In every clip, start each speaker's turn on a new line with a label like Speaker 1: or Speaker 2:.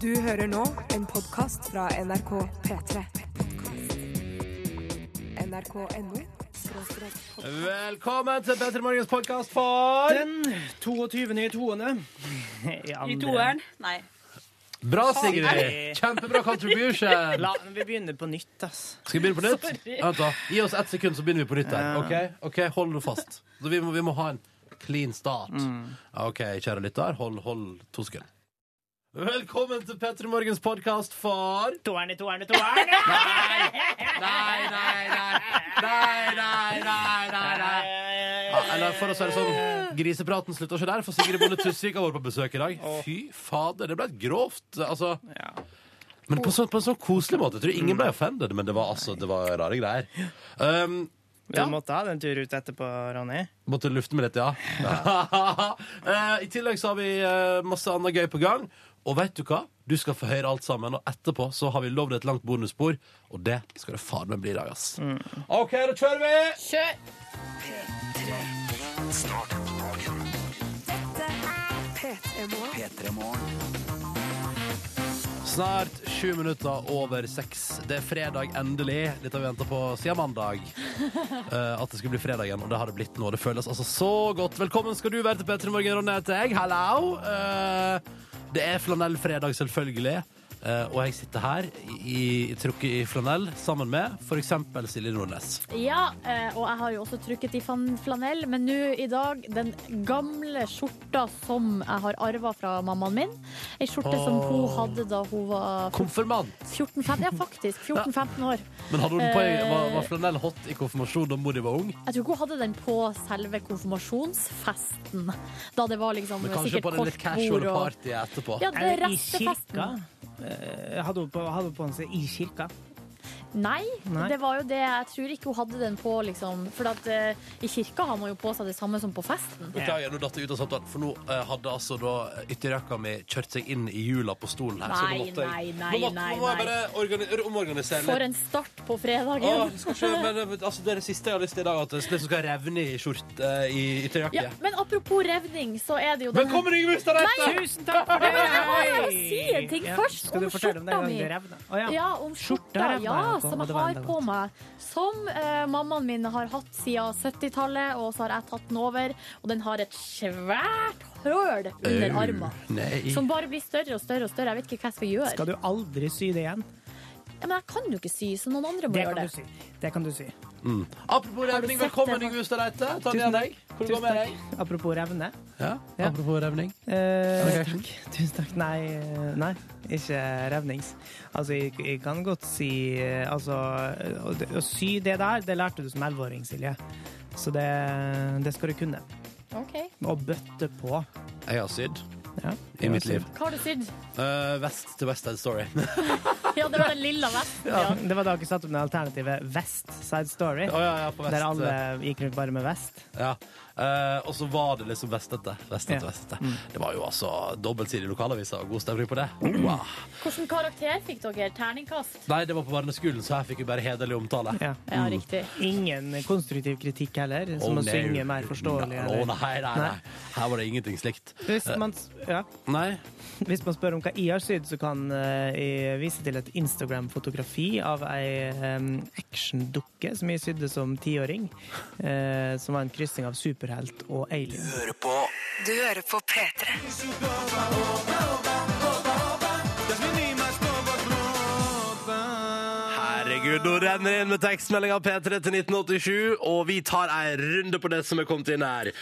Speaker 1: Du hører nå en podkast fra NRK P3. NRK.no
Speaker 2: Velkommen til Petter Morgens podkast for
Speaker 3: Den 22. i toende.
Speaker 4: I toeren? Nei.
Speaker 2: Bra, Sigrid! Kjempebra contribution!
Speaker 3: La, vi begynner på nytt, ass.
Speaker 2: Skal vi begynne på nytt? Vent da, Gi oss ett sekund, så begynner vi på nytt. her OK, ok, Hold nå fast. Så vi, må, vi må ha en clean start. Mm. OK, kjære lytter, hold, hold to sekunder. Velkommen til Petter Morgens podkast for
Speaker 3: Toerne, toerne, toerne!
Speaker 2: Nei, nei, nei, nei, nei, nei, nei, nei. Ja, eller for å si det sånn, grisepraten slutter ikke der, for Sigrid Bonde Tusvik har vært på besøk i dag. Fy fader, det ble et grovt altså,
Speaker 3: Ja.
Speaker 2: Men på, så, på en sånn koselig måte. Jeg tror ingen ble offended, men det var, altså, det var rare greier. Um,
Speaker 3: Du
Speaker 2: Ja.
Speaker 3: måtte ha den tur ut etterpå, Ronny.
Speaker 2: Måtte lufte meg litt, ja. Eh, I tillegg så har vi eh, masse annet gøy på gang. Og vet du hva? Du skal få høre alt sammen, og etterpå så har vi lovd et langt bonusspor, og det skal det faen meg bli i dag, ass. OK, da kjører vi!
Speaker 4: Kjør!
Speaker 1: P3 Morgen.
Speaker 2: Snart sju minutter over seks. Det er fredag, endelig. Dette har vi venta på siden mandag. Uh, at det skulle bli fredag igjen, og det har det blitt nå. Det føles altså så godt. Velkommen skal du være til P3 Morgen, Ronny heter jeg. Hallo! Uh, det er flanellfredag, selvfølgelig. Eh, og jeg sitter her i, trukket i flanell sammen med f.eks. Silje Nordnes.
Speaker 5: Ja, eh, og jeg har jo også trukket i flanell, men nå i dag den gamle skjorta som jeg har arva fra mammaen min. Ei skjorte som hun hadde da hun var
Speaker 2: Konfirmant.
Speaker 5: 14-15 Ja, faktisk. 14-15 år.
Speaker 2: Men hadde hun på,
Speaker 5: Eh.
Speaker 2: var, var flanell hot i konfirmasjon da mor di var ung?
Speaker 5: Jeg tror ikke hun hadde den på selve konfirmasjonsfesten. Da det var liksom
Speaker 2: og... kanskje på den litt casual
Speaker 5: og
Speaker 2: partyet etterpå?
Speaker 5: Ja, det
Speaker 3: Er i
Speaker 5: restefesten.
Speaker 3: Eh, Hadde hun på, hadde hun på seg i kirka?
Speaker 5: Nei,
Speaker 3: Nei.
Speaker 5: det var jo det. Jeg tror ikke hun hadde den på, liksom. For at, eh, i kirka har man jo på seg det samme som på festen.
Speaker 2: Beklager, nå datt jeg ut av samtalen, for nå eh, hadde altså da ytterjakka mi kjørt seg inn i hjula på stolen her. så nå
Speaker 5: Nei,
Speaker 2: måtte jeg,
Speaker 5: nei, nei,
Speaker 2: nå måtte,
Speaker 5: nei,
Speaker 2: nå må jeg
Speaker 5: nei.
Speaker 2: bare organi omorganisere
Speaker 5: For en start på fredagen.
Speaker 2: det skal ikke, men, eh, altså, det er det siste jeg har lyst til i dag, at det liksom skal revne i skjort eh, i ytterjakke.
Speaker 5: Ja, men apropos revning, så er det jo den
Speaker 2: Velkommen, Yngve Ustadreite!
Speaker 3: Tusen takk for det!
Speaker 5: Jeg må bare si en ting
Speaker 3: Ja,
Speaker 5: først
Speaker 3: Skal
Speaker 5: om
Speaker 3: du fortelle om den
Speaker 5: skjorta
Speaker 3: gangen
Speaker 5: mi.
Speaker 3: det revna? Å, ja.
Speaker 5: Ja, om
Speaker 3: Skjorta
Speaker 5: skjorta
Speaker 3: revna,
Speaker 5: ja,
Speaker 3: ja,
Speaker 5: som jeg har på meg. Som eh, mammaen min har hatt siden 70-tallet, og så har jeg tatt den over. Og den har et svært høl under armen. Som bare blir større og større og større. Jeg vet ikke hva jeg skal gjøre.
Speaker 3: Skal du aldri sy det igjen?
Speaker 5: Ja, men jeg kan jo ikke sy, så noen andre må
Speaker 3: Det
Speaker 5: gjøre det.
Speaker 3: Si. Det kan du si.
Speaker 2: Mm. Apropos revning, velkommen. Yngve Ustadreite. Ta
Speaker 3: Tusen
Speaker 2: igjen, deg. Hvor går det med deg?
Speaker 3: Apropos revne.
Speaker 2: Ja,
Speaker 3: Ja.
Speaker 2: apropos revning.
Speaker 3: Eh,
Speaker 2: okay.
Speaker 3: takk. Tusen takk. Nei, eh, nei, ikke revnings. Altså, jeg, jeg kan godt si eh, Altså, å, å sy det der, det lærte du som elleveåring, Silje. Så det, det skal du kunne.
Speaker 5: Ok.
Speaker 3: Og bøtte på.
Speaker 2: Jeg har sydd
Speaker 3: Ja,
Speaker 2: i mitt liv.
Speaker 5: Hva har du sydd?
Speaker 2: Eh, vest til West Side Story.
Speaker 5: Ja, det var den lilla vesten.
Speaker 3: Ja,
Speaker 5: Ja.
Speaker 3: det var da dere satt opp den alternative West Side Story.
Speaker 2: Å ja, ja, på vest.
Speaker 3: Der alle gikk rundt bare med vest.
Speaker 2: Ja. Eh, og så var det liksom vestete. vestete,
Speaker 3: Ja.
Speaker 2: vestete. Det var jo altså dobbeltsidig lokalavisa og god stemning på det. Wow.
Speaker 5: Hvilken karakter fikk dere? Terningkast?
Speaker 2: Nei, det var på barneskolen, så her fikk vi bare hederlig omtale.
Speaker 3: Ja.
Speaker 5: Ja, riktig.
Speaker 3: Ingen konstruktiv kritikk heller,
Speaker 2: Å,
Speaker 3: som å
Speaker 2: nei.
Speaker 3: synge mer forståelig.
Speaker 2: Å,
Speaker 3: Eller.
Speaker 2: nei, nei, nei.
Speaker 3: Nei.
Speaker 2: Her var det ingenting slikt.
Speaker 3: Hvis, man, ja,
Speaker 2: Nei.
Speaker 3: hvis man spør om hva jeg har sydd, så kan eh, jeg vise til et Instagram-fotografi av ei um, actiondukke som jeg sydde som tiåring. eh, som var en kryssing av superhelt og alien.
Speaker 1: Du hører på P3.
Speaker 2: Herregud, nå renner det inn med tekstmelding P3 til 1987, og vi tar en runde på det som er kommet inn her.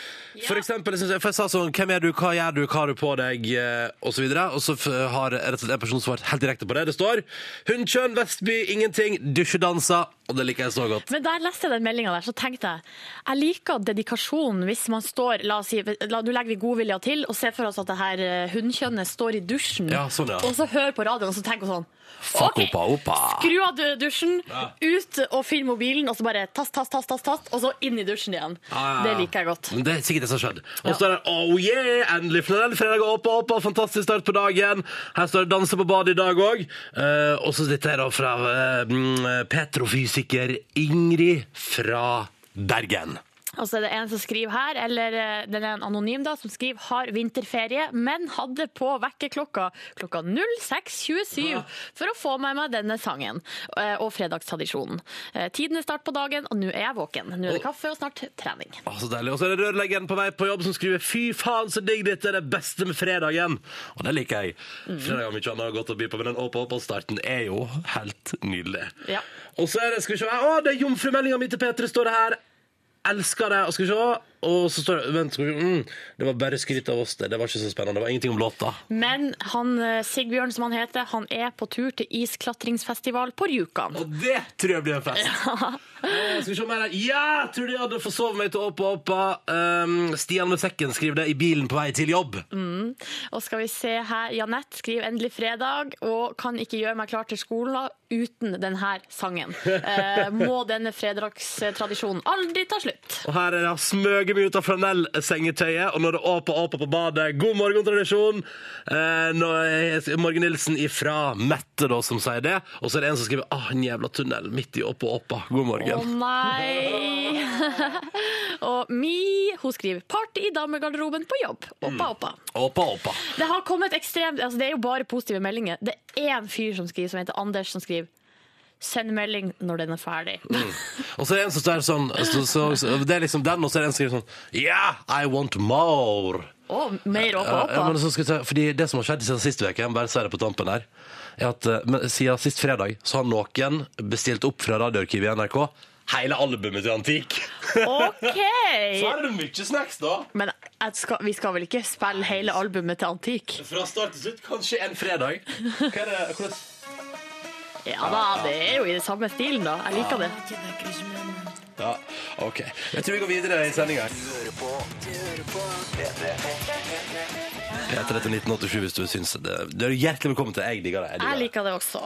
Speaker 2: For eksempel, jeg synes jeg, sa sånn, hvem er du, hva gjør du, hva har du på deg, eh, og så videre. Og så har rett og slett en person svart helt direkte på det. Det står, hundkjønn, Vestby, ingenting, dusjedanser, og det liker jeg så godt.
Speaker 5: Men da jeg leste den meldinga der, så tenkte jeg jeg liker dedikasjonen hvis man står La oss si, la, nå legger vi godvilja til og ser for oss at det her Hundkjønnet hunnkjønnet står i dusjen,
Speaker 2: Ja, sånn, ja.
Speaker 5: og så hører på radioen, og så tenker sånn
Speaker 2: Fuck
Speaker 5: OK,
Speaker 2: oppa, oppa.
Speaker 5: skru av dusjen, dusjen, ut og finn mobilen, og så bare tast, tast, tast, tast, tast og så inn i dusjen igjen.
Speaker 2: Ah, ja, ja.
Speaker 5: Det liker jeg godt.
Speaker 2: Men Det er sikkert det som har skjedd. Og så står det oh yeah, endelig flanell, fredag er oppe, oppe, fantastisk start på dagen. Her står det danse på badet i dag òg. og så dette er da fra uh, mm, petrofysiker Ingrid fra Bergen.
Speaker 5: Og så er det en som skriver her, eller den det er en anonym da, som skriver har vinterferie, men hadde på vekkerklokka klokka 06.27 for å få med meg denne sangen eh, og fredagstradisjonen. Eh, Tiden er start på dagen, og nå er jeg våken. Nå er det kaffe og snart trening.
Speaker 2: Å, så deilig. Og så er det rørleggeren på vei på jobb som skriver 'fy faen, så digg dette er det beste med fredagen'. Og det liker jeg. Fredag har mye annet godt å by på, men den åpa-åpa-starten er jo helt nydelig.
Speaker 5: Ja.
Speaker 2: Og så er det, skal vi se Å, det er jomfrumeldinga mi til P3, står det her. Elsker det. Og skal vi se Og så står det Vent, skal vi. Mm, det var bare skryt av oss, det. Det var ikke så spennende. Det var ingenting om låta.
Speaker 5: Men han, eh, Sigbjørn, som han heter, han er på tur til isklatringsfestival på Rjukan.
Speaker 2: Og det tror jeg blir en fest. Eh, skal vi se mer her. Ja! Tror de hadde forsovet meg til Åpa Åpa. Um, Stian med sekken skriver det i bilen på vei til jobb.
Speaker 5: Og skal vi se her, Janette skriver endelig fredag og kan ikke gjøre meg klar til skolen uten denne sangen. Eh, må denne fredagstradisjonen aldri ta slutt.
Speaker 2: Og her er det smøget meg ut av flanellsengetøyet, og når det er Åpa Åpa på badet, god morgen-tradisjon. Eh, nå er Morgen Nilsen ifra Mette da, som sier det. Og så er det en som skriver ah, en jævla tunnel midt i Åpa Åpa. God morgen.
Speaker 5: Å
Speaker 2: morgen.
Speaker 5: nei! og Mi hun skriver 'party i damegarderoben på jobb'. Oppa, oppa.
Speaker 2: Åpa Åpa.
Speaker 5: Det har kommet ekstremt, altså det er jo bare positive meldinger. Det er en fyr som skriver, som heter Anders, som skriver 'send melding når den er ferdig'.
Speaker 2: Og så er det en som står sånn så, så, så, Det er liksom den, og så er det en som skriver sånn Yeah, I want more.
Speaker 5: Oh, mer
Speaker 2: opp
Speaker 5: da
Speaker 2: ja, men så ta, fordi Det som har skjedd siden sist uke, jeg må bare si det på tampen her, er at eh, men, siden sist fredag så har noen bestilt opp fra radioarkivet i NRK hele albumet til Antik.
Speaker 5: OK!
Speaker 2: Så er det mye snacks, da.
Speaker 5: Men jeg skal, vi skal vel ikke spille hele albumet til Antik?
Speaker 2: Fra start til slutt, kanskje en fredag. Hva er det, hvordan...
Speaker 5: Ja da, det er jo i det samme stilen, da. Jeg liker det.
Speaker 2: Ja, ok. Jeg tror vi går videre i sendinga. P3 til 1987 hvis du syns det. Du er hjertelig velkommen til Jeg digger det. Jeg
Speaker 5: Jeg liker det også.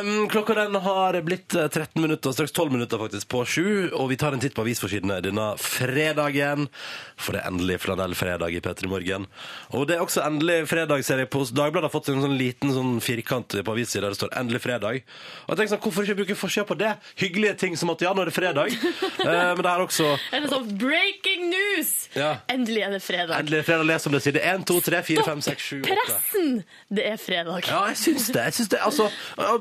Speaker 2: Um, klokka den har blitt eh, 13 minutter, straks 12 minutter faktisk, på sju, og vi tar en titt på avisforsidene denne fredagen, for det er endelig flanellfredag i P3 Morgen. Og det er også endelig fredag, ser jeg på Dagbladet har fått en sånn liten sånn firkant på avissida der det står endelig fredag. Og jeg tenker sånn, hvorfor ikke bruke forsida på det? Hyggelige ting som at ja, nå er det fredag. uh, men det er også
Speaker 5: En sånn breaking news?
Speaker 2: Ja.
Speaker 5: Endelig er det fredag.
Speaker 2: endelig fredag, les om det side 1, 2, 3, 4, 5, 6, 7, 8.
Speaker 5: Pressen! Det er fredag.
Speaker 2: Ja, jeg syns det. Jeg syns det. Altså,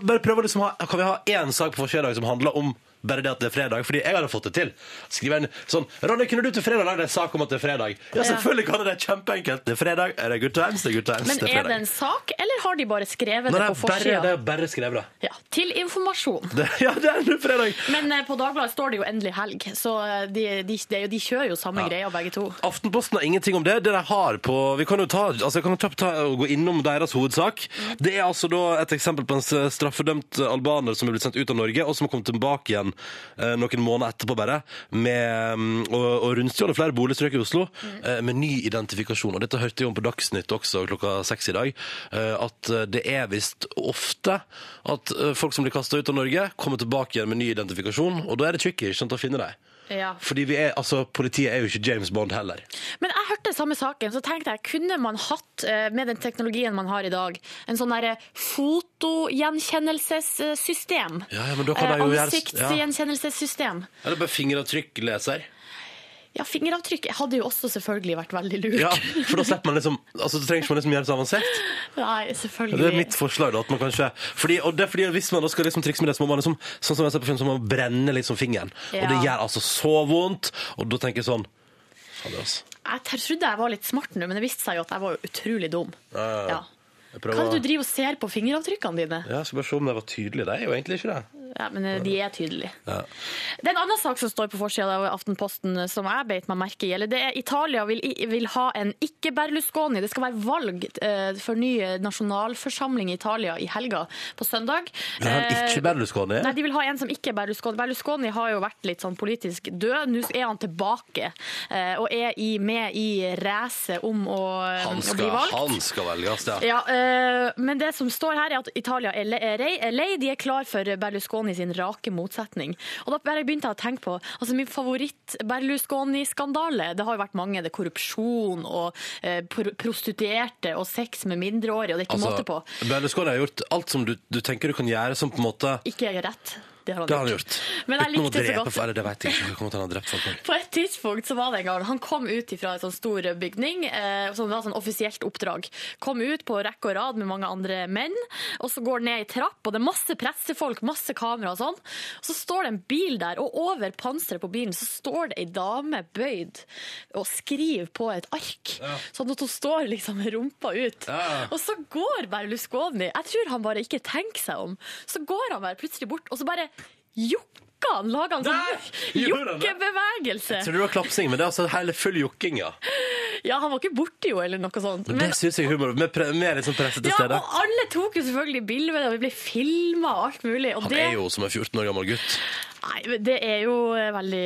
Speaker 2: bare prøv å liksom ha, kan vi ha én sak på fredag som handler om bare det at det er fredag? Fordi jeg hadde fått det til. Skrive en sånn Ronny, kunne du til fredag lage en sak om at det er fredag? Ja, selvfølgelig kan jeg det. Kjempeenkelt. Det er fredag. Er det good times? Det er good times.
Speaker 5: Men
Speaker 2: det er
Speaker 5: er det en sak, eller har de bare skrevet
Speaker 2: Nei,
Speaker 5: det
Speaker 2: det,
Speaker 5: på
Speaker 2: forsida? det er bare skrevet, det.
Speaker 5: Ja, til informasjon.
Speaker 2: det. Ja, det er nå fredag.
Speaker 5: Men eh, på Dagbladet står det jo endelig helg, så eh, de, de, de, de kjører jo samme
Speaker 2: Ja.
Speaker 5: greia begge to.
Speaker 2: Aftenposten har ingenting om det. Det de har på Vi kan jo ta, altså kan ta, ta, gå innom deres hovedsak. Det er altså da et eksempel på en straffedømt albaner som er blitt sendt ut av Norge, og som kom tilbake igjen eh, noen måneder etterpå bare, med mm, og, og rundstjålet flere boligstrøk i Oslo eh, med ny identifikasjon. Og dette hørte jeg om på Dagsnytt også klokka seks i dag, eh, at eh, det er visst ofte at eh, folk som blir kasta ut av Norge, kommer tilbake igjen med ny identifikasjon, og da er det tricky ikke å finne dem.
Speaker 5: Ja.
Speaker 2: Fordi vi er, altså, politiet er jo ikke James Bond heller.
Speaker 5: Men jeg hørte samme saken, så tenkte jeg, kunne man hatt, eh, med den teknologien man har i dag, en sånn derre fotogjenkjennelsessystem?
Speaker 2: Ja, ja, men da kan
Speaker 5: Eh, Ansiktsgjenkjennelsessystem.
Speaker 2: Eller bare fingeravtrykkleser.
Speaker 5: Ja, fingeravtrykk hadde jo også selvfølgelig vært veldig lurt.
Speaker 2: Ja, for da slipper man liksom Altså, så trenger ikke man liksom gjøre det så avansert.
Speaker 5: Nei,
Speaker 2: Ja,
Speaker 5: selvfølgelig.
Speaker 2: Det er mitt forslag, da. At man kanskje fordi, Og det er fordi Hvis man da skal liksom trikse med det, så må man liksom Sånn som jeg ser på film, så må man brenne liksom fingeren. Og det gjør altså så vondt. Og da tenker jeg sånn altså.
Speaker 5: Jeg trodde jeg var litt smart nå, men det viste seg jo at jeg var utrolig dum.
Speaker 2: Ja, ja, ja.
Speaker 5: Ja. Hva er det du driver og ser på fingeravtrykkene dine?
Speaker 2: Ja, jeg skal bare se om det var tydelig. Det er jo egentlig ikke det.
Speaker 5: Ja, men eh, de er tydelige.
Speaker 2: Ja.
Speaker 5: Det er en annen sak som står på forsida av Aftenposten eh, som jeg beit meg merke i. Eller det er Italia vil, vil ha en ikke-Berlusconi. Det skal være valg eh, for ny nasjonalforsamling i Italia i helga på søndag.
Speaker 2: Vil
Speaker 5: Eh,
Speaker 2: ikke Berlusconi.
Speaker 5: Nei, De vil ha en som ikke er Berlusconi. Berlusconi har jo vært litt sånn politisk død. Nå er han tilbake og er i, med i racet om å,
Speaker 2: Han
Speaker 5: å bli valgt.
Speaker 2: han skal velges, ja.
Speaker 5: Ja, men det som står her er at Italia er lei, de er klar for Berlusconi sin rake motsetning. Og da bare begynte jeg å tenke på, altså min favoritt-Berlusconi-skandale, det har jo vært mange, det er korrupsjon og eh, pro- prostituerte og sex med mindreårige, og det er ikke måte på.
Speaker 2: Altså, Berlusconi har gjort alt som du, du tenker du kan gjøre som på en måte
Speaker 5: Ikke rett. Det har han
Speaker 2: Det har han
Speaker 5: gjort. Men jeg likte det så godt.
Speaker 2: Eller det vet jeg ikke. Kommer til han har drept folk.
Speaker 5: På et tidspunkt så var det en gang Han kom ut fra en sånn stor bygning, eh, som var sånn offisielt oppdrag. Kom ut på rekke og rad med mange andre menn, og så går ned i trapp, og det er masse pressefolk, masse kamera og sånn. Og så står det en bil der, og over panseret på bilen så står det ei dame bøyd og skriver på et ark. Sånn at hun står liksom med rumpa ut.
Speaker 2: Ja.
Speaker 5: Og så går Berlusconi, jeg tror han bare ikke tenker seg om, så går han bare plutselig bort, og så bare jokker han, lager han sånn jokkebevegelse.
Speaker 2: Jeg tror det var klapsing, men det er altså hele full jokking, ja.
Speaker 5: Ja, han var ikke borte jo, eller noe sånt.
Speaker 2: Men det syns jeg er humor. vi er litt liksom presset til
Speaker 5: ja,
Speaker 2: stede.
Speaker 5: og alle tok jo selvfølgelig bilder, og vi ble filma og alt mulig. Og
Speaker 2: Han
Speaker 5: det,
Speaker 2: er jo som en 14 år gammel gutt.
Speaker 5: nei, men det er jo veldig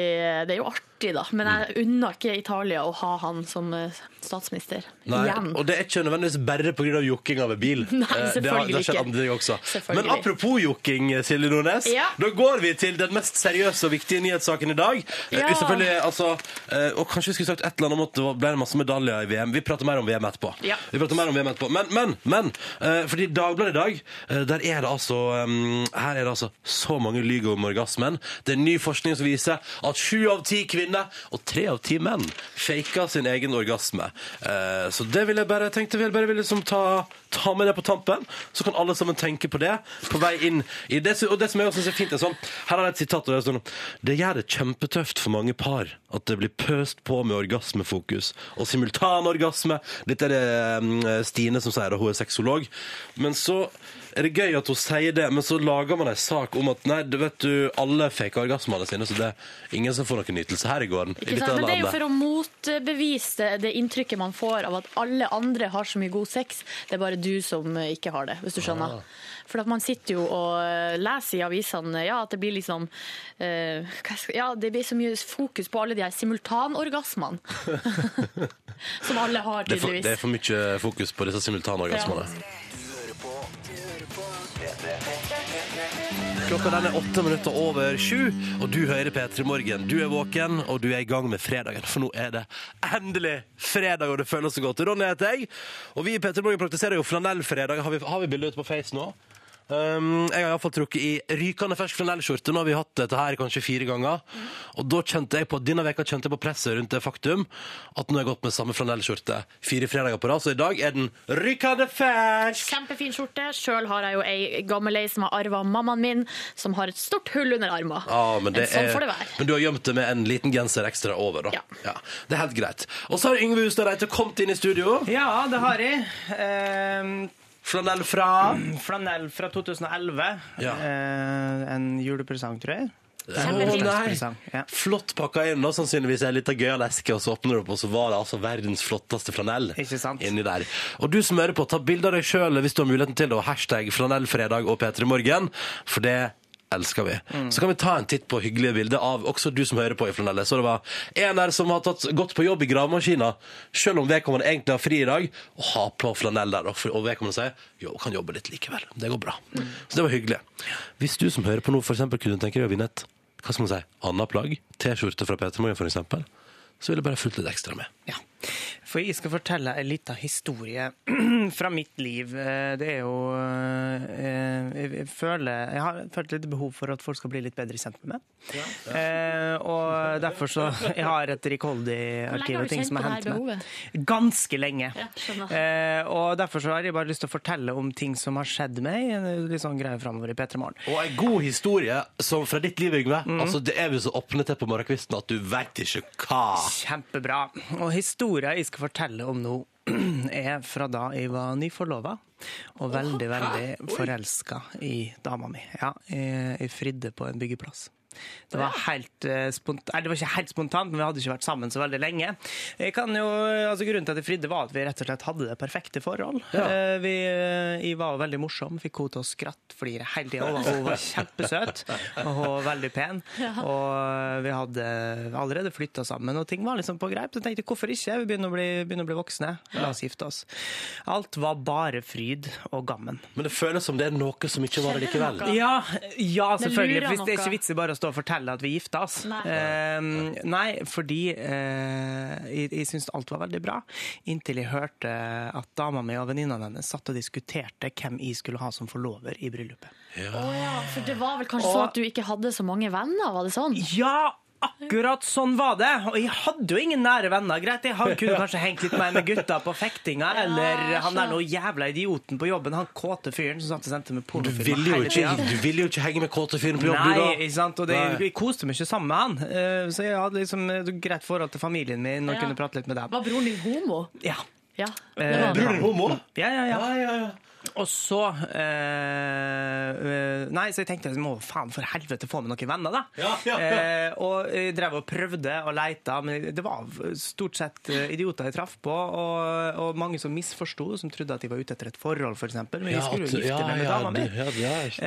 Speaker 5: Det er jo artig, da. Men jeg unner ikke Italia å ha han som eh, statsminister
Speaker 2: Nei,
Speaker 5: igjen.
Speaker 2: og det er ikke nødvendigvis bare pga. jokkinga ved bil.
Speaker 5: Nei,
Speaker 2: selvfølgelig det har, det har skjedd
Speaker 5: ikke.
Speaker 2: andre ting også. Men apropos jokking, Silje Nordnes.
Speaker 5: Ja.
Speaker 2: Da går vi til den mest seriøse og viktige nyhetssaken i dag. Eh,
Speaker 5: Ja.
Speaker 2: selvfølgelig, altså, eh, og kanskje vi skulle sagt et eller annet om at det ble masse medaljer i VM. Vi prater mer om VM etterpå.
Speaker 5: Ja.
Speaker 2: Vi prater mer om VM etterpå. Men, men, men eh, fordi Dagbladet i dag, eh, der er det altså um, Her er det altså så mange lyger om orgasmen. Det er ny forskning som viser at sju av ti kvinner og tre av ti menn faker sin egen orgasme. Eh, så det vil jeg bare tenkte vi bare ville liksom ta, ta med det på tampen. Så kan alle sammen tenke på det på vei inn i det. Og det som jeg også synes er fint, er sånn Her er det et sitat. Og det er sånn Det gjør det kjempetøft for mange par at det blir pøst på med orgasmefokus og simultanorgasme. Dette er det mm, Stine som sier det, hun er sexolog. Men så er det gøy at hun sier det, men så lager man en sak om at nei, du vet du, alle faker orgasmene sine, så det er ingen som får noen nytelse her i gården.
Speaker 5: Ikke sant? Men det er jo for å motbevise det, inntrykket man får av at alle andre har så mye god sex. Det er bare du som eh, ikke har det, hvis du skjønner. For at man sitter jo og eh, leser i avisene ja, at det blir liksom uh, Ja, det blir så mye fokus på alle de her simultanorgasmene. som alle har,
Speaker 2: Det er, for,
Speaker 5: tydeligvis.
Speaker 2: det er for mye fokus på disse simultanorgasmene. Klokka den er åtte minutter over sju, og du hører P3 Morgen. Du er våken, og du er i gang med fredagen, for nå er det endelig fredag, og det føles så godt. Ronny heter jeg, og vi i P3 Morgen praktiserer jo flanellfredag. Har vi, har vi bilde ute på Face nå? Um, jeg har iallfall trukket i rykende fersk flanellskjorte. Nå har vi hatt dette her kanskje fire ganger. Og da kjente jeg på, denne veka kjente jeg på presset rundt det faktum at nå har jeg gått med samme flanellskjorte fire fredager på rad. Så i dag er den rykende fersk!
Speaker 5: Kjempefin skjorte. Sjøl har jeg jo ei gammel ei som har arva mammaen min, som har et stort hull under armen.
Speaker 2: Ja, men, det
Speaker 5: sånn
Speaker 2: er,
Speaker 5: får det være.
Speaker 2: men du har gjemt det med en liten genser ekstra over, da.
Speaker 5: Ja. ja.
Speaker 2: det er helt greit. Og så har Yngve Hustad Reite kommet inn i studio.
Speaker 3: Ja, det har jeg. Ehm,
Speaker 2: Flanell fra
Speaker 3: flanell fra 2011.
Speaker 2: Ja.
Speaker 3: Eh, en julepresang, tror jeg.
Speaker 2: Å, nei.
Speaker 3: Ja.
Speaker 2: Flott pakka inn, og sannsynligvis en liten gøyal eske, og så åpner du opp, og så var det altså verdens flotteste flanell
Speaker 3: Ikke sant?
Speaker 2: inni der. Og du som hører på, ta bilde av deg sjøl hvis du har muligheten til det, og hashtag flanellfredag og P3morgen, for det elsker vi.
Speaker 3: Mm.
Speaker 2: Så kan vi ta en titt på hyggelige bilder av også du som hører på i flanelle. Så det var en der som har tatt, gått på jobb i gravemaskina, selv om vedkommende egentlig har fri i dag, og har på flanell der, og vedkommende sier jo, kan jobbe litt likevel. Det går bra.
Speaker 3: Mm.
Speaker 2: Så det var hyggelig. Hvis du som hører på nå, eksempel, kunne tenke deg å vinne et hva skal man si, annet plagg, T-skjorte fra Peter Morgen for eksempel, så ville jeg bare fulgt litt ekstra med.
Speaker 3: Ja. For jeg skal fortelle en liten historie fra mitt liv. Eh, Det er jo eh, Jeg jeg føler Jeg har følt litt behov for at folk skal bli litt bedre kjent med meg. Eh, Og derfor så Jeg har et rikholdig
Speaker 5: Hvor
Speaker 3: arkiv
Speaker 5: lenge har
Speaker 3: av
Speaker 5: du
Speaker 3: ting som hendt meg.
Speaker 5: behovet?
Speaker 3: Ganske lenge.
Speaker 5: Ja.
Speaker 3: Eh, og derfor så har jeg bare lyst til å fortelle om ting som har skjedd meg. en Litt sånn greie framover i P3 Morgen.
Speaker 2: Og en god historie som fra ditt liv, Yngve.
Speaker 3: Mm.
Speaker 2: Altså, det er vi så åpne til på morgenkvisten at du veit ikke hva.
Speaker 3: Kjempebra. Og historien jeg skal fortelle om nå, er fra da jeg var nyforlova. Og veldig, veldig forelska i dama mi. Ja, jeg, jeg fridde på en byggeplass. Det var helt spontant, Nei, det var ikke helt spontant, men vi hadde ikke vært sammen så veldig lenge. Jeg kan jo, altså Grunnen til at jeg fridde, var at vi rett og slett hadde det perfekte forhold. Eh, Vi, eh, jeg var veldig morsom, fikk henne til å skrattflire hele tida. Hun var kjempesøt, og veldig pen. Og vi hadde allerede flytta sammen, og ting var liksom på greip. Så jeg tenkte hvorfor ikke? Vi begynner å bli, begynner å bli voksne. La oss gifte oss. Alt var bare fryd og gammen.
Speaker 2: Men det føles som det er noe som ikke var det likevel.
Speaker 3: Ja, ja selvfølgelig. Hvis det er ikke vits i bare å stå og fortelle at vi gifta oss.
Speaker 5: Nei.
Speaker 3: Eh, nei, fordi eh, jeg, jeg syntes alt var veldig bra, inntil jeg hørte at dama mi og venninna hennes satt og diskuterte hvem jeg skulle ha som forlover i bryllupet.
Speaker 5: Å ja, for det var vel kanskje
Speaker 3: Og-
Speaker 5: sånn at du ikke hadde så mange venner, var det sånn?
Speaker 3: Ja, akkurat sånn var det. Og jeg hadde jo ingen nære venner. Greit, jeg hadde- kunne kanskje hengt litt mer med gutta på fektinga, eller han der noe jævla idioten på jobben, han kåte fyren som satt og sendte meg
Speaker 2: Du
Speaker 3: pornofilmer
Speaker 2: ville jo
Speaker 3: hele
Speaker 2: ikke,
Speaker 3: tida.
Speaker 2: du ville jo ikke henge med kåte fyren på jobb,
Speaker 3: Nei,
Speaker 2: du da.
Speaker 3: ikke sant? og det,
Speaker 2: Nei.
Speaker 3: jeg koste meg ikke sammen med han. Eh, Så jeg hadde liksom et greit forhold til familien min og
Speaker 5: Ja.
Speaker 3: kunne prate litt med dem.
Speaker 5: Var broren din homo?
Speaker 3: Ja.
Speaker 5: Ja.
Speaker 3: Eh,
Speaker 5: han.
Speaker 2: Broren din homo?
Speaker 3: Ja, ja, ja.
Speaker 2: Ja, ja, ja.
Speaker 3: Og så eh, eh, Nei, så jeg tenkte jeg må faen for helvete få meg noen venner, da.
Speaker 2: Ja, ja, ja.
Speaker 3: Eh, og jeg drev og prøvde og leita, men det var stort sett eh, idioter jeg traff på, og, og mange som misforsto, som trodde at de var ute etter et forhold, f.eks. Men jeg skulle jo gifte
Speaker 2: ja,
Speaker 3: meg med dama mi.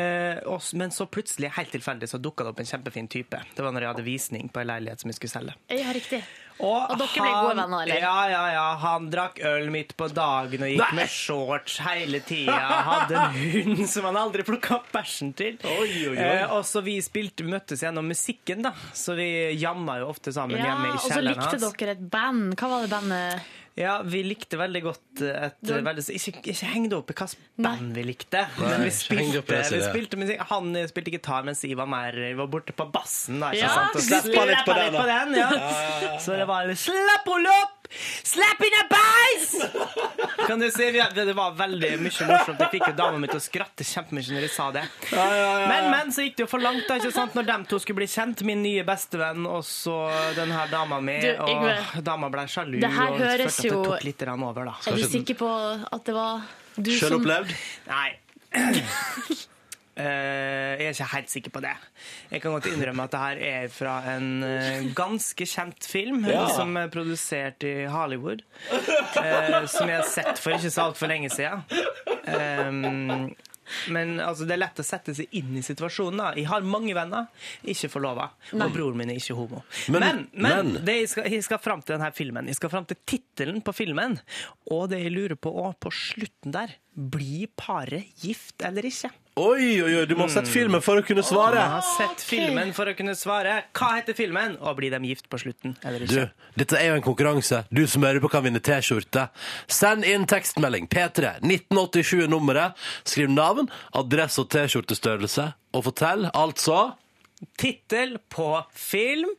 Speaker 3: Eh, og men så plutselig, helt tilfeldig, så dukka det opp en kjempefin type. Det var når jeg hadde visning på en leilighet som jeg skulle selge.
Speaker 5: Ja, riktig.
Speaker 3: Og,
Speaker 5: Og dere ble gode venner, eller?
Speaker 3: Ja, ja, ja. Han drakk øl midt på dagen og gikk med shorts hele tida. Hadde en hund som han aldri plukka opp bæsjen til.
Speaker 2: Oi, oi, oi.
Speaker 3: Eh, og så vi spilte, møttes gjennom musikken, da. Så vi jamma jo ofte sammen
Speaker 5: Ja,
Speaker 3: hjemme i
Speaker 5: og så likte
Speaker 3: hans.
Speaker 5: dere et band. Hva var det bandet?
Speaker 3: Ja, vi likte veldig godt et
Speaker 5: Du-
Speaker 3: veldig, ikke, ikke heng det opp i hvilket band vi likte, men vi
Speaker 2: opp
Speaker 3: spilte, vi spilte musikk. Han spilte gitar, mens jeg var mer jeg var borte på bassen. Da, ikke
Speaker 5: Ja,
Speaker 3: sant? Og
Speaker 5: du
Speaker 3: slappa litt på den, ja. Så det var litt Slapp henne opp! Slapp henne bak! Kan du si, Det var veldig mye morsomt. Jeg fikk jo dama mi til å skratte kjempemye når jeg sa det. Men, men så gikk det jo for langt, da, ikke sant? Når de to skulle bli kjent, min nye bestevenn og så den her dama mi,
Speaker 5: Du, Yngve,
Speaker 3: og dama ble sjalu.
Speaker 5: det her
Speaker 3: og
Speaker 5: høres
Speaker 3: følte at det
Speaker 5: jo-
Speaker 3: tok litt over, da.
Speaker 5: Er du sikker på at det var du
Speaker 2: Selv
Speaker 5: som
Speaker 2: opplevd?
Speaker 3: Nei. Eh, jeg er ikke helt sikker på det. Jeg kan godt innrømme at det her er fra en eh, ganske kjent film
Speaker 2: Ja.
Speaker 3: som er produsert i Hollywood. eh, som jeg har sett for ikke så altfor lenge siden. Men altså, det er lett å sette seg inn i situasjonen. da. Jeg har mange venner, ikke forlova. Og broren min er ikke homo.
Speaker 2: Men-
Speaker 3: Men, men,
Speaker 2: men-
Speaker 3: det jeg skal, jeg skal fram til denne filmen. Jeg skal fram til tittelen på filmen. Og det jeg lurer på òg, på slutten der Blir paret gift eller ikke?
Speaker 2: Oi, oi, oi, du må ha sett filmen for å kunne svare.
Speaker 3: Jeg har sett filmen for å kunne svare. Hva heter filmen? Og blir de gift på slutten eller
Speaker 2: Du,
Speaker 3: ikke?
Speaker 2: dette er jo en konkurranse. Du som hører på kan vinne T-skjorte. Send inn tekstmelding P3 1987 er nummeret. Skriv navn, adresse og T-skjortestørrelse. Og fortell altså
Speaker 3: Tittel på film.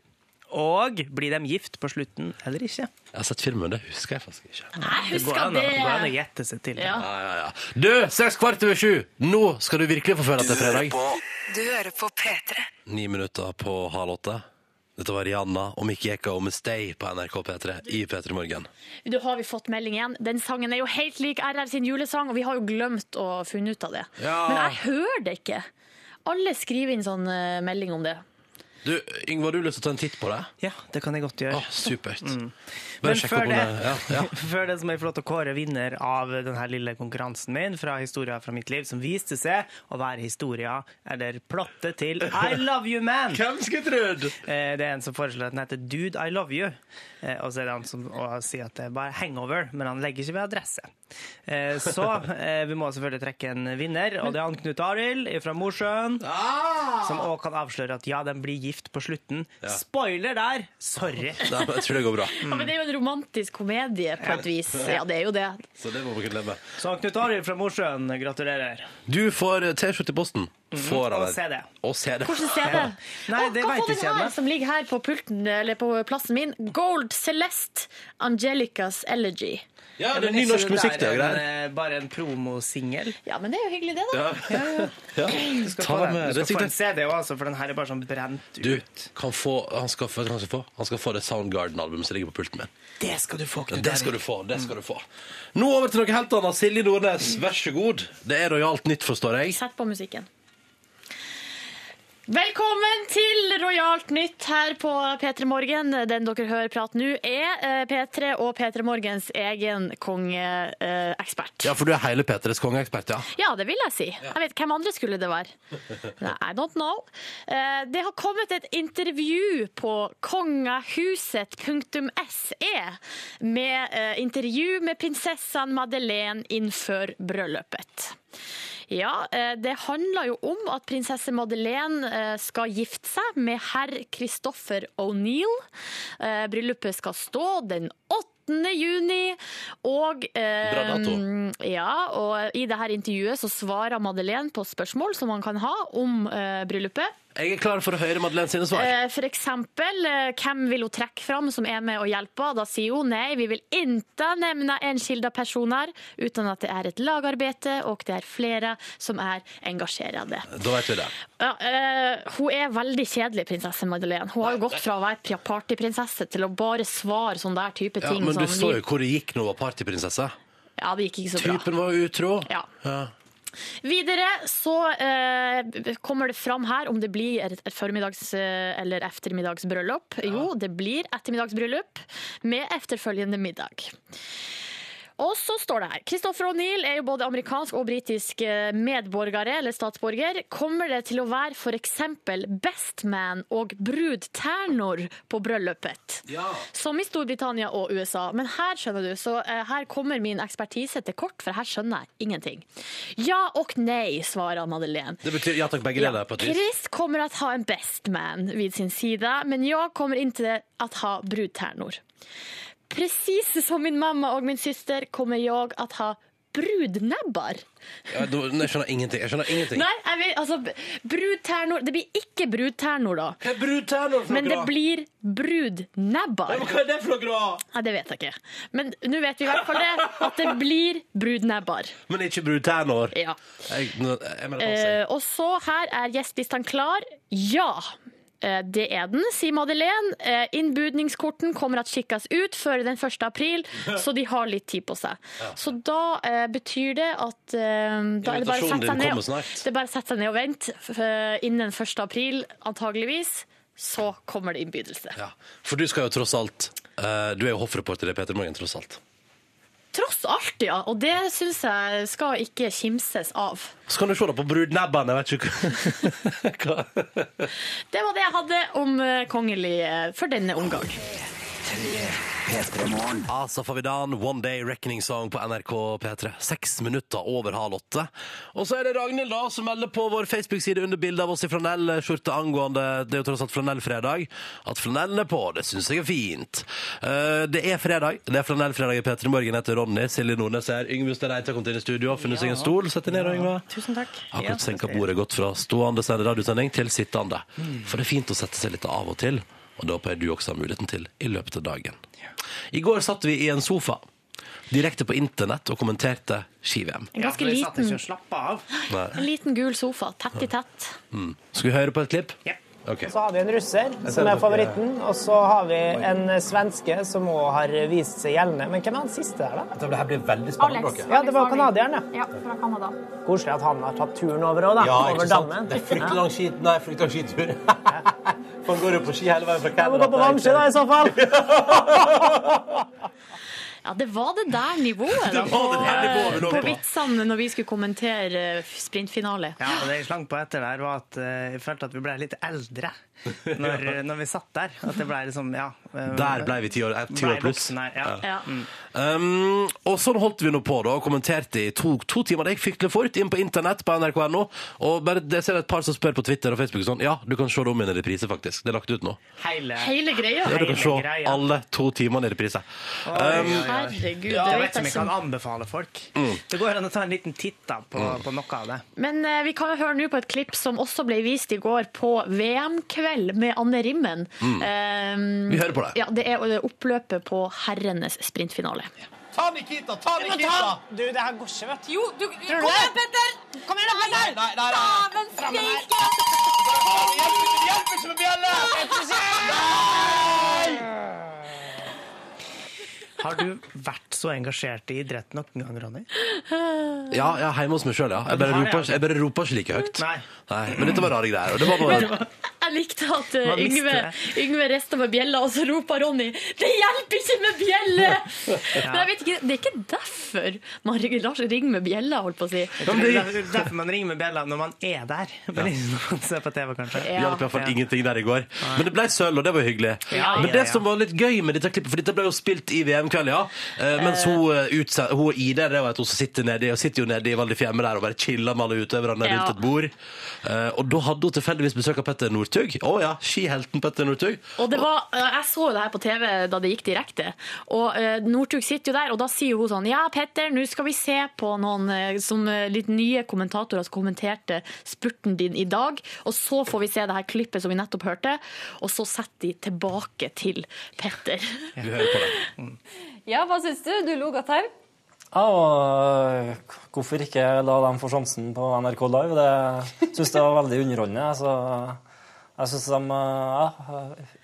Speaker 3: Og blir de gift på slutten eller ikke?
Speaker 2: Jeg har sett filmen, det husker jeg faktisk ikke.
Speaker 5: Jeg
Speaker 3: Det går
Speaker 5: husker
Speaker 3: an å-
Speaker 5: det.
Speaker 3: går an å gjette seg til.
Speaker 5: Ja.
Speaker 2: Ja, ja, ja. Du, seks kvart over sju. Nå skal du virkelig få føle at det er fredag.
Speaker 1: Du hører på P3.
Speaker 2: Ni minutter på halv åtte. Dette var Rihanna og Mikke Eka og Stay på NRK P3 i P3 Morgen.
Speaker 5: Du har vi fått melding igjen. Den sangen er jo helt lik RR sin julesang, og vi har jo glemt å funne ut av det.
Speaker 2: Ja.
Speaker 5: Men jeg hører det ikke. Alle skriver inn sånn eh, melding om det.
Speaker 2: Du, Yngvar, du har lyst til å ta en titt på det?
Speaker 3: Ja, det kan jeg godt gjøre.
Speaker 2: Å, supert.
Speaker 3: Men
Speaker 2: Bare sjekk
Speaker 3: før det,
Speaker 2: det. Ja, ja.
Speaker 3: før det så må jeg få lov til å kåre vinner av denne lille konkurransen min fra Historia fra mitt liv, som viste seg å være historia, eller plottet til I Love You Man.
Speaker 2: Hvem skulle trodd?
Speaker 3: Eh, Det er en som foreslår at den heter Dude, I Love You. Eh, Og så er det han som sier at det er bare hangover, men han legger ikke ved adresse. Eh, Så eh, vi må selvfølgelig trekke en vinner, og det er han Knut Arild fra Mosjøen. Som òg kan avsløre at ja, den blir gift på slutten. Spoiler der! Sorry.
Speaker 2: Nei, men jeg tror det går bra.
Speaker 5: Ja, men det er jo en romantisk komedie på et vis. Ja, det er jo det.
Speaker 2: Så det må vi kunne leve.
Speaker 3: Så Knut Arild fra Mosjøen, gratulerer.
Speaker 2: Du får T-skjorte i posten. Får av
Speaker 3: Og
Speaker 2: deg.
Speaker 3: CD.
Speaker 2: Og CD.
Speaker 5: Hvordan ser det?
Speaker 3: Nei, det
Speaker 5: hva får den her som ligger her på pulten, eller på plassen min? Gold Celeste Angelicas Elegy.
Speaker 2: Ja, det er ny norsk musikk, det.
Speaker 3: er
Speaker 2: greier.
Speaker 3: bare en promosingel.
Speaker 5: Ja, men det er jo hyggelig, det, da.
Speaker 2: Ja.
Speaker 3: Du skal
Speaker 2: Ta
Speaker 3: få den. Du skal få en CD òg, altså, for den her er bare sånn brent
Speaker 2: Du
Speaker 3: ut.
Speaker 2: kan få Han skal få, han skal få, han skal få det Soundgarden-albumet som ligger på pulten min.
Speaker 3: Det skal du få,
Speaker 2: Ja,
Speaker 3: Knut
Speaker 2: det skal du få. det skal du få Nå over til noe helt annet. Silje Nordnes, vær så god. Det er rojalt nytt, forstår jeg.
Speaker 5: Sett på musikken. Velkommen til Rojalt nytt her på P3 Morgen. Den dere hører prate nå, er eh, P3 og P3 Morgens egen kongeekspert.
Speaker 2: Ja, for du er hele P3s kongeekspert, ja.
Speaker 5: Ja, det vil jeg si. Jeg vet Hvem andre skulle det være? Nei, I don't know. Eh, Det har kommet et intervju på kongahuset.se med eh, intervju med prinsessen Madeleine innenfor bryllupet. Ja, eh, det handler jo om at prinsesse Madeleine eh, skal gifte seg med herr Christopher O'Neill. Eh, Bryllupet skal stå den 8. juni, og, eh, ja, og i dette intervjuet så svarer Madeleine på spørsmål som man kan ha om eh, bryllupet.
Speaker 2: Jeg er klar for å høre Madeleine sine svar.
Speaker 5: Eh, For eksempel, eh, hvem vil hun trekke fram som er med og hjelper? Da sier hun nei, vi vil ikke nevne enskilde personer, uten at det er et lagarbeid, og det er flere som er engasjerede.
Speaker 2: Da vet vi det.
Speaker 5: Ja, eh, hun er veldig kjedelig, prinsesse Madeleine. Hun har jo gått fra å være partyprinsesse til å bare svare sånn der type
Speaker 2: Ja,
Speaker 5: ting.
Speaker 2: men du
Speaker 5: som
Speaker 2: så
Speaker 5: vi-
Speaker 2: jo hvor det gikk når hun var partyprinsesse.
Speaker 5: Ja, det gikk ikke så bra.
Speaker 2: Typen var utro.
Speaker 5: Ja.
Speaker 2: Ja.
Speaker 5: Videre så eh, kommer det fram her om det blir et, formiddags- eh, eller eftermiddagsbryllup. Jo, det blir ettermiddagsbryllup med etterfølgende middag. Og så står det her Christopher O'Neill er jo både amerikansk og britisk eh, medborgere, eller statsborger. Kommer det til å være f.eks. bestman og brudternor på bryllupet? Som i Storbritannia og USA. Men her skjønner du, så eh, her kommer min ekspertise til kort, for her skjønner jeg ingenting. Ja og nei, svarer Madeleine.
Speaker 2: Det betyr ja takk, begge deler. på et vis.
Speaker 5: Chris kommer til å ha en bestman vid sin side, men jeg kommer ikke til å ha brudtärnor. Precis som min mamma og min syster kommer jeg att ha brudnebber.»
Speaker 2: Ja, da- jeg skjønner ingenting. Jeg skjønner ingenting.
Speaker 5: Nei, jeg vet, altså, brudternor Det blir ikke brudternor, da.
Speaker 2: Hva er brudternor for
Speaker 5: Men det blir brudnebbar.
Speaker 2: Hva er det for noe?
Speaker 5: Ja, det vet jeg ikke. Men nå vet vi i hvert fall det, at det blir brudnebber.
Speaker 2: Men ikke brudternor.
Speaker 5: Ja.
Speaker 2: Jeg, jeg mener.
Speaker 5: Eh, og så her er gjestelistene klar. Ja. Eh, Det er den, sier Madeleine. Eh, Innbudningskorten kommer at skikkes ut før den 1. april, så de har litt tid på seg. Så da eh, betyr det at eh, da er det bare å sette seg ned, det er bare å sette seg ned og vente. Innen 1. april, antageligvis, så kommer det innbydelse.
Speaker 2: Ja. For du skal jo tross alt Du er jo hoffreporter i Peter Morgen, tross alt.
Speaker 5: Tross alt, ja. Og det syns jeg skal ikke kimses av.
Speaker 2: Så kan du se da på brudnebbene. Jeg vet ikke hva
Speaker 5: Det var det jeg hadde om eh, kongelig eh, for denne omgang.
Speaker 2: Asa Favidan, One Day Reckoning Song på NRK P3. Seks minutter over halv åtte. Og så er det Ragnhild da, som melder på vår Facebook-side under bildet av oss i flanellskjorte angående Det er jo tross alt flanellfredag. At flanellen er på, det syns jeg er fint. Uh, det er fredag. Det er flanellfredag i P3 Morgen. Jeg heter Ronny. Silje Nordnes her. Yngve Ustad Eite har kommet inn i studio og funnet seg en stol. Sett deg ned, Yngve.
Speaker 3: Tusen takk.
Speaker 2: Akkurat senka bordet gått fra stående radiosending til sittende. For det er fint å sette seg litt av og til, og det håper jeg du også har muligheten til i løpet av dagen. I går satt vi i en sofa direkte på internett og kommenterte ski-VM.
Speaker 5: En ganske
Speaker 3: for
Speaker 5: liten, en liten gul sofa, tett i tett.
Speaker 2: Skal vi høre på et klipp?
Speaker 3: Ja.
Speaker 2: Ok.
Speaker 6: Så har vi en russer, som er favoritten, og så har vi en svenske som òg har vist seg gjeldende. Men hvem er han siste der, da?
Speaker 2: Det her blir veldig
Speaker 5: Alex.
Speaker 6: Ja, det var canadieren, ja.
Speaker 5: Ja, fra Canada.
Speaker 6: Koselig at han har tatt turen over òg, da. over dammen.
Speaker 2: Det er fryktelig lang skitur. For han går jo på ski hele veien fra
Speaker 6: Jeg må gå på Vangsjø, da, i så fall.
Speaker 5: Ja, det var det der nivået da,
Speaker 2: Det var det der nivået vi lå
Speaker 5: på,
Speaker 2: på.
Speaker 5: vitsene når vi skulle kommentere eh, sprintfinale.
Speaker 3: Ja, og det jeg slang på etter der, var at eh, jeg følte at vi ble litt eldre når, når vi satt der. At det ble liksom, ja eh,
Speaker 2: Der ble vi ti år, eh, ti år pluss.
Speaker 3: ja.
Speaker 5: Ja.
Speaker 2: Um, og sånn holdt vi nå på da, og kommenterte i to, to timer. Det gikk fryktelig fort inn på internett på nrk.no. Og bare, det ser jeg et par som spør på Twitter og Facebook sånn, ja, du kan se det om i reprise, faktisk. Det er lagt ut nå.
Speaker 3: Hele,
Speaker 5: Hele greia.
Speaker 2: Ja, du kan se
Speaker 3: greia.
Speaker 2: alle to timene i reprise. Um,
Speaker 5: Herregud,
Speaker 3: Jeg vet
Speaker 5: vet
Speaker 3: ikke om
Speaker 5: jeg
Speaker 3: jeg kan anbefale folk.
Speaker 2: Mm.
Speaker 3: Det går an å ta en liten titt da på, på noe av det.
Speaker 5: Men eh, vi kan jo høre nå på et klipp som også ble vist i går på VM-kveld med Anne Rimmen. Eh,
Speaker 2: Mm. Vi hører på det.
Speaker 5: Ja, det er oppløpet på herrenes sprintfinale.
Speaker 2: Ta Nikita! Ta Nikita!
Speaker 6: Du, det her går ikke, vet du.
Speaker 4: Jo, du,
Speaker 6: Tror du det?
Speaker 4: Petter! Kom igjen, da, Petter!
Speaker 2: Nei, nei, nei.
Speaker 4: Dæven steike!
Speaker 2: Hjelp ikke med bjelle!
Speaker 3: Har du vært så engasjert i idrett noen gang, Ronny?
Speaker 2: Ja, ja, hjemme hos meg sjøl, ja. Jeg bare, roper, jeg bare roper ikke like høyt.
Speaker 3: Nei.
Speaker 2: Nei, Men dette var rare greier. Og det var bare
Speaker 5: Jeg likte at eh, Yngve. Yngve rista med bjella, og så ropa Ronny 'Det hjelper ikke med bjelle!' Men jeg vet ikke, Det er ikke derfor man lar seg ringe med bjella, holdt på å si.
Speaker 3: Det er derfor- man ringer med bjella når man er der. Men ikke når man ser på TV, kanskje.
Speaker 2: Det hjalp iallfall ingenting der i går. Men det ble sølv, og det var hyggelig.
Speaker 3: Ja,
Speaker 2: Men
Speaker 3: ja,
Speaker 2: det
Speaker 3: ja.
Speaker 2: som var litt gøy med dette klippet, for dette ble jo spilt i VM en kveld, ja. Eh, mens hun, eh, utse- hun Ida det var at hun sitter, nedi, og sitter jo nede i Valdrefjemme der og bare chiller med alle utøverne
Speaker 5: Ja.
Speaker 2: rundt et bord. Eh, og da hadde hun tilfeldigvis besøk av Petter Northug. Å ja, skihelten Petter Northug.
Speaker 5: Og det var, Jeg så jo det her på TV da det gikk direkte. Og uh, Northug sitter jo der, og da sier hun sånn Ja, Petter, nå skal vi se på noen som litt nye kommentatorer som kommenterte spurten din i dag. Og så får vi se det her klippet som vi nettopp hørte, og så setter de tilbake til Petter.
Speaker 2: Vi hører på det.
Speaker 7: Ja, hva syns du? Du lo godt her.
Speaker 8: Ja, og øh, hvorfor ikke la dem få sjansen på NRK Live? Det syns jeg var veldig underholdende. Så jeg syns de ja,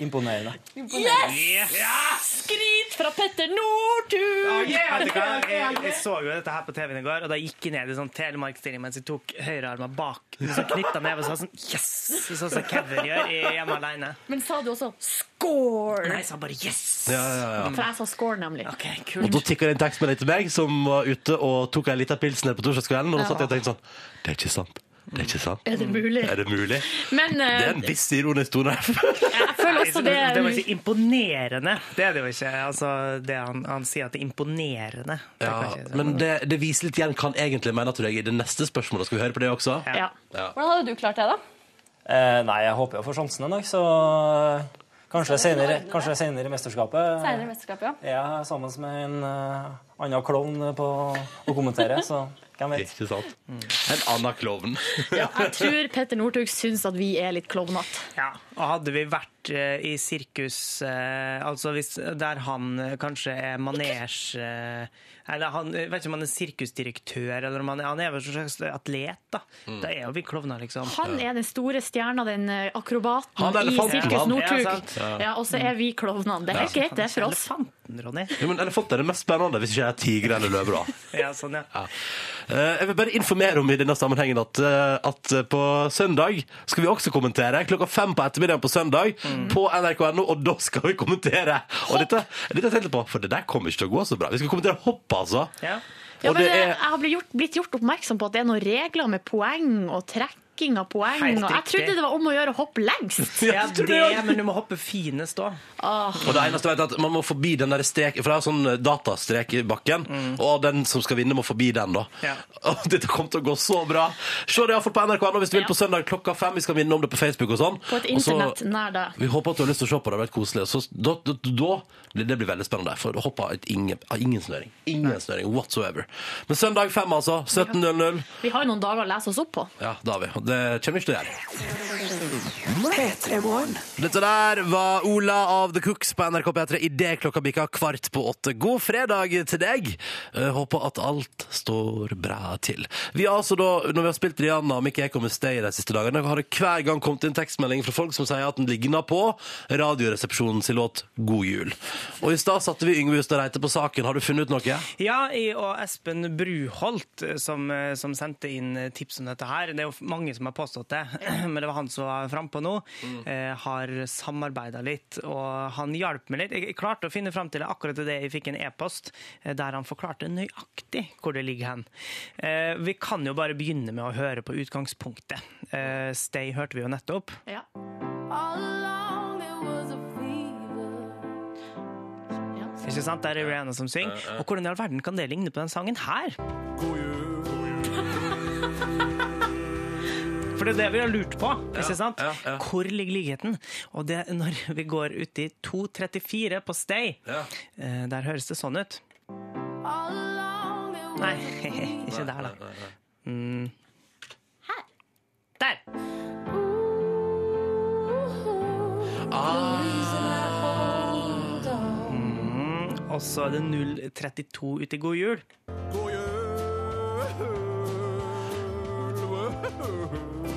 Speaker 8: imponerende.
Speaker 5: Yes, Skryt fra Petter Northug!
Speaker 3: Du? Jeg, jeg så jo dette her på TV-en i går, og da gikk jeg ned i sånn telemarkstilling mens jeg tok høyrearma bak. Så knytta ned og sa sånn Yes! Sånn som Kevin gjør i Hjemme alene.
Speaker 5: Men sa du også score?
Speaker 3: Nei, jeg sa bare Yes!
Speaker 2: Ja, ja, ja.
Speaker 5: For jeg sa score, nemlig.
Speaker 3: OK,
Speaker 2: Og da tikka det en tekstmelding til meg som var ute og tok ei lita pils ned på torsdagskvelden. Og da satt jeg og tenkte sånn Det er ikke sant. Det er ikke sant.
Speaker 5: Er det mulig?
Speaker 2: Er det mulig?
Speaker 5: Men uh,
Speaker 2: Det er en viss ironisk tone her.
Speaker 5: jeg føler også det
Speaker 3: Det var ikke imponerende. Det er det jo ikke. Altså, det han, han sier at det er imponerende. Det
Speaker 2: Ja,
Speaker 3: kan ikke-
Speaker 2: men det, det viser litt igjen hva han egentlig mener, tror jeg, i det neste spørsmålet. Skal vi høre på det også?
Speaker 5: ja.
Speaker 7: Hvordan hadde du klart det, da?
Speaker 8: Eh, nei, jeg håper jo å få sjansen en dag, så øh, kanskje senere, kanskje senere i mesterskapet.
Speaker 7: Senere i mesterskapet, ja.
Speaker 8: Er sammen med en øh, annen klovn på å kommentere, så hvem vet.
Speaker 2: Ikke sant? En annen klovn.
Speaker 5: Jeg tror Petter Northug syns at vi er litt klovnete.
Speaker 3: Ja, og hadde vi vært uh, i sirkus, uh, altså hvis, der han uh, kanskje er manesje Eller han, jeg vet ikke om han er sirkusdirektør, eller om han han er vel en slags atlet, da.
Speaker 2: Mm.
Speaker 3: Da er jo vi klovner, liksom.
Speaker 5: Han er den store stjerna, den eh, akrobaten i Sirkus. Northug.
Speaker 3: Ja.
Speaker 5: Ja, og så er vi klovnene. Det er helt greit, det er for oss.
Speaker 3: Elefanten, Ronny.
Speaker 2: Ja, men elefant er det mest spennende hvis ikke jeg er tiger eller løve, da.
Speaker 3: Ja, sånn, ja.
Speaker 2: Ja. Eh, Jeg vil bare informere om i denne sammenhengen at, eh, at på søndag skal vi også kommentere. Klokka fem på ettermiddagen på søndag på nrk.no, og da skal vi kommentere. Og dette, dette tenkte jeg på, for det der kommer ikke til å gå så bra. Vi skal kommentere hopp, altså.
Speaker 3: ja.
Speaker 5: Ja, men eh,
Speaker 2: er
Speaker 5: Jeg har blitt gjort, blitt gjort oppmerksom på at det er noen regler med poeng og trekking av poeng.
Speaker 3: Helt
Speaker 5: Og jeg
Speaker 3: riktig.
Speaker 5: trodde det var om å gjøre å hoppe lengst.
Speaker 3: ja, det, men du må hoppe finest da.
Speaker 2: Og det eneste jeg vet er at Man må forbi den der strek For det er sånn eh, datastrek i bakken, og den som skal vinne, må forbi den. da
Speaker 3: Ja.
Speaker 2: Og Dette kommer til å gå så bra. Se det iallfall på NRK nå hvis du vil på søndag klokka fem. Vi skal vinne om det på Facebook og sånn.
Speaker 5: På et internett nær da.
Speaker 2: Vi håper at du har lyst til å se på det. Det har vært koselig. Så da, da, da blir det blir veldig spennende. For da hopper et ingen, ah, ingen snøring. Ingen snøring whatsoever. Men søndag fem, altså. 17.00.
Speaker 5: Vi har jo noen dager å lese oss opp på.
Speaker 2: Ja, det har vi. Det kommer vi ikke til å gjøre.
Speaker 1: P3 Morgen.
Speaker 2: Dette der var Ola av The Cooks på NRK P3 idet klokka bikka kvart på åtte. God fredag til deg. Håper at alt står bra til. Vi har altså da, Når vi har spilt Rihanna og Mikke Eko med Stay de siste dagene, har det hver gang kommet inn tekstmelding fra folk som sier at den ligner på Radioresepsjonens låt God jul. Og i stad satte vi Yngve Hustad Reite på saken. Har du funnet ut noe?
Speaker 3: Ja, jeg og Espen Bruholt eh, som, eh, som sendte inn tips om dette her. Det er jo mange som har påstått det, men det var han som var frampå nå. Eh, har samarbeida litt, og han hjalp meg litt. Jeg klarte å finne fram til det akkurat det jeg fikk en e-post eh, der han forklarte nøyaktig hvor det ligger hen. Eh, vi kan jo bare begynne med å høre på utgangspunktet. Eh, Stay hørte vi jo nettopp.
Speaker 5: Ja.
Speaker 3: Ikke sant? Der er Rihanna som synger. Og hvordan i all verden kan det ligne på den sangen her? For det er det vi har lurt på. ikke sant?
Speaker 2: ja, ja.
Speaker 3: Hvor ligger likheten? Og det er når vi går ut i 2.34 på Stay,
Speaker 2: Ja.
Speaker 3: eh, der høres det sånn ut. Nei, ikke der, da. Mm.
Speaker 5: Her.
Speaker 3: Der! Mm, og så er det 032 ute i God jul. God jul.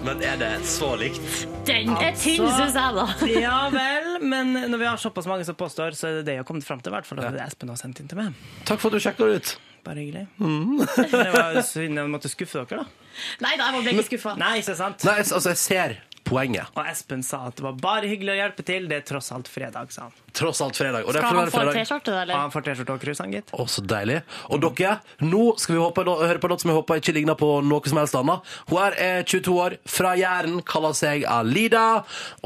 Speaker 2: Men er det så likt?
Speaker 5: Den er tynn, syns jeg, da.
Speaker 3: Ja vel, men når vi har såpass mange som påstår, så er det det jeg har kommet fram til. hvert fall, og det er Espen har sendt inn til meg.
Speaker 2: Takk for at du sjekka det ut.
Speaker 3: Bare hyggelig. Det var synd jeg måtte skuffe dere, da.
Speaker 5: Nei da, jeg ble ikke skuffa.
Speaker 3: Nei, ikke sant?
Speaker 2: Nei, altså, jeg ser poenget.
Speaker 3: Og Espen sa at det var bare hyggelig å hjelpe til. Det er tross alt fredag, sa han.
Speaker 2: Tross alt fredag. Og
Speaker 5: Skal han få en. T-skjorte, eller?
Speaker 3: han får T-skjorte og cruise, han, gitt.
Speaker 2: Å, så deilig. Og dere, nå skal vi håpe, høre på noe som jeg håper ikke ligner på noe som helst annet. Hun her er 22 år, fra Jæren, kaller seg Alida,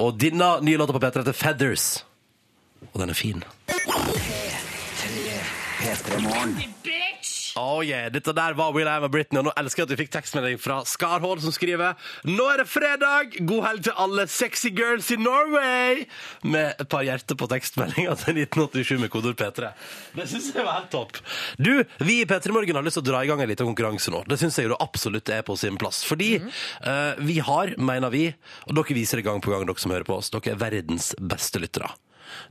Speaker 2: og denne nye låta på P3 heter Feathers. Og den er fin. Oh yeah, Dette der var Will I Am Britney, og nå elsker jeg at vi fikk tekstmelding fra Skarhold, som skriver Nå er det fredag! God helg til alle sexy girls i Norway! Med et par hjerter på tekstmeldinga til 1987 med kodord P3. Det syns jeg var helt topp. Du, vi i P3 Morgen har lyst til å dra i gang en liten konkurranse nå. Det syns jeg jo absolutt er på sin plass. Fordi eh, vi har, mener vi, og dere viser det gang på gang, dere som hører på oss, dere er verdens beste lyttere.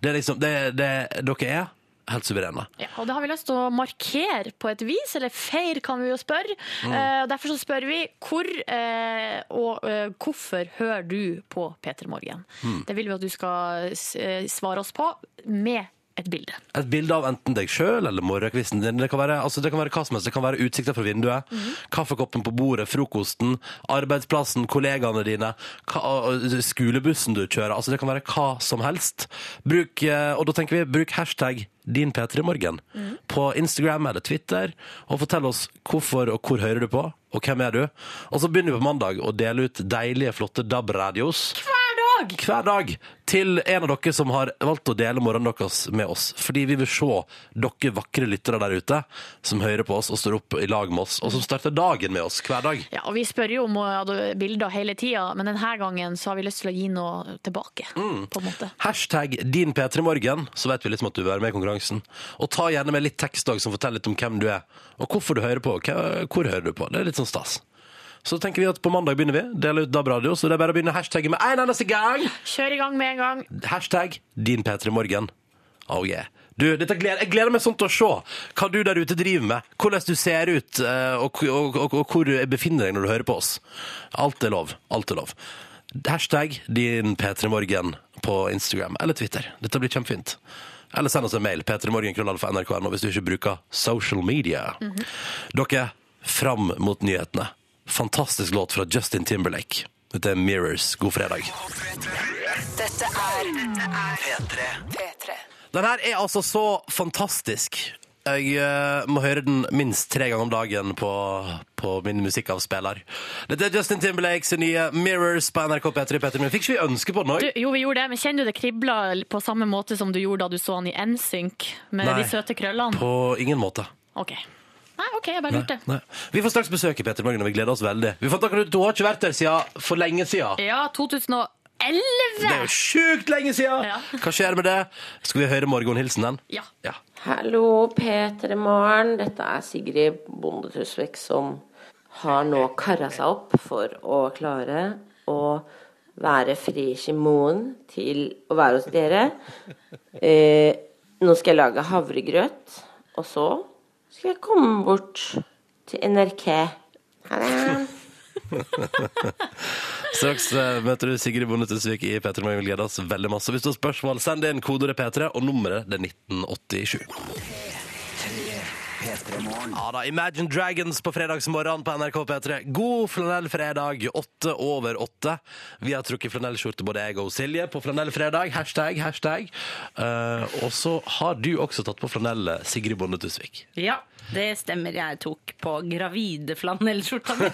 Speaker 2: Det er liksom, det, det, dere er helt suverene.
Speaker 5: Ja, og det har vi lyst til å markere på et vis, eller feir kan vi jo spørre. Eh, og derfor så spør vi hvor eh, og eh, hvorfor hører du på P3 Morgen? Det vil vi at du skal svare oss på med et bilde.
Speaker 2: Et bilde av enten deg sjøl eller morgenkvisten din. Det kan, være, altså det kan være hva som helst. Det kan være utsikter fra vinduet, kaffekoppen på bordet, frokosten, arbeidsplassen, kollegaene dine, hva, skolebussen du kjører. Altså det kan være hva som helst. Bruk, eh, og da tenker vi bruk hashtag din P3morgen på Instagram eller Twitter, og fortell oss hvorfor og hvor hører du på, og hvem er du. Og så begynner vi på mandag å dele ut deilige, flotte DAB-radios
Speaker 5: Hver dag!
Speaker 2: hver dag til en av dere som har valgt å dele morgenen deres med oss. Fordi vi vil se dere vakre lyttere der ute som hører på oss og står opp i lag med oss, og som starter dagen med oss hver dag.
Speaker 5: Ja, og Vi spør jo om bilder hele tida, men denne gangen så har vi lyst til å gi noe tilbake. på en måte.
Speaker 2: Hashtag din P3morgen, så vet vi liksom at du vil være med i konkurransen. Og ta gjerne med litt tekst også, som forteller litt om hvem du er, og hvorfor du hører på. Hvor hører du på? Det er litt sånn stas. Så tenker vi at på mandag begynner vi. Dele ut DAB-radio, så det er bare å begynne hashtagget med en eneste gang!
Speaker 5: Kjør i gang med en gang.
Speaker 2: Hashtag din P3morgen. Oh yeah. Du, gleder, jeg gleder meg sånn til å se hva du der ute driver med. Hvordan du ser ut, eh, og, og, og, og hvor du befinner deg når du hører på oss. Alt er lov. Alt er lov. Hashtag din P3morgen på Instagram eller Twitter. Dette blir kjempefint. Eller send oss en mail. P3morgenkrøllalfa.nrk.no hvis du ikke bruker social media. Dere, fram mot nyhetene. Fantastisk låt fra Justin Timberlake. Dette er Mirrors. God fredag.
Speaker 1: Dette er P3.
Speaker 2: Den her er altså så fantastisk. Jeg uh, må høre den minst tre ganger om dagen på, på min musikkavspiller. Dette er Justin Timberlakes nye Mirrors på NRK P3. Petter, men fikk ikke vi ønske på den òg?
Speaker 5: jo, vi gjorde det, men kjenner du det kribla på samme måte som du gjorde da du så han i NSYNC med
Speaker 2: Nei.
Speaker 5: de søte krøllene?
Speaker 2: På ingen måte.
Speaker 5: OK. Nei, OK, jeg bare lurte.
Speaker 2: Nei. Vi får straks besøk i Petter Morgen, og vi gleder oss veldig. Vi fant akkurat ut, Du har ikke vært der siden for lenge siden.
Speaker 5: Ja, 2011!
Speaker 2: Det er jo sjukt lenge siden!
Speaker 5: Ja.
Speaker 2: Hva skjer med det? Skal vi høre morgenhilsenen?
Speaker 5: Ja.
Speaker 2: Ja.
Speaker 9: Hallo, P3 Morgen. Dette er Sigrid Bonde Tusvik som har nå kara seg opp for å klare å være fri i til å være hos dere. Eh, nå skal jeg lage havregrøt, og så skal jeg komme bort til NRK. Ha det.
Speaker 2: Straks eh, møter du Sigrid Bonde Tusvik i P3 Morgen. Gleder oss veldig masse. Hvis du har spørsmål, send inn kodeordet P3, og nummeret det er 1987. Ja da, Imagine Dragons på fredagsmorgen på NRK P3. God flanellfredag, åtte over åtte. Vi har trukket flanellskjorte, både jeg og Silje, på flanellfredag. Hashtag, hashtag. Uh, og så har du også tatt på flanell, Sigrid Bonde Tusvik.
Speaker 10: Ja, det stemmer. Jeg tok på gravide flanellskjorta mi.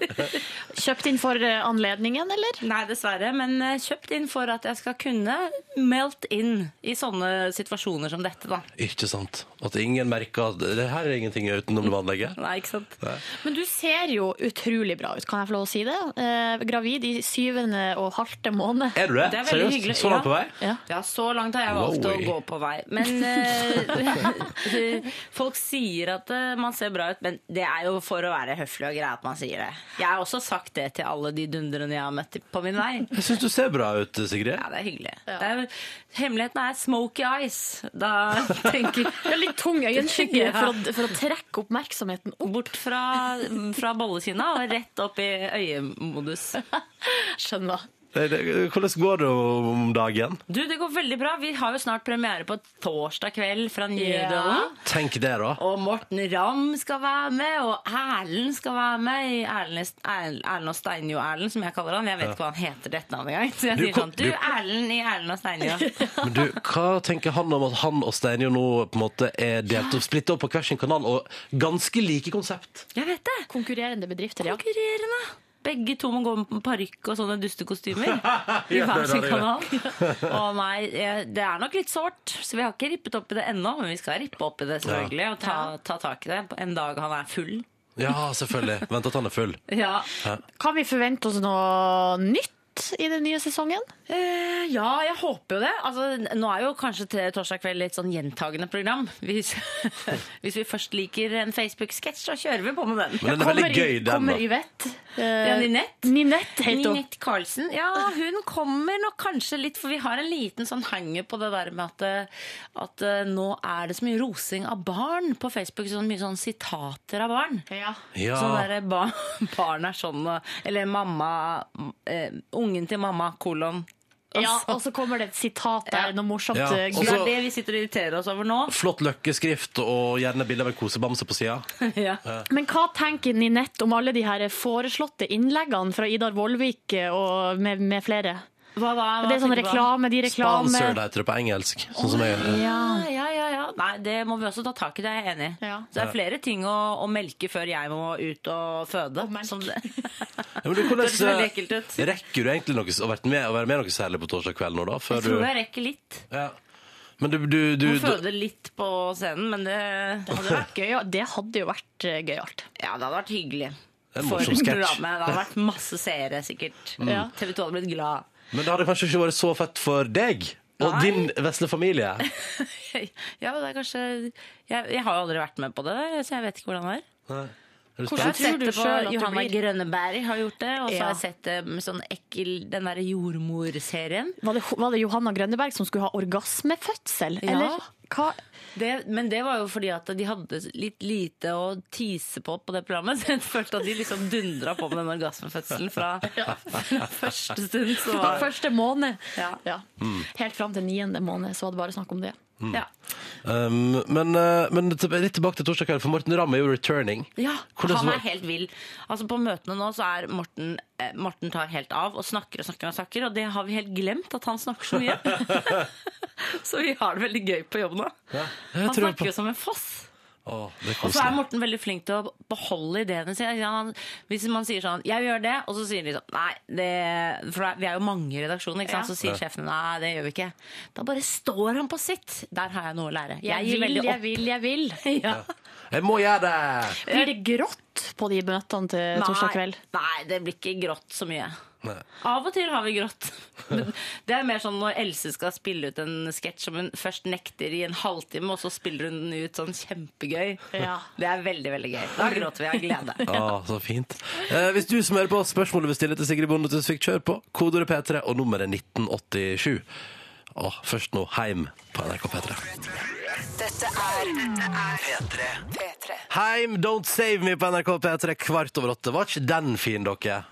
Speaker 5: Kjøpt inn for eh, anledningen, eller?
Speaker 10: Nei, dessverre, men eh, kjøpt inn for at jeg skal kunne melt inn i sånne situasjoner som dette, da.
Speaker 2: Ikke sant? At ingen merker at det her er ingenting utenom det vanlige.
Speaker 10: Nei, ikke sant?
Speaker 5: Men du ser jo utrolig bra ut, kan jeg få lov å si det? Eh, gravid i syvende og halvte måned.
Speaker 2: Er du det?
Speaker 10: Det er
Speaker 2: Seriøst?
Speaker 10: hyggelig,
Speaker 2: Så langt på vei?
Speaker 5: Ja.
Speaker 10: Ja, så langt har jeg valgt
Speaker 2: Wow.
Speaker 10: å gå på vei. Men eh, folk sier at eh, man ser bra ut, men det er jo for å være høflig og grei at man sier det. Jeg har også sagt det til alle de dundrene jeg har møtt på min vei.
Speaker 2: Jeg syns du ser bra ut, Sigrid.
Speaker 10: Ja, det er hyggelig. Det er, hemmeligheten er smoky eyes. Da tenker
Speaker 5: er litt tung øyenskygge
Speaker 10: Ja.
Speaker 5: for, å, for å trekke oppmerksomheten opp.
Speaker 10: Bort fra, fra bollekinna og rett opp i øyemodus.
Speaker 5: Skjønner.
Speaker 2: Det- det- Hvordan går det om dagen?
Speaker 10: Du, det går veldig bra. Vi har jo snart premiere på torsdag kveld fra Nydalen.
Speaker 2: Tenk det, da.
Speaker 10: Og Morten Ramm skal være med, og Erlend skal være med i Erlend og Steinjo-Erlend, som jeg kaller han. Jeg vet ikke hva han heter dette navnet engang. Så jeg
Speaker 2: Du,
Speaker 10: sier sånn Du, Erlend i Erlend og Steinjo.
Speaker 2: Men du, hva tenker han om at han og Steinjo nå på en måte er delt og splitta opp på hver sin kanal, og ganske like konsept?
Speaker 10: Jeg vet det.
Speaker 5: Konkurrerende bedrifter, ja.
Speaker 10: Konkurrerende. Begge to må gå med parykk og sånne dustekostymer. I hver sin kanal. Å nei, det er nok litt sårt, så vi har ikke rippet opp i det ennå. Men vi skal rippe opp i det selvfølgelig og ta, ta tak i det en dag han er full.
Speaker 2: Ja, selvfølgelig. Vent at han er full.
Speaker 10: Ja.
Speaker 5: Kan vi forvente oss noe nytt i den nye sesongen?
Speaker 10: Eh, ja, jeg håper jo det. Altså, nå er jo kanskje til torsdag kveld litt sånn gjentagende program. Hvis, hvis vi først liker en Facebook-sketsj, så kjører vi på med den.
Speaker 2: Men den er veldig gøy, den,
Speaker 5: Kommer
Speaker 2: da.
Speaker 5: Yvette?
Speaker 10: Ja, Ninette.
Speaker 5: Ninette heter hun.
Speaker 10: Ninette Carlsen. Ja, hun kommer nok kanskje litt, for vi har en liten sånn hanger på det der med at, eh, at eh, nå er det så mye rosing av barn på Facebook. Så mye sånn sitater av barn.
Speaker 5: Ja.
Speaker 2: Ja.
Speaker 10: Sånn der, barn, barn er sånn Eller mamma eh, Ungen til mamma, kolon.
Speaker 5: Ja, og så kommer det et sitat der, noe morsomt.
Speaker 2: Ja,
Speaker 5: eh,
Speaker 2: og
Speaker 10: det
Speaker 2: så-
Speaker 10: er det vi sitter og irriterer oss over nå.
Speaker 2: Flott løkkeskrift og gjerne bilde av en kosebamse på sida.
Speaker 10: ja.
Speaker 5: Men hva tenker Ninette om alle de her foreslåtte innleggene fra Idar Vollvik eh, og med, med flere?
Speaker 10: Hva, hva, hva
Speaker 5: Det er sånn
Speaker 10: tenker du på?
Speaker 5: reklame, de reklame...
Speaker 2: Sponsored heter det på engelsk. Sånn som jeg
Speaker 10: Ja, ja, ja, ja. Nei, det må vi også ta tak i, det er jeg enig i.
Speaker 5: Ja.
Speaker 10: Så det er flere ting å, å melke før jeg må ut og føde. Som det.
Speaker 2: Ja, men du, hvordan,
Speaker 10: Det høres veldig ekkelt ut.
Speaker 2: Rekker du egentlig noe, å være med, å være med noe særlig på torsdag kveld nå, da? Før
Speaker 10: Jeg tror jeg rekker litt.
Speaker 2: ja. Men du, du, du,
Speaker 10: Må
Speaker 2: du
Speaker 10: føde litt på scenen, men det
Speaker 5: Det hadde vært gøy, det hadde jo vært eh, gøyalt.
Speaker 10: Ja, det hadde vært hyggelig.
Speaker 2: Det er en
Speaker 10: For
Speaker 2: morsom sketsj.
Speaker 10: programmet. Det hadde vært masse seere, sikkert.
Speaker 5: Ja.
Speaker 10: TV 2 hadde blitt glad.
Speaker 2: Men det hadde kanskje ikke vært så fett for deg og
Speaker 10: Nei.
Speaker 2: din vesle familie?
Speaker 10: Ja, det er kanskje jeg, jeg har jo aldri vært med på det, der, så jeg vet ikke hvordan det er.
Speaker 2: Nei. Er
Speaker 10: Jeg
Speaker 5: Hvordan
Speaker 10: har sett
Speaker 5: tror du
Speaker 10: det på Johanna
Speaker 5: blir?
Speaker 10: Grønneberg har gjort det, og så
Speaker 5: Ja.
Speaker 10: har jeg sett det med sånn ekkel Den derre jordmorserien.
Speaker 5: Var det, var det Johanna Grønneberg som skulle ha orgasmefødsel?
Speaker 10: Ja.
Speaker 5: Eller hva?
Speaker 10: Det, men det var jo fordi at de hadde litt lite å tise på på det programmet. Så jeg følte at de liksom dundra på med den orgasmefødselen fra, fra første stund. Så var,
Speaker 5: Første måned.
Speaker 10: Ja.
Speaker 5: Ja. Helt fram til niende måned så var det bare snakk om det.
Speaker 10: Ja.
Speaker 2: Um, men, uh, men litt tilbake til torsdag kveld, for Morten Ramm er jo returning.
Speaker 10: ja,
Speaker 2: Hvordan
Speaker 10: han er helt vill. Altså På møtene nå så er Morten eh, Morten tar helt av og snakker og snakker og snakker, og det har vi helt glemt at han snakker så mye. så vi har det veldig gøy på jobb nå.
Speaker 2: Ja,
Speaker 10: Han snakker jo som en foss. Og så er. Morten veldig flink til å beholde ideene sine. Hvis man sier sånn 'jeg gjør det', og så sier de sånn 'nei', det, for vi er jo mange i redaksjonen, ikke sant? så sier sjefen 'nei, det gjør vi ikke'. Da bare står han på sitt. Der har jeg noe å lære.
Speaker 5: Jeg
Speaker 10: gir
Speaker 5: vil,
Speaker 10: veldig
Speaker 5: jeg vil, jeg vil.
Speaker 10: Ja.
Speaker 2: Jeg må gjøre det!
Speaker 5: Blir det grått på de møtene til torsdag kveld?
Speaker 10: Nei, det blir ikke grått så mye.
Speaker 2: Nei.
Speaker 10: Av og til har vi grått. Men det er mer sånn når Else skal spille ut en sketsj som hun først nekter i en halvtime, og så spiller hun den ut sånn kjempegøy.
Speaker 5: Ja.
Speaker 10: Det er veldig, veldig gøy. Da gråter vi av glede.
Speaker 2: Å, så fint. Eh, hvis du som hører på spørsmålet vil stille til Sigrid Bonde Tusvik, kjør på. Kodeordet P3 og nummeret 1987. Og først nå heim på NRK P3.
Speaker 1: Dette er P3.
Speaker 2: Heim, Don't Save Me på NRK P3 kvart over åtte. Var ikke den fin, dere?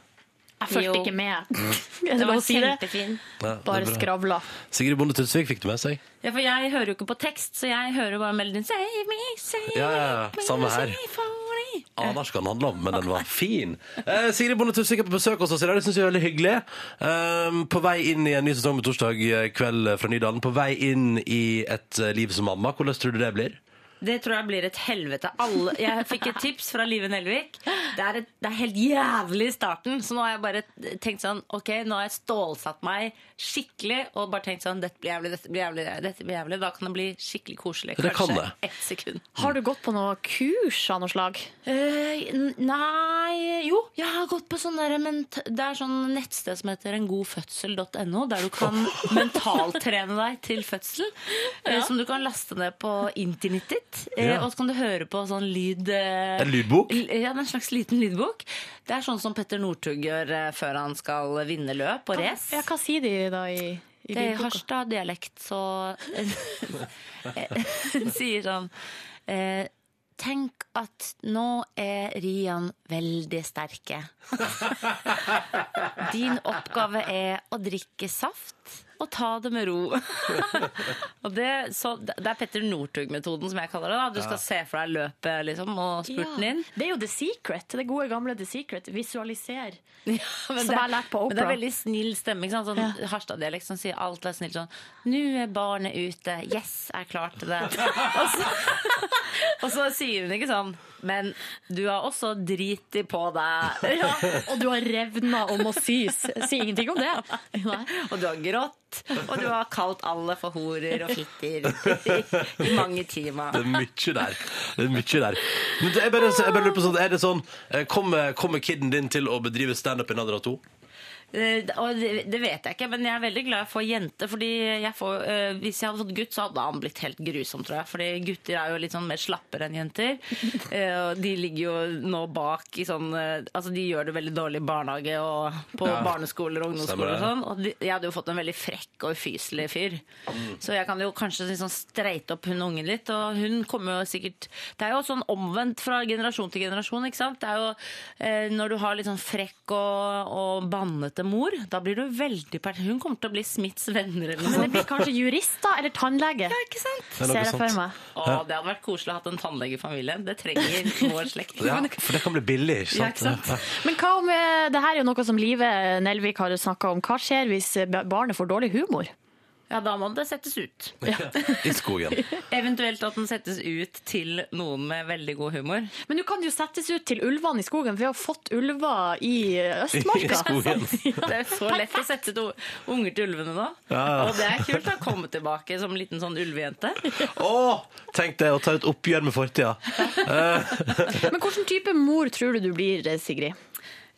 Speaker 5: Jeg fulgte ikke med.
Speaker 10: Det var
Speaker 5: si det?
Speaker 10: kjempefin.
Speaker 2: Ja, det
Speaker 5: Bare
Speaker 2: bra.
Speaker 5: skravla.
Speaker 2: Sigrid Bonde Tusvik fikk du med seg?
Speaker 10: Ja, for jeg hører jo ikke på tekst, så jeg hører bare melodien Save me, save
Speaker 2: Ja, ja, ja.
Speaker 10: me,
Speaker 2: Samme her.
Speaker 10: save for me.
Speaker 2: Aner ikke hva den handler om, men den var fin. Eh, Sigrid Bonde Tusvik er på besøk hos oss i dag. Det syns jeg er veldig hyggelig. Um, på vei inn i en ny sesong med torsdag kveld fra Nydalen. På vei inn i et eh, liv som mamma. Hvordan tror du det blir?
Speaker 10: Det tror jeg blir et helvete. Alle, jeg fikk et tips fra Live Nelvik. Det er, et, det er helt jævlig i starten, så nå har jeg bare tenkt sånn Ok, nå har jeg stålsatt meg skikkelig og bare tenkt sånn Dette blir jævlig, dette blir jævlig, dette blir jævlig. Da kan det bli skikkelig koselig.
Speaker 2: Det kan
Speaker 10: Kanskje
Speaker 2: det.
Speaker 10: ett sekund.
Speaker 5: Har du gått på noe kurs av noe slag?
Speaker 10: Uh, nei Jo, jeg har gått på sånn der, Det er sånn nettsted som heter engodfødsel.no, der du kan mentaltrene deg til fødsel. Ja. Som du kan laste ned på internettet ditt. eh,
Speaker 2: Ja.
Speaker 10: Og så kan du høre på sånn lyd eh,
Speaker 2: En lydbok?
Speaker 10: Ja, en slags liten lydbok. Det er sånn som Petter Northug gjør eh, før han skal vinne løp og race.
Speaker 5: Ja, hva sier de da i, i
Speaker 10: Det er? Harstad-dialekt, så Hun sier sånn eh, Tenk at nå er Rian veldig sterke. Din oppgave er å drikke saft og ta det med ro. og det, så, det er Petter Northug-metoden, som jeg kaller det. da. Du skal
Speaker 5: Ja.
Speaker 10: se for deg løpet liksom, og spurten
Speaker 5: Ja,
Speaker 10: inn.
Speaker 5: Det er jo The Secret. Det gode, gamle The Secret. Visualiser.
Speaker 10: Men
Speaker 5: som
Speaker 10: det,
Speaker 5: jeg har lært på
Speaker 10: men det er veldig snill stemme. Ikke sant? Sånn Harstad-dialekt som sier alt er snilt sånn Nå er barnet ute. Yes, jeg klarte det. og, så, og så sier hun ikke sånn Men du har også driti på deg.
Speaker 5: Ja, og du har revna om å sys. Si ingenting om det. Nei.
Speaker 10: Og du har grått. Og du har kalt alle for horer og fitter i, mange timer.
Speaker 2: Det er mye der. Det er mye der. Men er bare, jeg bare lurer på sånn, er det sånn eh, Kommer, kommer kiden din til å bedrive standup i Nadra alder av to?
Speaker 10: Eh, og det, det vet jeg ikke, men jeg er veldig glad jeg får jente. Fordi jeg får, eh, Hvis jeg hadde fått gutt, så hadde han blitt helt grusom, tror jeg. Fordi gutter er jo litt sånn mer slappere enn jenter. Eh, og de ligger jo nå bak i sånn eh, Altså de gjør det veldig dårlig i barnehage og på
Speaker 11: Ja.
Speaker 10: barneskoler og ungdomsskoler og sånn. Og jeg hadde jo fått en veldig frekk og ufyselig fyr. Så jeg kan jo kanskje liksom streite opp hun ungen litt. Og hun kommer jo sikkert Det er jo sånn omvendt fra generasjon til generasjon, ikke sant. Det er jo eh, når du har litt sånn frekk og, og bannete mor, da blir du veldig per... Hun kommer til å bli Smiths venner eller noe
Speaker 5: Men det blir kanskje jurist, da? Eller tannlege?
Speaker 10: Ja, ikke sant?
Speaker 2: Det er
Speaker 5: Ser jeg for meg.
Speaker 10: Å, det hadde vært koselig å ha en tannlege i familien. Det trenger vår slekt.
Speaker 2: Ja, for det kan bli billig, ikke
Speaker 10: Ja,
Speaker 2: sant?
Speaker 10: ikke sant?
Speaker 2: Ja.
Speaker 5: Men hva om eh, det her er jo noe som Live Nelvik har snakka om. Hva skjer hvis barnet får dårlig humor?
Speaker 10: Ja, da må det settes ut.
Speaker 2: I skogen.
Speaker 10: Eventuelt at den settes ut til noen med veldig god humor.
Speaker 5: Men du kan jo settes ut til ulvene i skogen, for vi har fått ulver i Østmarka.
Speaker 10: I skogen. Det er så lett å sette to unger til ulvene nå.
Speaker 2: Ja.
Speaker 10: Og det er kult å komme tilbake som liten sånn ulvejente.
Speaker 2: Å, tenk det, å ta et oppgjør med fortida. Eh,
Speaker 5: Men hvilken type mor tror du du blir, Sigrid?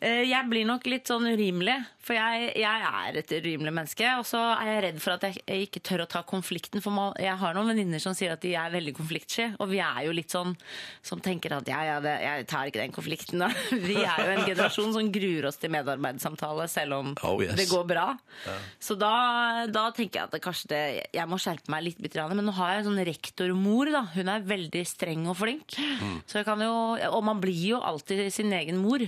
Speaker 10: Eh, Jeg blir nok litt sånn urimelig, for jeg, jeg er et urimelig menneske. Og så er jeg redd for at jeg, jeg ikke tør å ta konflikten. For ma- jeg har noen venninner som sier at de er veldig konfliktsky. Og vi er jo litt sånn som tenker at ja, ja, det, jeg tar ikke den konflikten, da. Vi er jo en generasjon som gruer oss til medarbeidssamtale selv om
Speaker 2: Oh, yes.
Speaker 10: det går bra. Så da, da tenker jeg at det kanskje det, jeg må skjerpe meg litt. litt. Men nå har jeg en sånn rektormor. da. Hun er veldig streng og flink. Kan jo, og man blir jo alltid sin egen mor.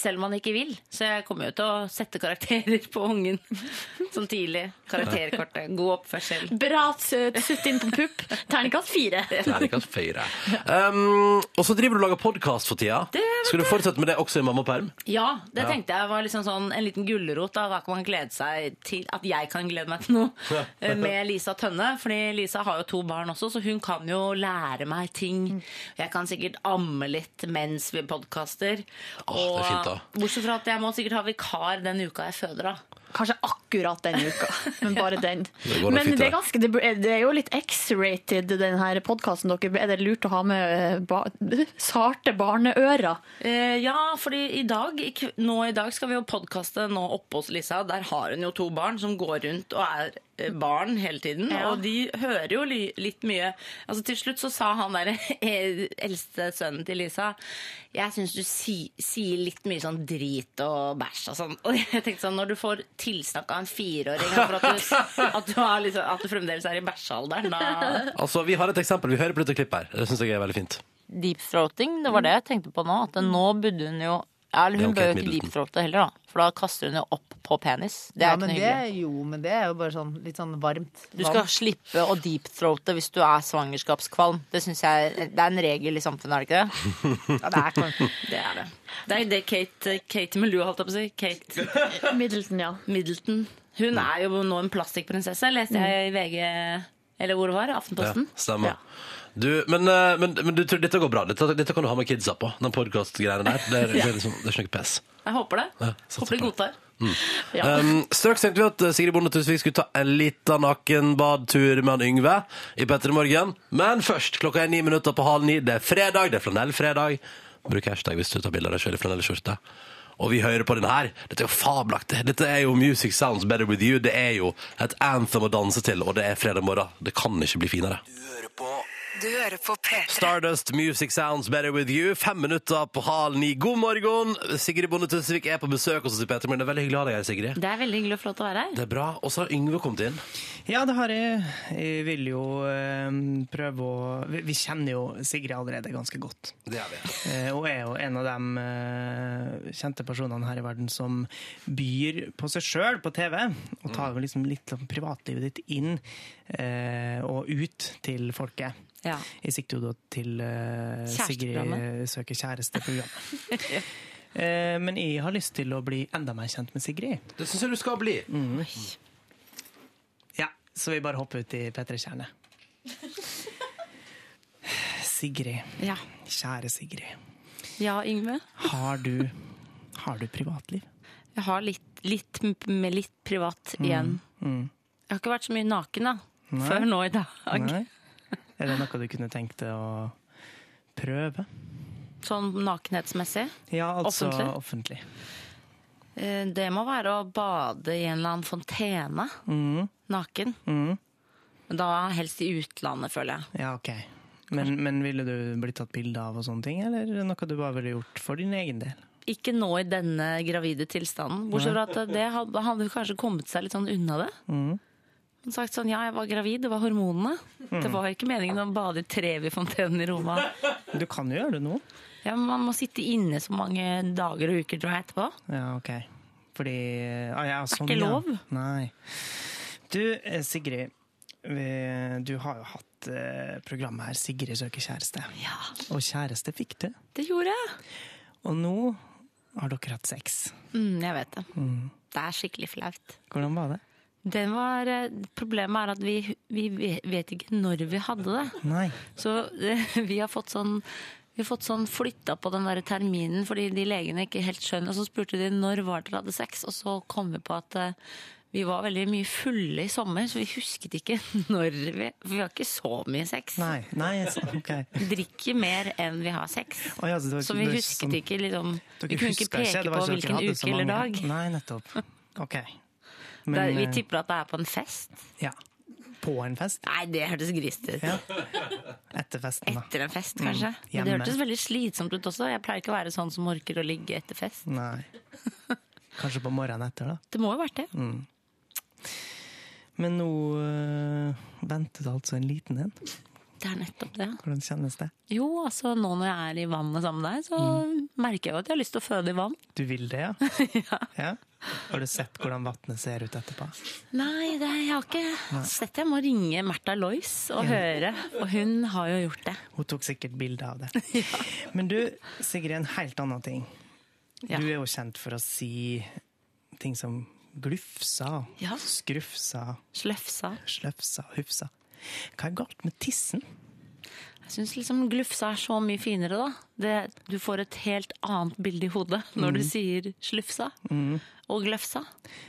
Speaker 10: Selv om man ikke vil. Så jeg kommer jo til å sette karakterer på ungen sånn tidlig. Karakterkortet. God oppførsel.
Speaker 5: Bra sutt inn på pupp. Terningkast fire.
Speaker 2: Terningkast fire. Um, og så driver du og lager podkast for tida. Skal du fortsette med det også i mammaperm?
Speaker 10: Ja, det
Speaker 2: Ja.
Speaker 10: tenkte jeg var liksom sånn en liten gulrot. Da. da kan man glede seg til at jeg kan glede meg til noe eh, med Lisa Tønne. Fordi Lisa har jo to barn også, så hun kan jo lære meg ting. Jeg kan sikkert amme litt mens vi podkaster.
Speaker 2: Åh, det er fint, da.
Speaker 10: Bortsett fra at jeg må sikkert ha vikar den uka jeg føder, da.
Speaker 5: Kanskje akkurat den uka, men bare den.
Speaker 2: Det
Speaker 5: Men
Speaker 2: fint,
Speaker 5: det er, ganske, det er- jo litt X-rated, denne podkasten deres. Er det lurt å ha med eh, ba, sarte barneører?
Speaker 10: Eh, ja, fordi i dag, i nå i dag skal vi jo podkaste nå oppe hos Lisa. Der har hun jo to barn som går rundt og er eh, barn hele tiden.
Speaker 5: Ja.
Speaker 10: Og de hører jo li, litt mye. Altså Til slutt så sa han der eh, eldste sønnen til Lisa Jeg syns du si, sier litt mye sånn drit og bæsj og sånn. Og jeg tenkte sånn, når du får tilsnakk av en fireåring for at du, at, du har liksom, at du fremdeles er i bæsjealderen,
Speaker 2: Altså, Vi har et eksempel. Vi hører på dette klippet her. Det syns jeg er veldig fint.
Speaker 11: Deep throating, det var det jeg tenkte på nå. At nå burde hun jo ja, eller Hun bør jo ikke deepthroate heller, da. For da kaster hun jo opp på penis. Det er
Speaker 12: ja,
Speaker 11: ikke noe
Speaker 12: det,
Speaker 11: hyggelig.
Speaker 12: jo, men det er jo bare sånn litt sånn varmt.
Speaker 11: Du skal slippe å deepthroate hvis du er svangerskapskvalm. Det synes jeg Det er en regel i samfunnet, er det ikke det?
Speaker 12: Ja, det er kanskje
Speaker 10: Det er det. Det er det Kate, Kate Melua, holdt jeg på å si. Kate
Speaker 5: Middleton, ja.
Speaker 10: Middleton. Hun er jo nå en plastikkprinsesse, leste jeg i VG Eller hvor det var? Aftenposten.
Speaker 2: Ja, stemmer. Du, men, eh, men, men du tror dette går bra? Dette, dette kan du ha med kidsa på? Den podkast-greiene der? Det er, det er, liksom, det er ikke noe pes.
Speaker 10: Jeg håper det.
Speaker 2: Ja,
Speaker 10: håper de
Speaker 2: godtar.
Speaker 10: godtar.
Speaker 5: Ja.
Speaker 2: Um, straks tenkte vi at eh, Sigrid Bonde Tusvik skulle ta en liten nakenbadtur med han Yngve i Petter morgen. Men først, klokka er ni minutter på halv ni. Det er fredag, det er flanellfredag. Bruk hashtag hvis du tar bilde av deg sjøl i flanellskjorte. Og vi hører på den her. Dette er jo fabelaktig. Dette er jo Music Sounds Better With You. Det er jo et anthem å danse til, og det er fredag morgen. Det kan ikke bli finere.
Speaker 13: Du hører på Du hører på P3.
Speaker 2: Stardust Music Sounds Better With You. Fem minutter på halen ni. God morgen! Sigrid Bonde Tusvik er på besøk hos oss i P3 Morgen. Det er veldig hyggelig å ha deg her, Sigrid.
Speaker 10: Det er veldig hyggelig og flott å være her.
Speaker 2: Det er bra. Og så har Yngve kommet inn.
Speaker 3: Ja, det har jeg. Jeg vil jo eh, prøve å vi, vi kjenner jo Sigrid allerede ganske godt.
Speaker 2: Det er vi.
Speaker 3: Eh, og er jo en av de eh, kjente personene her i verden som byr på seg sjøl på TV. Og tar jo liksom litt av privatlivet ditt inn eh, og ut til folket.
Speaker 10: Ja.
Speaker 3: Jo da til uh, Sigrid søker kjæreste-programmet. uh, Men jeg har lyst til å bli enda mer kjent med Sigrid.
Speaker 2: Det syns jeg du skal bli.
Speaker 3: Ja, så vi bare hopper ut i P3 Kjerne. Sigrid.
Speaker 10: Ja.
Speaker 3: Kjære Sigrid.
Speaker 10: ja, Yngve.
Speaker 3: Har du, har du privatliv?
Speaker 10: Jeg har litt, litt med litt privat igjen.
Speaker 3: Mm.
Speaker 10: Jeg har ikke vært så mye naken da,
Speaker 3: Nei.
Speaker 10: før nå i dag.
Speaker 3: Nei? Er det noe du kunne tenkt deg å prøve?
Speaker 10: Sånn nakenhetsmessig.
Speaker 3: Ja, altså
Speaker 10: Offentlig?
Speaker 3: offentlig.
Speaker 10: Eh, Det må være å bade i en eller annen fontene
Speaker 3: Mm.
Speaker 10: naken.
Speaker 3: Mm.
Speaker 10: Da helst i utlandet, føler jeg.
Speaker 3: Ja, OK. Men, men ville du blitt tatt bilde av og sånne ting, eller er noe du bare ville gjort for din egen del?
Speaker 10: Ikke nå i denne gravide tilstanden. Bortsett fra at det hadde, hadde kanskje kommet seg litt sånn unna det.
Speaker 3: Mm.
Speaker 10: Han sagt sånn, ja, jeg var gravid, det var hormonene.
Speaker 3: Mm.
Speaker 10: Det var ikke meningen å bade i Trevi-fontenen i Roma.
Speaker 3: Du kan jo gjøre det nå.
Speaker 10: Ja, men man må sitte inne så mange dager og uker, tror jeg, etterpå.
Speaker 3: Ja, OK. Fordi ah, ja, sånn,
Speaker 10: ikke
Speaker 3: ja.
Speaker 10: lov.
Speaker 3: Nei. Du, eh, Sigrid. Vi, du har jo hatt eh, programmet her 'Sigrid søker kjæreste'. Ja. Og kjæreste fikk du.
Speaker 10: Det gjorde jeg.
Speaker 3: Og nå har dere hatt sex.
Speaker 10: Mm, jeg vet det.
Speaker 3: Mm.
Speaker 10: Det er skikkelig flaut.
Speaker 3: Hvordan var det?
Speaker 10: Den var, eh, problemet er at vi, vi vet ikke når vi hadde det.
Speaker 3: Nei.
Speaker 10: Så eh, vi har fått sånn vi har fått sånn flytta på den der terminen fordi de legene ikke helt skjønner. Og så spurte de når var dere hadde sex, og så kom vi på at eh, vi var veldig mye fulle i sommer, så vi husket ikke når vi For vi har ikke så mye sex.
Speaker 3: Nei, nei, så- ok.
Speaker 10: Vi drikker mer enn vi har sex.
Speaker 3: Oh, ja, så
Speaker 10: så vi husket
Speaker 3: sånn-
Speaker 10: ikke liksom Vi kunne ikke peke
Speaker 3: ikke, på
Speaker 10: hvilken uke eller dag.
Speaker 3: Nei, nettopp. OK.
Speaker 10: Det, er- vi
Speaker 3: eh,
Speaker 10: tipper at det er på en fest.
Speaker 3: Ja. På en fest?
Speaker 10: Nei, det hørtes grisete ut.
Speaker 3: Ja. Etter festen, da.
Speaker 10: Etter en fest,
Speaker 3: Mm.
Speaker 10: Men det hørtes veldig slitsomt ut også. Jeg pleier ikke å være sånn som orker å ligge etter fest.
Speaker 3: Nei. Kanskje på morgenen etter, da.
Speaker 10: Det må jo vært det.
Speaker 3: Mm. Men nå øh, venter det altså en liten en.
Speaker 10: Det er nettopp det.
Speaker 3: Hvordan kjennes det?
Speaker 10: Jo, altså nå når jeg er i vannet sammen med deg, så
Speaker 3: Mm.
Speaker 10: merker jeg jo at jeg har lyst til å føde i vann.
Speaker 3: Du vil det, ja? ja. Har du sett hvordan vannet ser ut etterpå?
Speaker 10: Nei, det, jeg har ikke
Speaker 3: Nei.
Speaker 10: sett det. Jeg må ringe Märtha Lois og
Speaker 3: Ja.
Speaker 10: høre. Og hun har jo gjort det.
Speaker 3: Hun tok sikkert bilde av det. Men du, Sigrid, en helt annen ting.
Speaker 10: Ja.
Speaker 3: Du er jo kjent for å si ting som glufsa, skrufsa,
Speaker 10: sløfsa,
Speaker 3: sløfsa, hufsa. Hva er galt med tissen?
Speaker 10: Jeg syns liksom glufsa er så mye finere, da. Det, du får et helt annet bilde i hodet når du
Speaker 3: Mm.
Speaker 10: sier slufsa
Speaker 3: Mm.
Speaker 10: og gløfsa.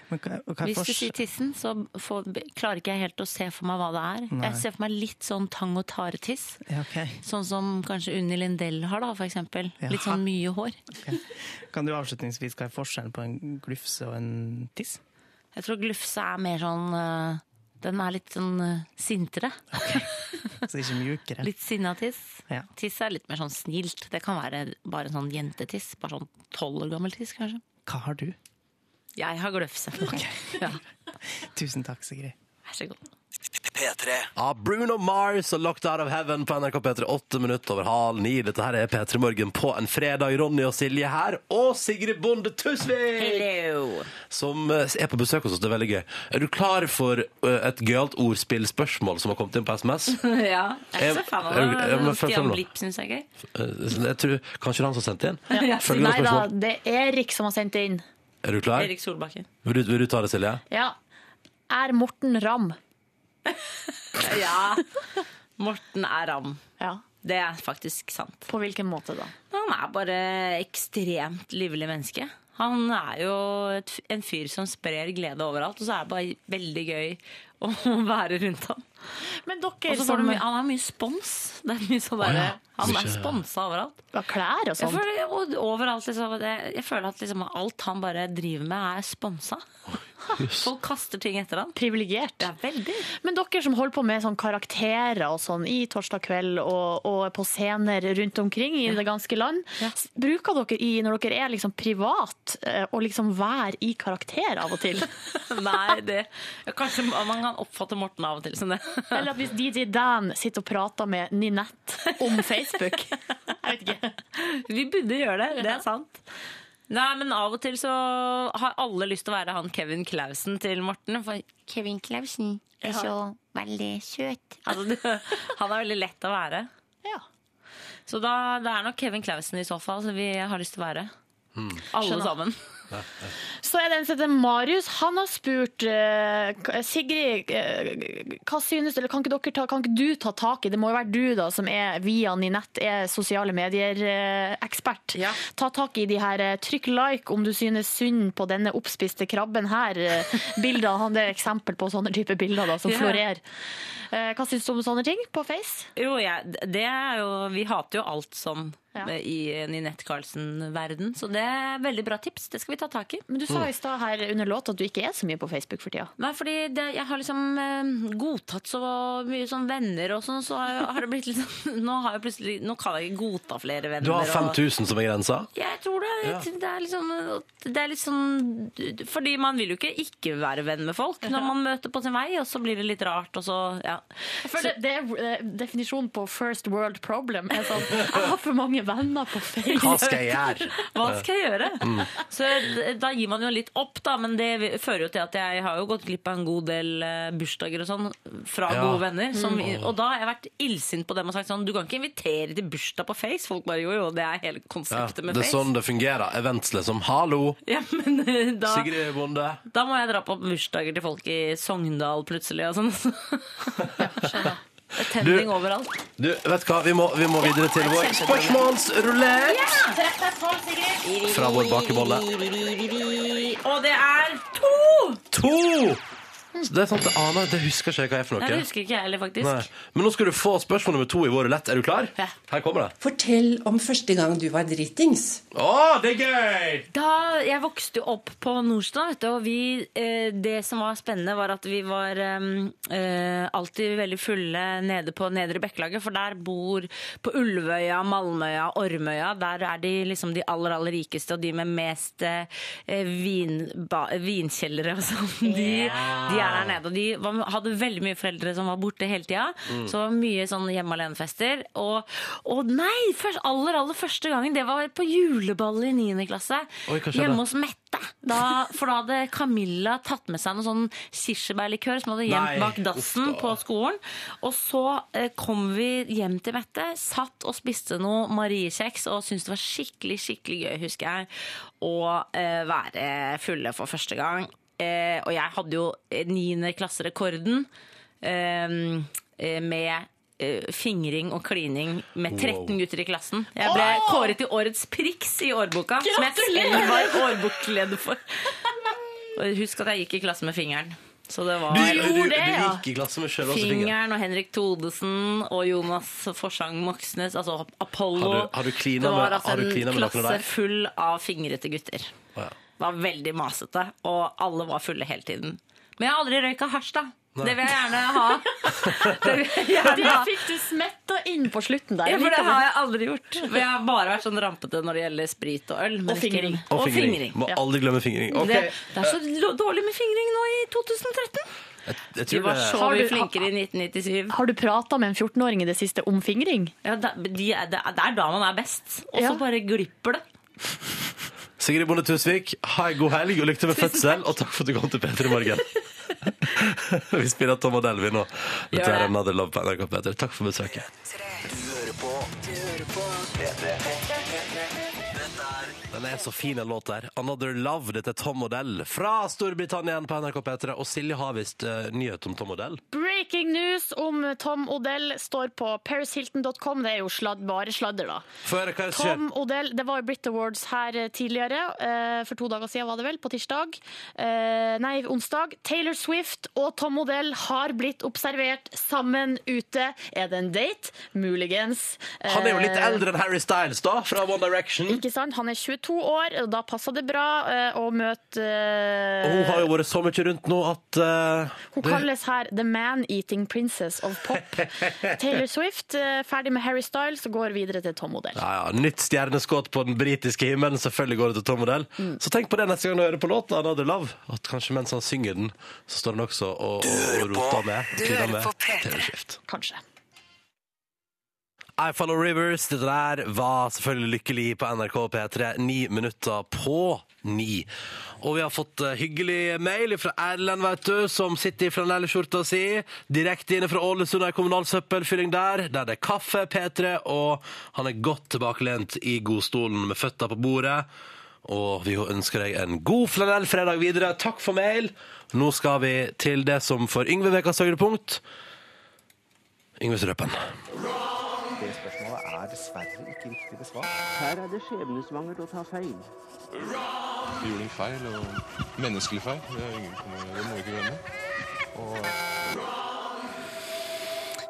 Speaker 3: Hva, hva
Speaker 10: Hvis du sier tissen, så får, klarer ikke jeg helt å se for meg hva det er.
Speaker 3: Nei.
Speaker 10: Jeg ser for meg litt sånn tang og tare-tiss.
Speaker 3: Ja, okay.
Speaker 10: Sånn som kanskje Unni Lindell har, da, for eksempel.
Speaker 3: Jaha.
Speaker 10: Litt sånn mye hår.
Speaker 3: Kan du avslutningsvis hva er forskjellen på en glufse og en tiss?
Speaker 10: Jeg tror glufse er mer sånn øh, Den er litt sånn sintere. sintere.
Speaker 3: Så ikke mjukere?
Speaker 10: Litt sinna tiss.
Speaker 3: Ja.
Speaker 10: Tiss er litt mer sånn snilt. Det kan være bare en sånn jentetiss. Bare sånn tolv år gammel tiss, kanskje.
Speaker 3: Hva har du?
Speaker 10: Jeg har gløfse. Ja.
Speaker 3: Tusen takk, Sigrid.
Speaker 10: Vær så god.
Speaker 2: P3. Ja, Bruno Mars og Locked Out of Heaven på NRK P3. Åtte minutter over halv ni. Dette her er P3 Morgen på en fredag. Ronny og Silje her. Og Sigrid Bonde Tusvik!
Speaker 10: Hello!
Speaker 2: Som eh, er på besøk hos oss. Det er veldig gøy. Er du klar for eh, et gøyalt ordspillspørsmål som har kommet inn på SMS?
Speaker 10: ja. Jeg er så fan av det. Stian. Blipp syns jeg er gøy.
Speaker 2: Eh, Jeg tror kanskje det er han som sendte inn?
Speaker 10: Ja.
Speaker 2: Følgende
Speaker 10: Nei da, det er Erik som har sendt det inn.
Speaker 2: Er du klar?
Speaker 10: Erik Solbakken.
Speaker 2: Vil du, vil du ta det, Silje?
Speaker 10: Ja. Er Morten Ramm? Ja. Morten er ram. Det er faktisk sant.
Speaker 5: På hvilken måte da?
Speaker 10: Han er bare ekstremt livlig menneske. Han er jo et, en fyr som sprer glede overalt, og så er det bare veldig gøy å være rundt ham.
Speaker 5: Men dere
Speaker 10: Og så får
Speaker 5: som
Speaker 10: mye, han har mye spons. Det er mye sånn
Speaker 2: Å, ja.
Speaker 10: Han er sponsa overalt.
Speaker 5: Ja, klær og
Speaker 10: Jeg
Speaker 5: sånn.
Speaker 10: føler, og overalt liksom, det, jeg føler at liksom, alt han bare driver med, er sponsa. Folk kaster ting etter han.
Speaker 5: Privilegert.
Speaker 10: Ja, veldig.
Speaker 5: Men dere som holder på med sånn karakterer og sånn i Torsdag kveld og, og på scener rundt omkring i det ganske land, ja. bruker dere i, når dere er liksom privat, eh, å liksom være i karakter av og til?
Speaker 10: Nei, det Kanskje man kan oppfatte Morten av og til som det.
Speaker 5: Eller at hvis DJ Dan sitter og prater med Ninette om Facebook? Jeg vet ikke.
Speaker 10: Vi burde gjøre det, det er sant. Nei, men av og til så har alle lyst til å være han Kevin Clausen til Morten. For Kevin Clausen er så veldig søt. Altså, han er veldig lett å være.
Speaker 5: Ja.
Speaker 10: Så da, det er nok Kevin Clausen i så fall som vi har lyst til å være. Alle
Speaker 5: Skjønner.
Speaker 10: sammen.
Speaker 5: Så er det en som heter Marius. Han har spurt uh, Sigrid, uh, hva synes du, eller kan ikke, ta, kan ikke du ta tak i Det må jo være du da, som er via Ninett, er sosiale medier-ekspert. Ta tak i de her eh, Trykk like om du synes synd på denne oppspiste krabben her. eh, Bilder, han det er eksempel på sånne type bilder da, som
Speaker 10: Ja.
Speaker 5: florerer. Eh, Hva synes du om sånne ting på Face?
Speaker 10: Jo, ja, det er jo Vi hater jo alt sånn
Speaker 5: Ja.
Speaker 10: i Ninette Carlsen-verden, så det er veldig bra tips. Det skal vi ta tak i.
Speaker 5: Men du sa i stad her under låt at du ikke er så mye på Facebook for tida.
Speaker 10: Nei, fordi det, jeg har liksom eh, godtatt så mye sånn venner og sånn, så har har det blitt litt sånn Nå har jeg plutselig Nå kan jeg ikke godta flere venner.
Speaker 2: Du har 5000 som er grensa?
Speaker 10: Jeg tror det.
Speaker 2: Ja.
Speaker 10: Det, er liksom, det er litt sånn Fordi man vil jo ikke ikke være venn med folk når man møter på sin vei, og så blir det litt rart, og så Ja.
Speaker 5: For det, det er eh, definisjonen på first world problem. Er sånn, jeg har for mange venner på Facebook.
Speaker 2: Hva skal jeg gjøre?
Speaker 10: Hva skal jeg gjøre?
Speaker 2: Mm.
Speaker 10: Så da gir man jo litt opp, da, men det fører jo til at jeg har jo gått glipp av en god del eh, bursdager og sånn fra
Speaker 2: Ja.
Speaker 10: gode venner. Som,
Speaker 2: Mm.
Speaker 10: Og da har jeg vært illsint på dem og sagt sånn Du kan ikke invitere til bursdag på Face. Folk bare jo jo, det er hele
Speaker 2: Ja,
Speaker 10: konseptet med
Speaker 2: det er sånn det fungerer. Events liksom. Hallo!
Speaker 10: Ja, men eh, da,
Speaker 2: Sigrid Bonde.
Speaker 10: da må jeg dra på bursdager til folk i Sogndal plutselig og sånn. Er tenning overalt.
Speaker 2: Du, vet du hva? Vi må, vi må videre til vår spørsmålsrulett fra vår bakebolle.
Speaker 10: Og det er to!
Speaker 2: To! Så det er sant, det aner jeg, Det husker ikke jeg hva er for
Speaker 10: Nei, det husker ikke jeg heller, faktisk.
Speaker 2: Nei. Men nå skal du få spørsmål nummer to i vår rulett. Er du klar? Ja. Her kommer det.
Speaker 13: Fortell om første gang du var dritings.
Speaker 2: Å, det er gøy!
Speaker 10: Da jeg vokste opp på Nordstrand, vet du, og vi, eh, det som var spennende, var at vi var eh, eh, alltid veldig fulle nede på Nedre Bekkelaget, for der bor på Ulvøya, Malmøya, Ormøya, der er de liksom de aller, aller rikeste, og de med mest eh, vin, ba, vinkjellere og sånn. De, de er der nede, og de var, hadde veldig mye foreldre som var borte hele tida,
Speaker 14: Mm.
Speaker 10: så mye sånn hjemme alene-fester. Og, og nei, først, aller, aller første gangen, det var på juleball i 9. klasse.
Speaker 2: Oi.
Speaker 10: Hjemme hos Mette. Da, for da hadde Camilla tatt med seg noe sånn kirsebærlikør som hadde gjemt bak dassen på skolen. Og så eh, kom vi hjem til Mette, satt og spiste noe Mariekjeks og syntes det var skikkelig, skikkelig gøy, husker jeg, å eh, være fulle for første gang. Eh, og jeg hadde jo niendeklasserekorden klasserekorden eh, eh, med eh, fingring og klining med 13
Speaker 14: Wow.
Speaker 10: gutter i klassen. Jeg ble
Speaker 14: oh!
Speaker 10: kåret til årets priks i årboka, som jeg
Speaker 14: Gratulerer!
Speaker 10: selv var årbokleder for. Og husk at jeg gikk i klasse med fingeren. Så det var
Speaker 2: Du, du, du gikk i klasse med sjøl også, Finger.
Speaker 10: Fingeren og Henrik Todesen og Jonas Forsang Moxnes, altså Apollo.
Speaker 2: Har du- har du klina
Speaker 10: det var
Speaker 2: med-
Speaker 10: altså
Speaker 2: har du
Speaker 10: en
Speaker 2: klina med noen av
Speaker 10: klasse
Speaker 2: deg?
Speaker 10: full av fingrete gutter.
Speaker 2: Ja.
Speaker 10: Var veldig masete, og alle var fulle hele tiden. Men jeg har aldri røyka hasj, da.
Speaker 2: Nei.
Speaker 10: Det vil jeg gjerne ha. Det vil jeg gjerne
Speaker 5: Det
Speaker 10: ha.
Speaker 5: fikk du smetta inn på slutten der.
Speaker 10: Ja, for det har jeg aldri gjort. Men jeg har bare vært sånn rampete når det gjelder sprit og øl.
Speaker 5: Og fingring.
Speaker 2: Og fingring. Må aldri glemme fingring. Okay.
Speaker 10: Det, det er så dårlig med fingring nå i 2013.
Speaker 2: Jeg, jeg
Speaker 10: Vi var så mye flinkere i 1997.
Speaker 5: Har du prata med en 14-åring i det siste om fingring?
Speaker 10: Ja, det, de, det er da man er best. Og så
Speaker 5: Ja.
Speaker 10: bare glipper det.
Speaker 2: Sigrid Bonde Tusvik, ha en god helg og lykke til med fødsel, og takk for at du kom til P3 Morgen. Vi spiller Tom og Delvin nå. Dette er. Another Love på NRK P3. Takk for besøket.
Speaker 14: Du hører på, du hører på P3.
Speaker 2: Den er så fin, den låt der. 'Another Love'. Dette er Tom Modell fra Storbritannia på NRK P3. Og Silje har visst uh, nyhet om Tom Modell.
Speaker 5: Breaking news om Tom Odell står på parishilton.com. Det er jo sladd, bare sladder, da.
Speaker 2: Få hva skjer.
Speaker 5: Tom Odell, Det var jo Brit Awards her eh, tidligere. uh, For to dager siden var det vel, på tirsdag. Uh, Nei, onsdag. Taylor Swift og Tom Odell har blitt observert sammen ute. Er det en date? Muligens.
Speaker 2: Han er jo litt eldre enn Harry Styles, da, fra One Direction.
Speaker 5: Ikke sant? Han er 22 år, og da passa det bra eh, å møte eh,
Speaker 2: Og hun har jo vært så mye rundt nå at uh,
Speaker 5: Hun kalles her The Man-Eating Princess of Pop. Taylor Swift, ferdig med Harry Styles, og går videre til Tom Odell.
Speaker 2: ja, ja, Nytt stjerneskudd på den britiske himmelen. Selvfølgelig går det til Tom Modell.
Speaker 5: Mm.
Speaker 2: Så tenk på det neste gang du hører på låta Another Love. At kanskje mens han synger den, så står han også og, og roter med.
Speaker 5: Du hører
Speaker 2: med
Speaker 5: på P3.
Speaker 2: Taylor Swift.
Speaker 5: Kanskje.
Speaker 2: I Follow Rivers. Dette der var selvfølgelig lykkelig på NRK P3. Ni minutter på ni. Og vi har fått eh, hyggelig mail fra Erlend, vet du, som sitter i flanellskjorta si. Direkte inne fra Ålesund, ei kommunal søppelfylling der. Der det er kaffe, P3, og han er godt tilbakelent i godstolen med føtta på bordet. Og vi ønsker deg en god flanellfredag videre. Takk for mail. Nå skal vi til det som for Yngve Vekas høydepunkt. Yngves Røpen.
Speaker 14: Er dessverre ikke riktig besvart. Her er det skjebnesvangert å ta feil.
Speaker 15: Vi gjorde en feil, og menneskelig feil. Det, er ingen, det må vi ikke glemme. Og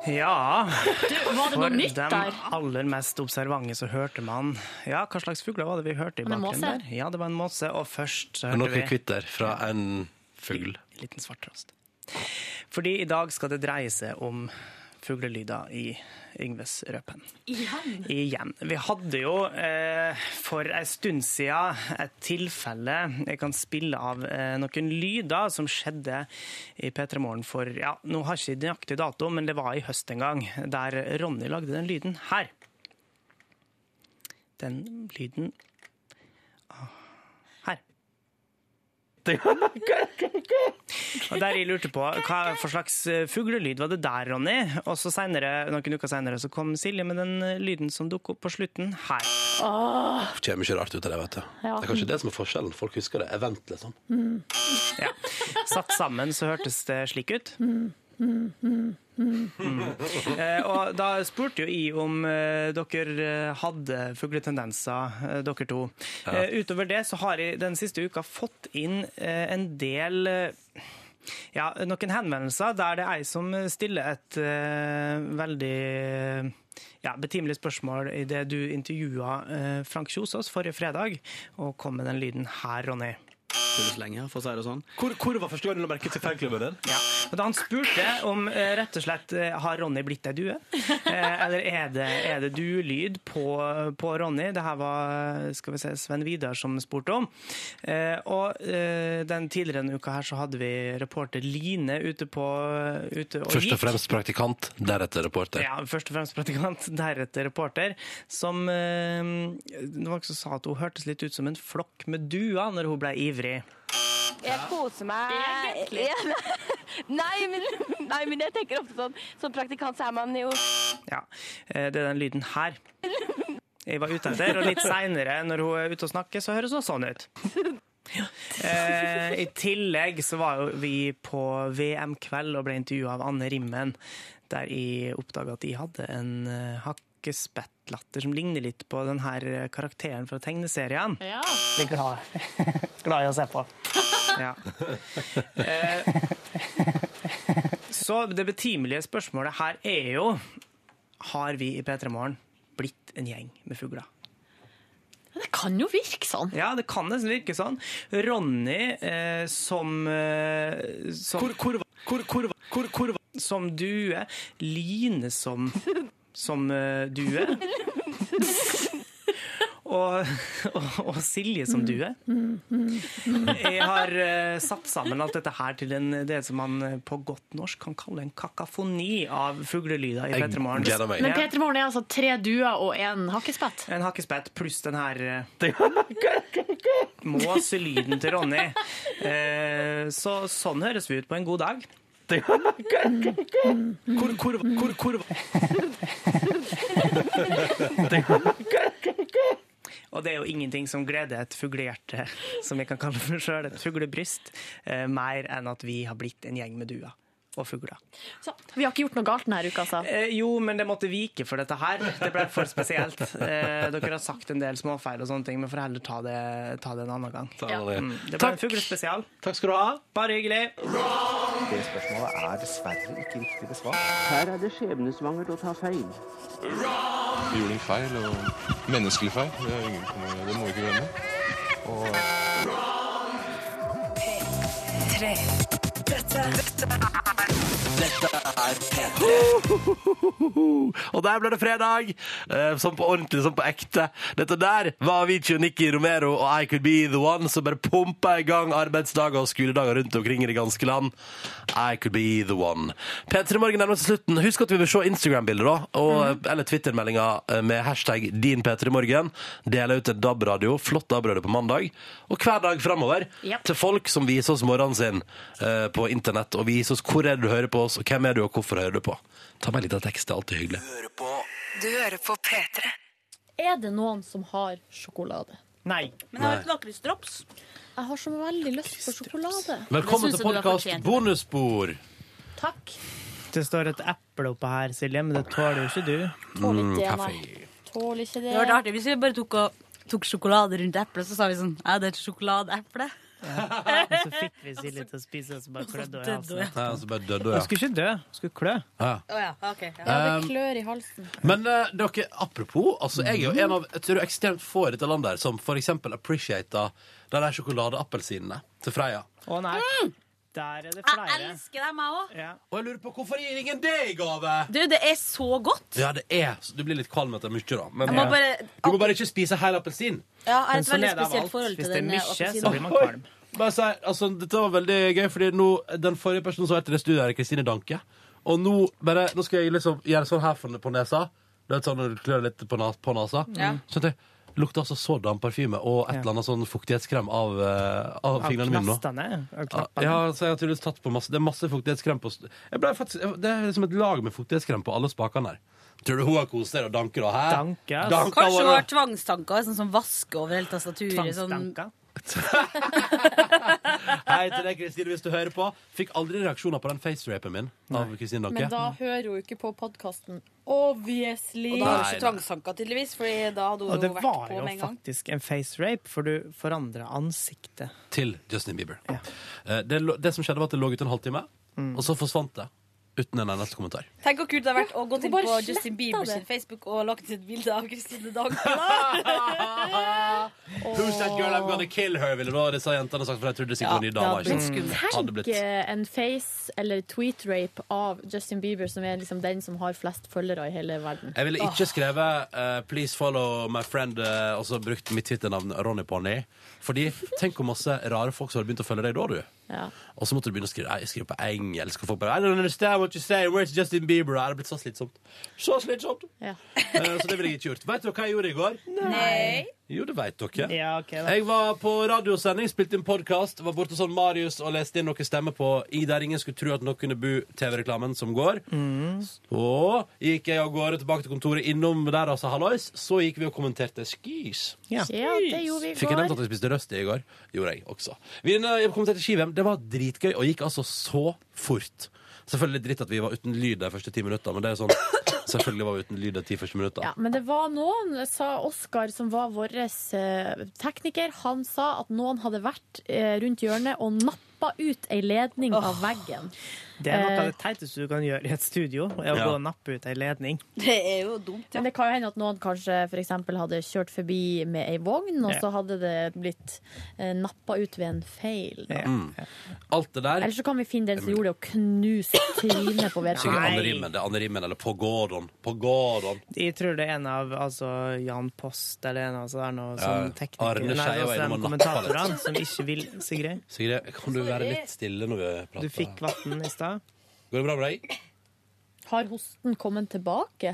Speaker 3: Ja
Speaker 5: Du, var det noe
Speaker 3: For de aller mest observante så hørte man Ja, hva slags fugler var det vi hørte i bakgrunnen der? Ja, det var en måse. Og først så
Speaker 2: Og
Speaker 3: hørte
Speaker 2: noe
Speaker 3: vi
Speaker 2: kvitter fra en fugl.
Speaker 3: En liten svarttrost. Fordi i dag skal det dreie seg om fuglelyder i Yngves Røpen.
Speaker 5: Igjen?
Speaker 3: Igjen. Vi hadde jo eh, for en stund siden et tilfelle Jeg kan spille av eh, noen lyder som skjedde i P3 Morgen for ja, Nå har jeg ikke nøyaktig dato, men det var i høst en gang, der Ronny lagde den lyden her. Den lyden ah, Her. Og der jeg lurte på hva for slags eh, fuglelyd var det der, Ronny? Og så senere, noen uker senere så kom Silje med den eh, lyden som dukket opp på slutten her.
Speaker 5: Åh.
Speaker 2: Kommer ikke rart ut av det, vet du.
Speaker 5: Ja.
Speaker 2: Det er kanskje det som er forskjellen. Folk husker det. Event, liksom.
Speaker 5: Mm.
Speaker 3: Ja. Satt sammen så hørtes det slik ut.
Speaker 5: Mm. Mm. Mm. Mm.
Speaker 3: Eh, og da spurte jo jeg om eh, dere eh, hadde fugletendenser, eh, dere to.
Speaker 2: Ja.
Speaker 3: Eh, utover det så har jeg den siste uka fått inn eh, en del ja, noen henvendelser der det er ei som stiller et veldig ja, betimelig spørsmål i det du intervjua Frank Kjosås forrige fredag, og kom med den lyden her, Ronny.
Speaker 16: Truls lenge, for å si det sånn.
Speaker 2: Hvor, hvor var første gang du la merke til fanklubben din?
Speaker 3: Ja. Og da han spurte om eh, rett og slett eh, har Ronny blitt ei due, eh, eller er det, er det duelyd på, på Ronny? Det her var skal vi se, Sven Vidar som spurte om. Eh, og den tidligere denne uka her så hadde vi reporter Line ute på ute og
Speaker 2: Først og fremst praktikant, deretter reporter.
Speaker 3: Ja, først og fremst praktikant, deretter reporter, som det var noen som sa at hun hørtes litt ut som en flokk med duer når hun ble ivrig.
Speaker 17: Jeg koser meg Ja, nei, men, nei, men jeg tenker ofte sånn Som praktikant så er man jo
Speaker 3: Ja, eh, det er den lyden her. Jeg var ute etter, og litt seinere, når hun er ute og snakker, så høres hun sånn ut. Eh, I tillegg så var vi på VM-kveld og ble intervjua av Anne Rimmen, der jeg oppdaga at de hadde en uh, hakkespettlatter som ligner litt på den her karakteren fra tegneserien.
Speaker 5: Ja.
Speaker 3: Blir glad, glad i å se på. Ja. Eh, så det betimelige spørsmålet her er jo Har vi i P3 Morgen blitt en gjeng med fugler?
Speaker 5: Det kan jo virke sånn.
Speaker 3: Ja, det kan nesten virke sånn. Ronny eh, som, eh, som hvor, hvor, hvor, Som due. Line som som eh, due. Og, og, og Silje som due. Jeg har uh, satt sammen alt dette her til en, det som man eh, på godt norsk kan kalle en kakafoni av fuglelyder i
Speaker 2: Jeg
Speaker 3: P3 Morgen.
Speaker 5: Men P3 Morgen er altså tre duer og en hakkespett.
Speaker 3: En hakkespett pluss den her uh, måselyden til Ronny. Uh, så sånn høres vi ut på en god dag. Hvor, hvor, hvor, hvor Og det er jo ingenting som gleder et fuglehjerte, som jeg kan kalle for sjøl, et fuglebryst, eh, mer enn at vi har blitt en gjeng med duer og fugler.
Speaker 5: Så, vi har ikke gjort noe galt denne uka, altså.
Speaker 3: Eh, jo, men det måtte vike for dette her. Det ble for spesielt. Eh, dere har sagt en del småfeil og sånne ting, men får heller ta det, ta det en annen gang.
Speaker 2: Ta det.
Speaker 3: Mm, det ble en fuglespesial.
Speaker 2: Takk skal du ha.
Speaker 3: Bare hyggelig.
Speaker 14: Det spørsmålet er dessverre ikke riktig besvart. Her er det skjebnesvangert å ta feil.
Speaker 15: Vi gjorde en feil, og menneskelig feil. Det, er ingen, det må vi ikke glemme. Og
Speaker 1: Tre. Dette, dette
Speaker 2: Dette er P3. Og der ble det fredag! Eh, Sånn på ordentlig, sånn på ekte. Dette der var Avicii og Nikki Romero og I Could Be The One som bare pumpa i gang arbeidsdager og skoledager rundt omkring i det ganske land. I Could Be The One. P3 Morgen nærmer seg slutten. Husk at vi vil se Instagram-bilder, da. Og, Eller Twitter-meldinger med hashtag din P3morgen. Dele ut en DAB-radio, flott DAB-radio på mandag. Og hver dag framover
Speaker 5: Ja.
Speaker 2: til folk som viser oss morgenen sin eh, på internett, og vise oss hvor er det du hører på oss, og hvem er du, og hvorfor hører du på. Ta meg litt av tekst, det er alltid hyggelig.
Speaker 1: Du hører på P3.
Speaker 5: Er det noen som har sjokolade?
Speaker 3: Nei.
Speaker 5: Men jeg har litt lakrisdrops. Jeg har så veldig lyst på sjokolade.
Speaker 2: Velkommen til podkast bonusspor.
Speaker 5: Takk.
Speaker 3: Det står et eple oppå her, Silje, men det tåler jo ikke du.
Speaker 5: Tåler
Speaker 2: Mm,
Speaker 5: ikke det, nei. Tåler ikke det.
Speaker 18: Det var artig hvis vi bare tok, og, tok sjokolade rundt eplet, så sa vi sånn Ja, det er et sjokoladeeple.
Speaker 3: Og så fikk vi Silje til å spise, og så bare klødde hun i halsen.
Speaker 2: Ja, så bare døde hun, ja.
Speaker 3: skulle ikke dø, hun skulle klø.
Speaker 2: Ja.
Speaker 18: Å ja, ok. Ja.
Speaker 5: Ja, det
Speaker 2: Um,
Speaker 5: klør i halsen.
Speaker 2: Men eh, dere, apropos, altså, jeg er jo en av jeg tror, ekstremt få i dette landet her som for eksempel appreciater de der sjokoladeappelsinene til Freia.
Speaker 3: Å nei. Der er det flere.
Speaker 18: Jeg elsker dem, jeg òg.
Speaker 2: Og jeg lurer på hvorfor gir ingen det i gave?
Speaker 18: Du, det er så godt.
Speaker 2: Ja, det er Du blir litt kvalm etter mye, da. Men
Speaker 18: Jeg må
Speaker 2: ja.
Speaker 18: bare-
Speaker 2: du må bare ikke spise hel appelsin.
Speaker 18: Ja, jeg har et
Speaker 3: sånn
Speaker 18: veldig spesielt forhold
Speaker 3: Hvis
Speaker 18: til
Speaker 3: det er
Speaker 18: den
Speaker 3: mye, så
Speaker 18: appelsinen.
Speaker 3: blir man kvalm.
Speaker 2: Bare si, altså, dette var veldig gøy, fordi nå, den forrige personen som var til det studioet, er Kristine Danke. Og nå, bare, nå skal jeg liksom gjøre sånn her for- på nesa. Det er sånn når du klør litt på, nas, på nasa.
Speaker 3: Ja.
Speaker 2: Sånn at det lukter altså så damparfyme og et eller annet sånn fuktighetskrem av, eh, av
Speaker 3: Av
Speaker 2: fingrene mine nå.
Speaker 3: knastene? Av knappene?
Speaker 2: Ja, så jeg har tydeligvis tatt på masse Det er masse fuktighetskrem på jeg ble faktisk, Det er liksom et lag med fuktighetskrem på alle spakene her. Tror du hun har kost seg og danker da? Hæ?
Speaker 3: Ass.
Speaker 2: Danker
Speaker 18: Kanskje hun har tvangstanker, sånn som vasker over hele tastaturet. Sånn.
Speaker 3: Tvangstanker?
Speaker 2: Hei til deg, Kristine, hvis du hører på. Fikk aldri reaksjoner på den facerapen min av Kristine Danke.
Speaker 5: Men da hører hun ikke på podkasten. Obviously.
Speaker 18: Og da har hun ikke tvangstanker, tydeligvis, Fordi da hadde hun
Speaker 3: Og det
Speaker 18: jo vært
Speaker 3: var
Speaker 18: på
Speaker 3: jo
Speaker 18: med en gang.
Speaker 3: faktisk en face rape, for du forandra ansiktet.
Speaker 2: Til Justin Bieber. Eh, Det, lå- det som skjedde, var at det lå ute en halvtime,
Speaker 3: Mm.
Speaker 2: og så forsvant det. Uten en eneste kommentar.
Speaker 18: Tenk hvor kult det har vært å gå inn på Justin Bieber sin Facebook og lagt et bilde av Kristine Dagbladet.
Speaker 2: Who's that girl I'm gonna kill her, ville da disse jentene sagt, for jeg trodde sikkert
Speaker 5: Ja,
Speaker 2: var ny dame.
Speaker 5: det blitt
Speaker 2: sant? Hadde blitt.
Speaker 5: Tenk eh, en face- eller tweet-rape av Justin Bieber, som er liksom den som har flest følgere i hele verden.
Speaker 2: Jeg ville ikke skrevet uh, 'Please follow my friend' uh, og så brukt mitt Twitter-navn Ronny Pony. Fordi tenk hvor masse rare folk som hadde begynt å følge deg da, du.
Speaker 5: Ja.
Speaker 2: Og så måtte du begynne å skrive, Jeg skrive på engelsk. Og folk bare I don't understand what you say. Where's Justin Bieber? Det hadde blitt så slitsomt. Så slitsomt.
Speaker 5: Ja.
Speaker 2: uh, så det ville jeg ikke gjort. Vet dere hva jeg gjorde i går?
Speaker 18: Nei.
Speaker 2: Jo, det vet dere.
Speaker 3: Ja, okay.
Speaker 2: Jeg var på radiosending, spilte inn podkast, var borte sånn Marius og leste inn noen stemmer på I der ingen skulle tro at noen kunne bu TV-reklamen som går.
Speaker 3: Mm.
Speaker 2: Så gikk jeg av gårde tilbake til kontoret innom der og sa hallois. Så gikk vi og kommenterte skis.
Speaker 3: Ja.
Speaker 5: Ja, det gjorde vi i
Speaker 2: Fikk jeg nevnt at jeg spiste røst i går? Gjorde jeg også. Vi eh, kommenterte ski-VM. Det var dritgøy og gikk altså så fort. Selvfølgelig dritt at vi var uten lyd de første ti minutter, men det er sånn Selvfølgelig var vi uten lyd de ti første minutter.
Speaker 5: Ja, men det var noen, sa Oskar, som var vår eh, tekniker, han sa at noen hadde vært eh, rundt hjørnet og nappa ut ei ledning av veggen.
Speaker 3: Det er noe av
Speaker 5: Eh,
Speaker 3: det teiteste du kan gjøre i et studio, er å
Speaker 2: Ja.
Speaker 3: gå og nappe ut ei ledning.
Speaker 18: Det er jo dumt, ja.
Speaker 5: Men det kan jo hende at noen kanskje eksempel hadde kjørt forbi med ei vogn, og
Speaker 3: Ja.
Speaker 5: så hadde det blitt eh, nappa ut ved en feil. Ja.
Speaker 2: Mm. Alt det der
Speaker 5: Eller så kan vi finne den som gjorde det, og knuse trynet på vedkommende.
Speaker 2: Det er Anne Rimmen eller På Gordon. På Gordon.
Speaker 3: Jeg tror det er en av altså, Jan Post eller en av så der noe
Speaker 2: Ja,
Speaker 3: sånn tekniker
Speaker 2: Arne
Speaker 3: Nei,
Speaker 2: var
Speaker 3: altså, kommentatorene som ikke vil Sigrid.
Speaker 2: Sigrid, kan du være litt stille når vi prater?
Speaker 3: Du fikk vann i stad.
Speaker 2: Går det bra med deg?
Speaker 5: Har hosten kommet tilbake?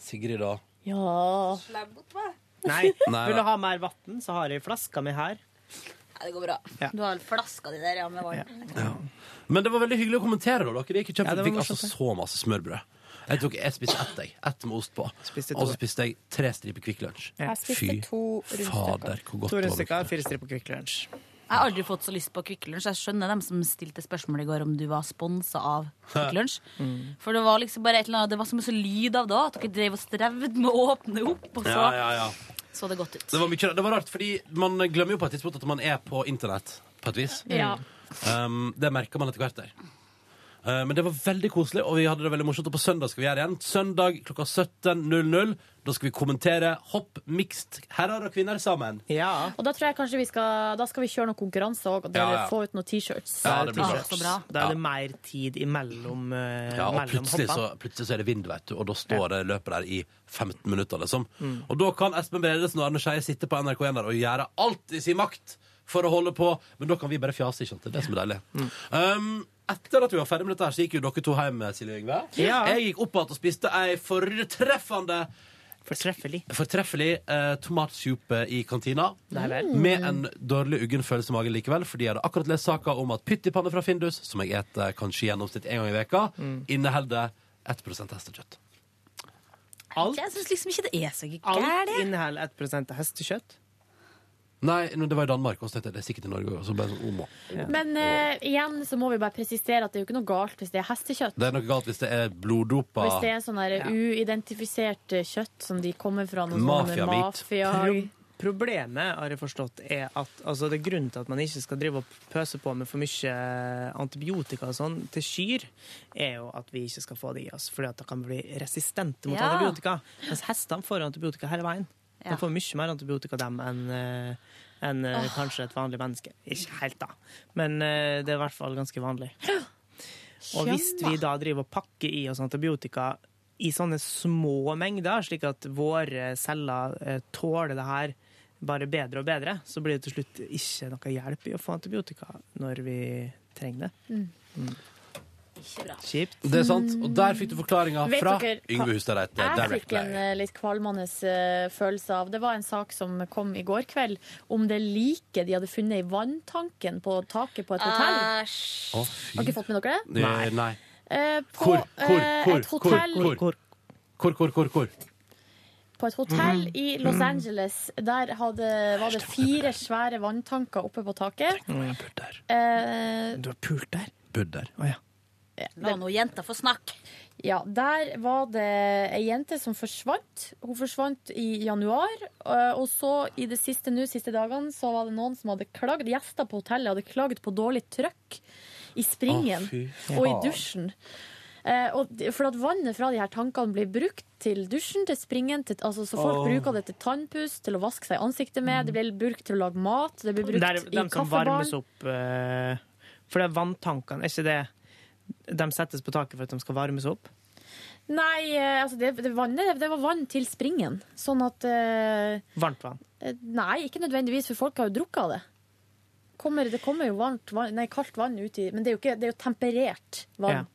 Speaker 2: Sigrid, da?
Speaker 5: Ja.
Speaker 3: Nei,
Speaker 2: Nei,
Speaker 3: vil du ha mer vann, så har jeg flaska mi her.
Speaker 18: Ja, det går bra.
Speaker 3: Ja.
Speaker 18: Du har flaska di der, ja, med vann.
Speaker 2: Men det var veldig hyggelig å kommentere. da dere. Gikk kjempe...
Speaker 3: Ja,
Speaker 2: fikk altså så masse smørbrød. Jeg, tok, jeg spiste ett, jeg. Ett med ost på. Og så spiste jeg tre striper Kvikk Lunsj.
Speaker 3: Ja. Jeg spiste
Speaker 2: Fy
Speaker 3: to
Speaker 2: fader, hvor godt
Speaker 3: To
Speaker 2: det var.
Speaker 3: To rundstykker, fire striper Kvikk Lunsj.
Speaker 18: Jeg har aldri fått så lyst på Kvikk Lunsj. Jeg skjønner dem som stilte spørsmål i går om du var sponsa av Kvikk Lunsj.
Speaker 3: Mm.
Speaker 18: For det var liksom bare et eller annet Det var så mye lyd av det at dere drev og strevde med å åpne opp, og så
Speaker 2: Ja, ja, ja.
Speaker 18: så det godt ut.
Speaker 2: Det var, mye, det var rart, fordi man glemmer jo på et tidspunkt at man er på internett, på et vis.
Speaker 18: Ja.
Speaker 2: Um, det merker man etter hvert der. Uh, men det var veldig koselig, og vi hadde det veldig morsomt. Og på søndag skal vi gjøre igjen. Søndag klokka 17.00. Da skal vi kommentere hopp mixed herrer og kvinner sammen. Ja.
Speaker 5: Og da tror jeg kanskje vi skal Da skal vi kjøre noen konkurranse òg, og
Speaker 2: Ja,
Speaker 5: dere
Speaker 2: ja.
Speaker 5: få ut noen T-shirts.
Speaker 2: Ja, det blir bra.
Speaker 5: Så bra.
Speaker 3: Da er det mer tid imellom uh,
Speaker 2: Ja, og
Speaker 3: mellom
Speaker 2: plutselig så,
Speaker 3: hoppene.
Speaker 2: plutselig så er det vind, vet du, og da står det løpet der i 15 minutter, liksom.
Speaker 3: Mm.
Speaker 2: Og da kan Espen Bredesen og Arne Skeie sitte på NRK1 der og gjøre alt i sin makt for å holde på, men da kan vi bare fjase, ikke sant? Det er det som er deilig.
Speaker 3: Mm.
Speaker 2: Um, etter at vi var ferdig med dette her, så gikk jo dere to hjem, Silje Yngve.
Speaker 3: Ja.
Speaker 2: Jeg gikk opp igjen og spiste ei fortreffende
Speaker 3: Fortreffelig.
Speaker 2: Fortreffelig eh, tomatsuppe i kantina.
Speaker 3: Mm.
Speaker 2: Med en dårlig uggen følelse i magen likevel, fordi jeg hadde akkurat lest saka om at pyttipanne fra Findus, som jeg eter kanskje i gjennomsnitt en gang i veka,
Speaker 3: Mm.
Speaker 2: inneholder 1 hestekjøtt.
Speaker 3: Alt,
Speaker 18: Jeg syns liksom ikke det er så
Speaker 3: alt
Speaker 18: gærent.
Speaker 3: inneholder 1 hestekjøtt.
Speaker 2: Nei, det var i Danmark, og så tenkte jeg det er sikkert i Norge også. Det sånn, omo.
Speaker 5: Men eh, igjen så må vi bare presisere at det er jo ikke noe galt hvis det er hestekjøtt.
Speaker 2: Det er noe galt hvis det er bloddopa
Speaker 5: Hvis det er sånn ja. uidentifisert eh, kjøtt som de kommer fra noen sånne mafia...
Speaker 3: Pro problemet, har jeg forstått, er at altså, det er grunnen til at man ikke skal drive og pøse på med for mye antibiotika og sånn til kyr, er jo at vi ikke skal få det i oss, fordi at det kan bli resistente mot
Speaker 18: Ja.
Speaker 3: antibiotika. Mens hestene får antibiotika hele veien. De får mye mer antibiotika dem enn eh, enn, eh, kanskje et vanlig menneske. Ikke helt, da, men eh, det er i hvert fall ganske vanlig. Og hvis vi da driver og pakker i oss antibiotika i sånne små mengder, slik at våre celler tåler det her bare bedre og bedre, så blir det til slutt ikke noe hjelp i å få antibiotika når vi trenger det.
Speaker 5: Mm.
Speaker 3: Mm.
Speaker 18: Ikke bra.
Speaker 3: Kjipt.
Speaker 2: Det er sant. Og der fikk du forklaringa
Speaker 5: Vet
Speaker 2: fra
Speaker 5: dere hva-
Speaker 2: Yngve Hustad Reite.
Speaker 5: Jeg fikk en
Speaker 2: Directly.
Speaker 5: eh, litt kvalmende eh, følelse av Det var en sak som kom i går kveld om det liket de hadde funnet i vanntanken på taket på et hotell.
Speaker 2: Å, fy.
Speaker 5: Har dere fått med dere det?
Speaker 2: Nei. Nei.
Speaker 5: Eh, på
Speaker 2: Hvor, hvor,
Speaker 5: eh,
Speaker 2: hvor,
Speaker 5: et hotell
Speaker 2: hvor, hvor, hvor, hvor, hvor, hvor?
Speaker 5: På et hotell
Speaker 2: Mm.
Speaker 5: i Los Angeles. Der hadde, var det fire svære vanntanker oppe på taket. Eh,
Speaker 3: Du har pult der?
Speaker 2: Bodd der.
Speaker 3: Å ja.
Speaker 18: La nå jenta få snakke.
Speaker 5: Ja, der var det ei jente som forsvant. Hun forsvant i januar. øh, Og så i det siste nå, siste dagene, så var det noen som hadde klagd. Gjester på hotellet hadde klagd på dårlig trøkk i springen
Speaker 19: oh,
Speaker 5: og i dusjen. Eh, og, for at vannet fra de her tankene blir brukt til dusjen, til springen, til, altså, så folk
Speaker 3: oh.
Speaker 5: bruker det til tannpuss, til å vaske seg i ansiktet med, det blir brukt til å lage mat, det blir brukt
Speaker 3: Det er
Speaker 5: i
Speaker 3: de som varmes opp eh, For det er vanntankene, er ikke det De settes på taket for at de skal varmes opp?
Speaker 5: Nei, eh, altså det, det, vannet, det var vann til springen. Sånn at uh,
Speaker 3: Varmt vann.
Speaker 5: Eh, Nei, ikke nødvendigvis, for folk har jo drukket av det. Kommer, det kommer jo varmt vann, nei, kaldt vann ut Men det er jo, ikke, det er jo temperert vann.
Speaker 3: Ja.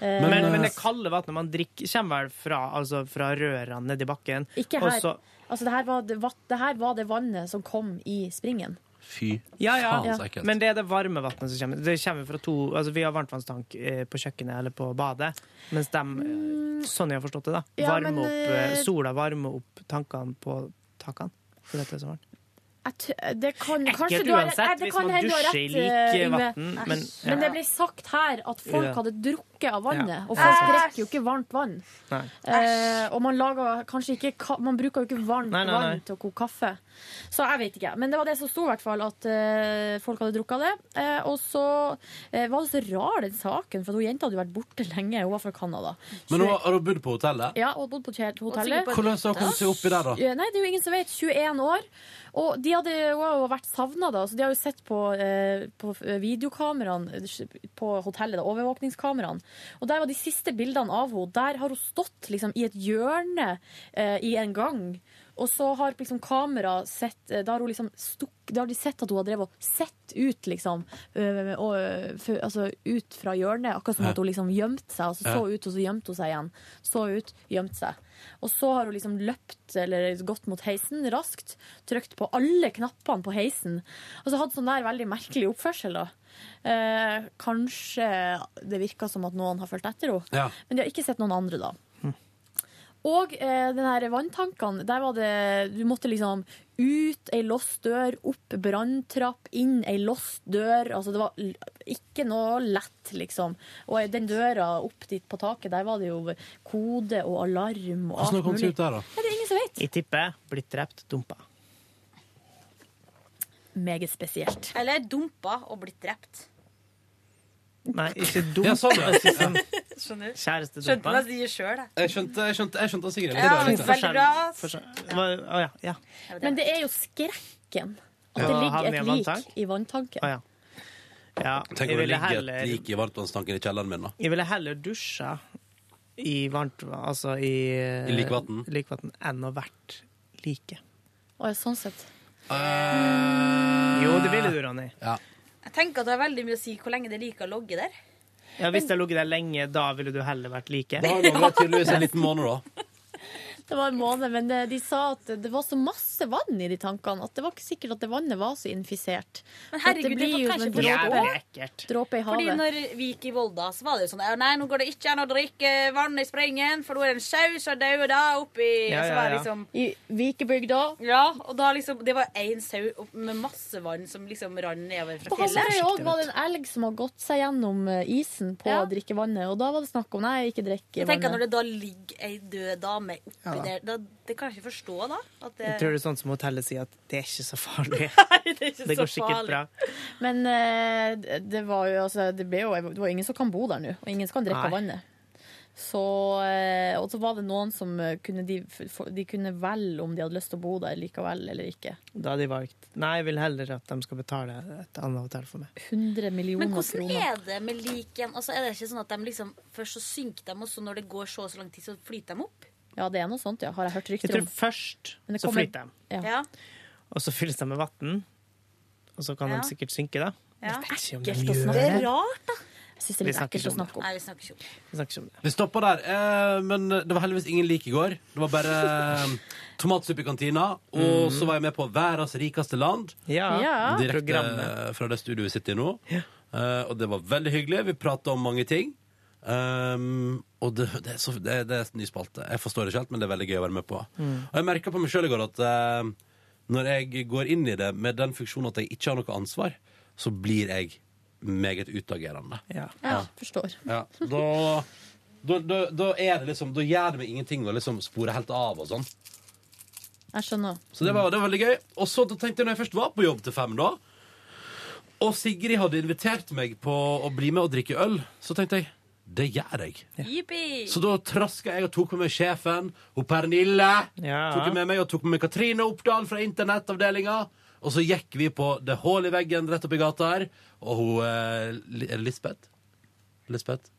Speaker 5: Men,
Speaker 3: Men, men det kalde vannet man drikker, kommer vel fra, altså fra rørene nedi bakken?
Speaker 5: ikke her.
Speaker 3: Også,
Speaker 5: Altså, det her, var det, det her var det vannet som kom i springen.
Speaker 2: Fy
Speaker 3: Ja, ja.
Speaker 2: faen, så ekkelt.
Speaker 3: Men det er det varme vannet som kommer. Det kommer fra to, altså Vi har varmtvannstank eh, på kjøkkenet eller på badet. Mens de, eh, sånn jeg har forstått det, da,
Speaker 5: Ja,
Speaker 3: varmer
Speaker 5: men,
Speaker 3: opp, eh, sola varmer opp tankene på takene. For dette er så varmt.
Speaker 5: Det kan,
Speaker 3: Ekkelt
Speaker 5: kanskje du har,
Speaker 3: uansett, hvis man dusjer i
Speaker 5: rett,
Speaker 3: lik,
Speaker 5: eh,
Speaker 3: vatten, men- ja.
Speaker 5: men det ble sagt her at folk hadde drukket av vannet.
Speaker 3: Ja.
Speaker 5: Og folk drikker jo ikke varmt vann. Eh, og man lager ikke Man bruker jo ikke varmt
Speaker 3: Nei, nei, nei.
Speaker 5: vann til å koke kaffe. Så jeg vet ikke. Men det var det som sto, i hvert fall, at uh, folk hadde drukket det. Uh, og så uh, var det så rar, den saken, for hun jenta hadde jo vært borte lenge. Hun var fra Canada.
Speaker 2: Men nå har bodd på hotellet?
Speaker 5: Ja, hun bodd på hotellet.
Speaker 2: Hvordan har hun kommet seg oppi der, da?
Speaker 5: Nei, det er jo ingen som vet. 21 år. Og de hadde jo vært savna, da. Så de har jo sett på, eh, på videokameraene på hotellet, da, overvåkningskameraene. Og der var de siste bildene av henne. Der har hun stått liksom i et hjørne eh, i en gang. Og så har liksom kamera sett eh, Da har hun liksom stukk, Da har de sett at hun har drevet og sett ut, liksom. og, altså ut fra hjørnet. Akkurat som at hun liksom gjemte seg. Altså, så så ut, og så gjemte hun seg igjen. Så ut, gjemte seg. Og så har hun liksom løpt eller gått mot heisen raskt, trykt på alle knappene på heisen. Og så hadde sånn der veldig merkelig oppførsel, da. Eh, kanskje det virka som at noen har fulgt etter henne.
Speaker 2: Ja.
Speaker 5: Men de har ikke sett noen andre, da. Og eh, den her vanntankene, der var det Du måtte liksom ut ei låst dør, opp branntrapp, inn ei låst dør. Altså det var ikke noe lett, liksom. Og den døra opp dit på taket, der var det jo kode og alarm og
Speaker 2: Hvordan har det
Speaker 5: alt
Speaker 2: kommet ut der, da?
Speaker 5: Nei, det er ingen som vet.
Speaker 3: Jeg tipper blitt drept, dumpa.
Speaker 5: Meget spesielt.
Speaker 18: Eller dumpa og blitt drept.
Speaker 3: Nei, ikke dumpa.
Speaker 2: Ja, sånn, ja.
Speaker 3: Jeg sånn
Speaker 18: Skjønner?
Speaker 3: Kjæreste
Speaker 18: Skjønte hva jeg sier sjøl, jeg.
Speaker 2: Jeg skjønte, jeg skjønte, jeg skjønte Sigrid.
Speaker 18: Ja,
Speaker 2: Det
Speaker 18: veldig bra.
Speaker 3: Forskjell- Hva- Å ja. ja.
Speaker 5: Men det er jo skrekken. At
Speaker 3: Ja,
Speaker 5: det ligger et lik i vanntanken.
Speaker 3: Ah, ja. ja.
Speaker 2: Tenk om det ligger
Speaker 3: heller,
Speaker 2: et lik i varmtvannstanken i kjelleren min, da.
Speaker 3: jeg ville heller dusja i varmt altså i
Speaker 2: I likvann?
Speaker 3: likvann enn å vært like.
Speaker 5: Å, ja, sånn sett.
Speaker 3: Jo, det ville du, Ronny.
Speaker 2: Ja.
Speaker 18: Tenker at det har veldig mye å si hvor lenge det liker å logge der.
Speaker 3: Ja, Hvis det har ligget der lenge, da ville du heller vært like.
Speaker 2: Da har det tydeligvis en liten måned, da.
Speaker 5: Det var en måned, men det, de sa at det var så masse vann i de tankene at det var ikke sikkert at det vannet var så infisert.
Speaker 18: Men
Speaker 5: At
Speaker 18: herregud, det
Speaker 5: blir
Speaker 18: var
Speaker 5: jo
Speaker 18: kanskje
Speaker 5: som en dråpe,
Speaker 3: i
Speaker 5: dråpe i
Speaker 18: Fordi når vi gikk i Volda, så var det jo sånn Nei, nå går det ikke an å drikke vann i springen, for da er det en sau som dauer da oppi
Speaker 5: Ja,
Speaker 18: så
Speaker 5: ja,
Speaker 18: var det
Speaker 5: ja.
Speaker 18: liksom,
Speaker 5: I Vikebygda.
Speaker 18: Ja, og da liksom Det var én sau med masse vann som liksom rant nedover fra
Speaker 5: På Hamarøy
Speaker 18: fjellet.
Speaker 5: òg var det en elg som har gått seg gjennom eh, isen på
Speaker 18: Ja.
Speaker 5: drikkevannet, og da var det snakk om nei, ikke drikk
Speaker 18: Jeg tenker Når det da ligger ei død dame oppi
Speaker 3: Ja.
Speaker 18: Der, da, det kan jeg ikke forstå, da. At det,
Speaker 3: Jeg tror det er sånn som hotellet sier, at det er ikke så farlig.
Speaker 18: det er ikke
Speaker 3: Det går
Speaker 18: så
Speaker 3: sikkert
Speaker 18: farlig.
Speaker 3: bra.
Speaker 5: Men uh, det- det var jo altså Det ble jo Det var ingen som kan bo der nå, og ingen som kan drikke av vannet. Så, eh, og så var det noen som eh, kunne de, de kunne velge om de hadde lyst til å bo der likevel eller ikke.
Speaker 3: Da hadde de valgt Nei, jeg vil heller at de skal betale et annet hotell for meg.
Speaker 5: 100 millioner
Speaker 18: Men hvordan
Speaker 5: kroner.
Speaker 18: er det med liken? Altså, er det ikke sånn at de liksom Først så synker de, og så når det går så og så lang tid, så flyter de opp?
Speaker 5: Ja, det er noe sånt, ja. Har jeg hørt
Speaker 3: Jeg
Speaker 5: rykter
Speaker 3: tror
Speaker 5: om.
Speaker 3: først
Speaker 5: kommer... det
Speaker 3: så
Speaker 5: kommer-
Speaker 3: flyter de,
Speaker 5: Ja.
Speaker 18: Ja.
Speaker 3: og så fylles de med vann. Og så kan
Speaker 18: Ja.
Speaker 3: de sikkert synke, da.
Speaker 18: Ja.
Speaker 3: Jeg vet ikke om de gjør
Speaker 18: Det
Speaker 3: det.
Speaker 18: er rart, da.
Speaker 5: Jeg synes det er
Speaker 3: Vi
Speaker 5: litt
Speaker 3: snakker
Speaker 5: ekkelt å
Speaker 3: om
Speaker 5: snakke om.
Speaker 18: Nei, vi snakker ikke om det.
Speaker 3: Vi snakker ikke om det.
Speaker 2: Vi stopper der, eh, men det var heldigvis ingen lik i går. Det var bare eh, tomatsuppe i kantina, og så var jeg med på Verdens rikeste land.
Speaker 3: Ja,
Speaker 5: Ja.
Speaker 2: Direkte
Speaker 3: programmet.
Speaker 2: fra det studioet vi sitter i nå. Eh, og det var veldig hyggelig. Vi prata om mange ting. Um, og det, det, er så, det, det er en ny spalte. Jeg forstår det ikke helt, men det er veldig gøy å være med på. Og jeg merka på meg sjøl i går at uh, når jeg går inn i det med den funksjonen at jeg ikke har noe ansvar, så blir jeg meget utagerende.
Speaker 3: Ja.
Speaker 5: Ja, forstår.
Speaker 2: Ja, da, da, da, da er det liksom Da gjør det meg ingenting å liksom spore helt av og sånn.
Speaker 5: Jeg skjønner.
Speaker 2: Så det var, det var veldig gøy. Og så da tenkte jeg når jeg først var på jobb til fem, da, og Sigrid hadde invitert meg på å bli med og drikke øl, så tenkte jeg det gjør jeg.
Speaker 18: Jippi!
Speaker 2: Så da traska jeg og tok med meg sjefen, og Pernille.
Speaker 3: Ja.
Speaker 2: Tok jeg med meg og tok med meg Katrine Oppdal fra internettavdelinga. Og så gikk vi på det hull i veggen rett oppi gata her. Og hun eh, Er det Lisbeth? Lisbeth?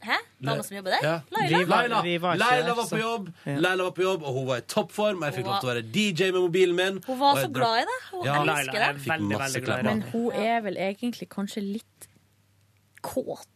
Speaker 18: Hæ? Dama som jobber der?
Speaker 2: Ja.
Speaker 18: Laila?
Speaker 2: Laila,
Speaker 3: var
Speaker 2: Laila var på jobb,
Speaker 3: Ja.
Speaker 2: Laila var på jobb, og hun var i toppform. Jeg fikk lov til å være DJ med mobilen min.
Speaker 18: Hun var så glad i det. Hun
Speaker 2: Ja,
Speaker 3: Laila
Speaker 18: elsker
Speaker 3: er veldig, veldig glad i
Speaker 2: deg.
Speaker 5: Men hun er vel egentlig kanskje litt kåt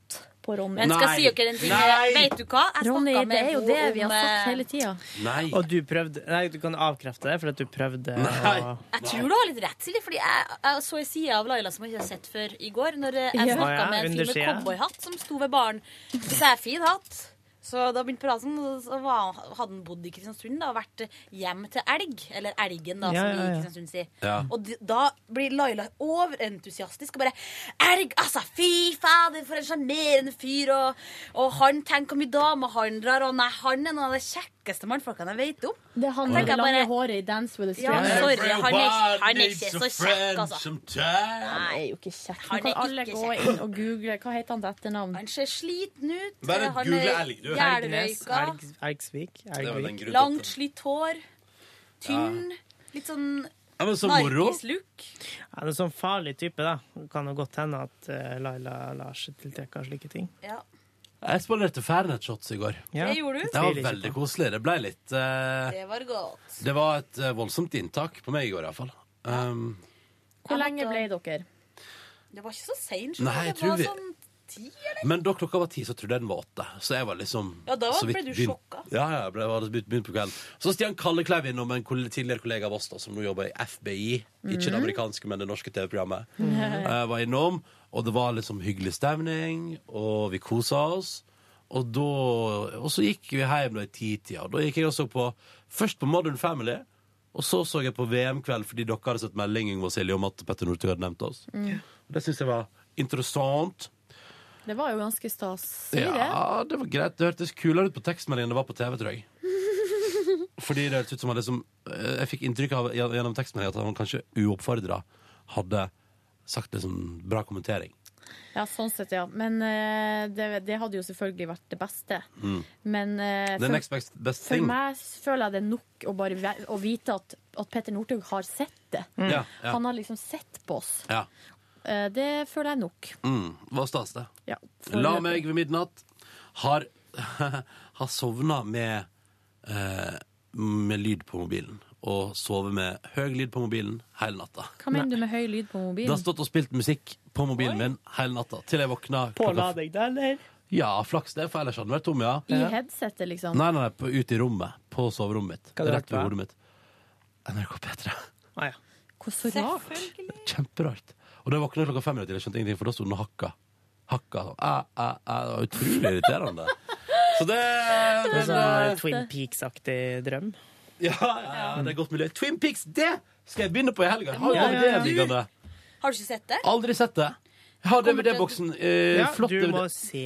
Speaker 5: på Ronny.
Speaker 18: Men skal jeg si dere en ting?
Speaker 2: Nei!
Speaker 18: Vet du hva? Jeg
Speaker 5: Ronny,
Speaker 18: snakket
Speaker 5: det
Speaker 18: med
Speaker 5: er jo det vi har sagt
Speaker 18: eh,
Speaker 5: hele tida.
Speaker 2: Nei.
Speaker 3: Og du prøvde Nei, du kan avkrefte det, for at du prøvde
Speaker 2: Nei.
Speaker 3: å
Speaker 18: Jeg tror du har litt rett, Silje, fordi jeg, jeg så en side av Laila som jeg ikke har sett før i går. Når eh, jeg
Speaker 5: Ja.
Speaker 18: snakka
Speaker 3: Å ja,
Speaker 18: med en fyr med
Speaker 3: undersida.
Speaker 18: cowboyhatt som sto ved baren. Så sa jeg fin hatt. Så da begynte praten, så var, hadde han bodd i Kristiansund da, og vært hjem til elg. Eller Elgen, da,
Speaker 3: Ja,
Speaker 18: som vi i. Kristiansund sier.
Speaker 2: Ja.
Speaker 18: Og da blir Laila overentusiastisk og bare Elg, altså! Fy fader, for en sjarmerende fyr! Og, og han tenker hvor mye damer han drar, og nei, han er noen av det kjekkeste mannfolkene jeg vet om.
Speaker 5: Det er han med det lange håret i Dance with a
Speaker 18: Ja, sorry, han er, han er ikke så kjekk, altså.
Speaker 5: Han er jo ikke kjekk. Nå kan alle gå inn og google Hva heter han til etternavn?
Speaker 18: Han ser sliten ut.
Speaker 2: Bare google elg, du.
Speaker 3: Elgnes,
Speaker 18: Jælrøyka.
Speaker 3: Elg, Elgsvik, Elgvik.
Speaker 18: Langt, slitt hår. Tynn. Litt sånn
Speaker 2: Ja, men så moro.
Speaker 3: Ja, det er sånn farlig type, da. Det kan jo godt hende at uh, Laila lar seg tiltrekke av slike ting.
Speaker 18: Ja.
Speaker 2: Jeg spanderte Fernet-shots i går.
Speaker 3: Ja,
Speaker 18: Det gjorde du.
Speaker 2: Det var veldig koselig. Det ble litt uh,
Speaker 18: Det var godt.
Speaker 2: Det var et uh, voldsomt inntak på meg i går, iallfall. Um,
Speaker 5: Hvor lenge ble dere?
Speaker 18: Det var ikke så seint. Det var
Speaker 2: vi-
Speaker 18: sånn ti, eller?
Speaker 2: men da klokka var ti, så trodde jeg den var åtte. Så jeg var liksom
Speaker 18: Ja, da
Speaker 2: så
Speaker 18: ble du
Speaker 2: begynt-
Speaker 18: sjokka.
Speaker 2: Ja, ja, jeg ble, var begynt, begynt på kvelden. Så Stian Kallekleiv innom en koll- tidligere kollega av oss da, som nå jobber i FBI. Ikke det amerikanske, men det norske TV-programmet.
Speaker 5: Jeg
Speaker 2: Eh, var innom, og det var liksom hyggelig stemning, og vi kosa oss. Og, da, og så gikk vi hjem da i titida. Da gikk jeg og så på først på Modern Family, og så så jeg på VM-kveld fordi dere hadde sett melding Yngve og Silje, om at Petter Northug hadde nevnt oss.
Speaker 5: Mm.
Speaker 2: Og Det syns jeg var interessant.
Speaker 5: Det var jo ganske stas. Det?
Speaker 2: Ja, det var greit. Det hørtes kulere ut på tekstmeldingen enn det var på TV, tror jeg. Fordi det hørtes ut som han liksom eh, Jeg fikk inntrykk av gjennom tekstmeldingen at han kanskje uoppfordra hadde sagt liksom bra kommentering.
Speaker 5: Ja, sånn sett, ja. Men uh, det, det hadde jo selvfølgelig vært det beste.
Speaker 2: Mm.
Speaker 5: Men
Speaker 2: uh,
Speaker 5: for,
Speaker 2: best, best
Speaker 5: for
Speaker 2: thing.
Speaker 5: meg føler jeg det er nok å bare å vite at, at Petter Northug har sett det.
Speaker 2: Mm. Ja, ja.
Speaker 5: Han har liksom sett på oss.
Speaker 2: Ja.
Speaker 5: Eh, det føler jeg nok.
Speaker 2: Mm, var stas, det.
Speaker 5: Ja,
Speaker 2: La meg ved midnatt. Har, har sovna med, eh, med lyd på mobilen. Og sovet med høy lyd på mobilen hele natta.
Speaker 5: Hva mener du med høy lyd på mobilen?
Speaker 2: Det har stått og spilt musikk på mobilen min hele natta til jeg våkna.
Speaker 3: På deg da, eller?
Speaker 2: Ja, flaks det, for ellers hadde den vært tom, ja.
Speaker 5: I headsetet, liksom?
Speaker 2: Nei, nei, nei, på, ute i rommet. På soverommet mitt. Rett ved hodet mitt. NRK P3.
Speaker 3: Ah, ja.
Speaker 5: Hvor så rart.
Speaker 2: Kjemperart. Og da jeg våkna klokka fem, minutter, jeg skjønte ingenting, for da sto den og hakka. Hakka sånn. Æ, æ, æ. Det var utrolig irriterende. Så det men,
Speaker 3: er sånn
Speaker 2: eh,
Speaker 3: Twin Peaks-aktig drøm.
Speaker 2: Ja, ja, ja, det er godt mulig. Twin Peaks, det skal jeg begynne på i helga. Har
Speaker 3: Ja, ja, ja.
Speaker 2: det.
Speaker 18: Har du ikke sett det?
Speaker 2: Aldri sett det. Jeg har DVD-boksen. Eh,
Speaker 3: Ja,
Speaker 2: flott
Speaker 3: du
Speaker 2: DVD.
Speaker 3: må se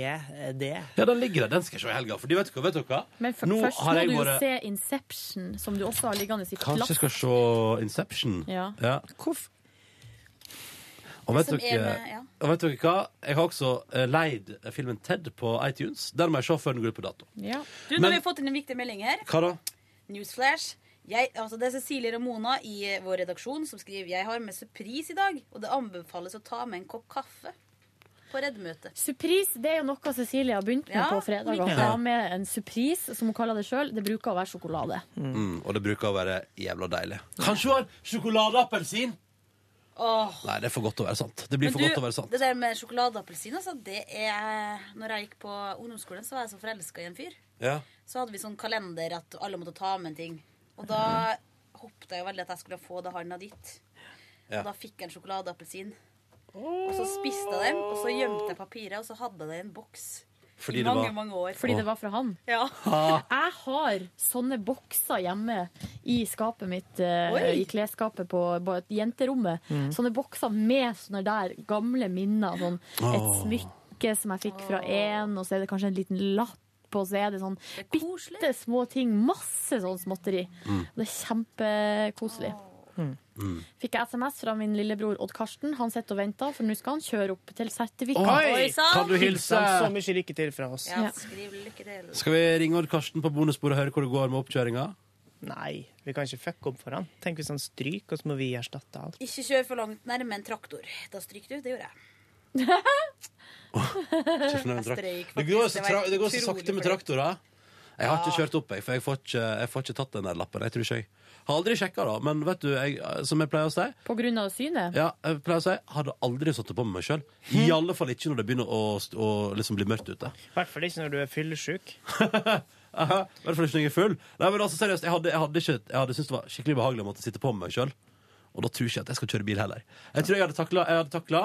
Speaker 3: det.
Speaker 2: Ja, den ligger der. Den skal jeg se i helga. For de vet hva, vet dere hva?
Speaker 5: Men for,
Speaker 2: Nå
Speaker 5: først må du jo
Speaker 2: bare...
Speaker 5: se Inception, som du også har liggende i
Speaker 2: Kanskje jeg skal se Inception.
Speaker 5: Ja.
Speaker 3: Hvorfor?
Speaker 2: Og vet,
Speaker 18: er
Speaker 2: dere,
Speaker 18: med- ja.
Speaker 2: og vet dere hva? Jeg har også eh, leid filmen Ted på iTunes. Den må jeg se før den går ut på dato.
Speaker 5: Ja.
Speaker 18: Du, nå
Speaker 2: Men-
Speaker 18: har vi fått inn en viktig melding her.
Speaker 2: Hva da?
Speaker 18: Newsflash. Jeg, altså det er Cecilie Ramona i eh, vår redaksjon som skriver Jeg har med surprise i dag, og det anbefales å ta med en kopp kaffe på reddmøte.
Speaker 5: Surprise det er jo noe Cecilie har begynt med
Speaker 18: Ja,
Speaker 5: på fredag. Å
Speaker 18: viktig.
Speaker 5: med en surprise, som hun kaller det sjøl. Det bruker å være sjokolade.
Speaker 2: Mm, og det bruker å være jævla deilig. Kanskje hun har sjokoladeappelsin?
Speaker 18: Åh.
Speaker 2: Nei, det er for godt å være sant. Det blir
Speaker 18: Men
Speaker 2: for
Speaker 18: du,
Speaker 2: godt å være sant.
Speaker 18: Det der med sjokoladeappelsin, altså, det er Når jeg gikk på ungdomsskolen, så var jeg så forelska i en fyr.
Speaker 2: Ja.
Speaker 18: Så hadde vi sånn kalender at alle måtte ta med en ting. Og da håpte jeg jo veldig at jeg skulle få det han hadde gitt.
Speaker 2: Ja.
Speaker 18: Og da fikk jeg en sjokoladeappelsin. Og så spiste jeg den, og så gjemte jeg papiret, og så hadde jeg det i en boks.
Speaker 2: Fordi
Speaker 18: I
Speaker 2: det
Speaker 18: mange,
Speaker 2: var-
Speaker 18: mange år.
Speaker 5: Fordi det var fra han.
Speaker 18: Ja.
Speaker 5: Jeg har sånne bokser hjemme i skapet mitt, eh,
Speaker 18: Oi.
Speaker 5: i klesskapet på, på et jenterommet.
Speaker 18: Mm.
Speaker 5: Sånne bokser med sånne der gamle minner. Sånn et
Speaker 18: oh.
Speaker 5: smykke som jeg fikk fra en, og så er det kanskje en liten lapp. på, så er det sånn bitte små ting. Masse sånn småtteri.
Speaker 2: Mm.
Speaker 5: Det er kjempekoselig.
Speaker 2: Mm.
Speaker 5: Fikk jeg SMS fra min lillebror Odd Karsten. Han sitter og venter, for nå skal han kjøre opp til sertifikat.
Speaker 3: Oi!
Speaker 2: Kan du hilse?
Speaker 3: Så mye lykke til fra oss.
Speaker 18: Ja, skriv lykke til.
Speaker 2: Skal vi ringe Odd Karsten på bonusbordet og høre hvor det går med oppkjøringa?
Speaker 3: Nei, vi kan ikke fucke opp for han. Tenk hvis han stryker, og så må vi erstatte alt.
Speaker 18: Ikke kjør for langt nærme en traktor. Da stryker du. Det gjorde jeg.
Speaker 2: Det går, så tra
Speaker 18: Det
Speaker 2: går så sakte med traktorer. Jeg har ikke kjørt opp, jeg, for jeg får ikke, jeg får ikke tatt den der lappen. Jeg tror ikke jeg Har aldri sjekka, da, men vet du, jeg, som jeg pleier å si
Speaker 5: På grunn av synet?
Speaker 2: ja, jeg pleier å si, hadde aldri satt det på med meg sjøl. I alle fall ikke når det begynner å, å liksom bli mørkt ute.
Speaker 3: I hvert fall ikke når du er fyllesyk.
Speaker 2: Aha, I hvert fall ikke når jeg er full. Nei, men altså, seriøst, jeg hadde, jeg hadde, ikke, jeg hadde syntes det var skikkelig behagelig å måtte sitte på med meg sjøl. Og da tror jeg ikke at jeg skal kjøre bil heller. Jeg tror jeg hadde takla,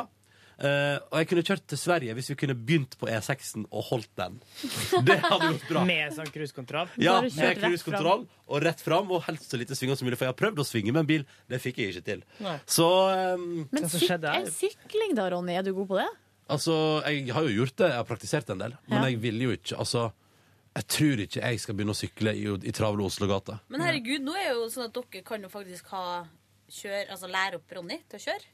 Speaker 2: eh, Og jeg kunne kjørt til Sverige hvis vi kunne begynt på E6-en og holdt den. Det hadde gått bra.
Speaker 3: Med sånn cruisekontroll.
Speaker 2: Ja, med cruisekontroll og rett fram, og helst så lite svinger som mulig. For jeg har prøvd å svinge med en bil. Det fikk jeg ikke til.
Speaker 3: Nei.
Speaker 2: Så um,
Speaker 5: Men syk sykling da, Ronny, er du god på det?
Speaker 2: Altså, jeg har jo gjort det. Jeg har praktisert en del. Men
Speaker 5: Ja.
Speaker 2: jeg vil jo ikke Altså, jeg tror ikke jeg skal begynne å sykle i, i travle Oslo-gata.
Speaker 18: Men herregud, nå er jo sånn at dere kan jo faktisk ha kjør, altså lære opp Ronny til å kjøre.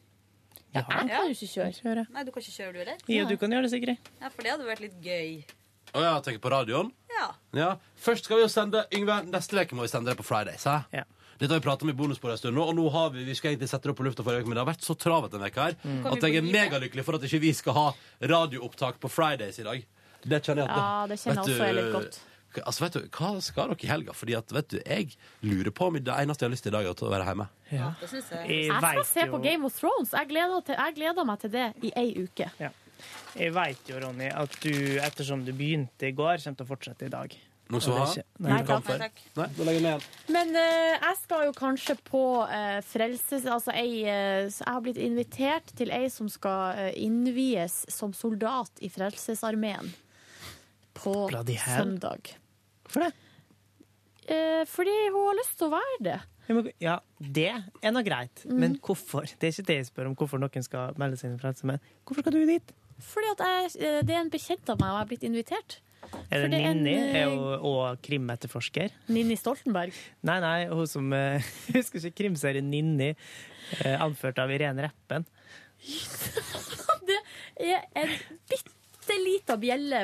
Speaker 5: Ja, jeg kan jo ikke kjøre.
Speaker 18: Nei, du kan ikke kjøre, du heller?
Speaker 3: Ja, du kan gjøre det, Sigrid.
Speaker 18: Ja, for det hadde vært litt gøy.
Speaker 2: Å ja, tenker på radioen?
Speaker 18: Ja.
Speaker 2: Ja. Først skal vi jo sende Yngve, neste uke må vi sende det på Fridays. Hæ? Dette har vi pratet om i bonusbordet en stund nå, og nå har vi, vi skal egentlig sette det opp på lufta forrige uke, men det har vært så travelt denne veka her
Speaker 5: Mm.
Speaker 2: at jeg er megalykkelig for at ikke vi skal ha radioopptak på Fridays i dag. Det kjenner jeg at
Speaker 5: Ja, det kjenner
Speaker 2: vet
Speaker 5: også jeg
Speaker 2: du-
Speaker 5: litt godt.
Speaker 2: Altså, vet du, Hva skal dere i helga? Fordi at, vet du, Jeg lurer på om det eneste jeg har lyst til i dag, er å være hjemme.
Speaker 3: Ja.
Speaker 18: Det jeg.
Speaker 3: Jeg
Speaker 5: Jeg skal se
Speaker 3: jo-
Speaker 5: på Game of Thrones. Jeg gleder, til, jeg gleder meg til det i ei uke.
Speaker 3: Jeg veit jo, Ronny, at du, ettersom du begynte i går, kommer til å fortsette i dag.
Speaker 2: Noe som har?
Speaker 5: Nei, takk.
Speaker 2: Takk. Nei, da legger jeg ned.
Speaker 5: Men uh, jeg skal jo kanskje på uh, frelses... Altså ei uh, Jeg har blitt invitert til ei som skal eh, innvies som soldat i Frelsesarmeen. på søndag.
Speaker 3: Hvorfor det?
Speaker 5: Eh, fordi hun har lyst til å være det.
Speaker 3: Ja, det er nå greit,
Speaker 5: Mm.
Speaker 3: men hvorfor? Det er ikke det jeg spør om hvorfor noen skal melde seg inn i Frelsesarmeen. Hvorfor skal du dit?
Speaker 5: Fordi at jeg, eh, det er en bekjent av meg, og jeg har blitt invitert.
Speaker 3: Er det
Speaker 5: det er en,
Speaker 3: Ninni?
Speaker 5: eh,
Speaker 3: hun og krimetterforsker?
Speaker 5: Ninni Stoltenberg.
Speaker 3: Nei, nei, hun som uh, Husker ikke krimserien Ninni, uh, anført av Irene Reppen.
Speaker 5: Det er en bitte lita bjelle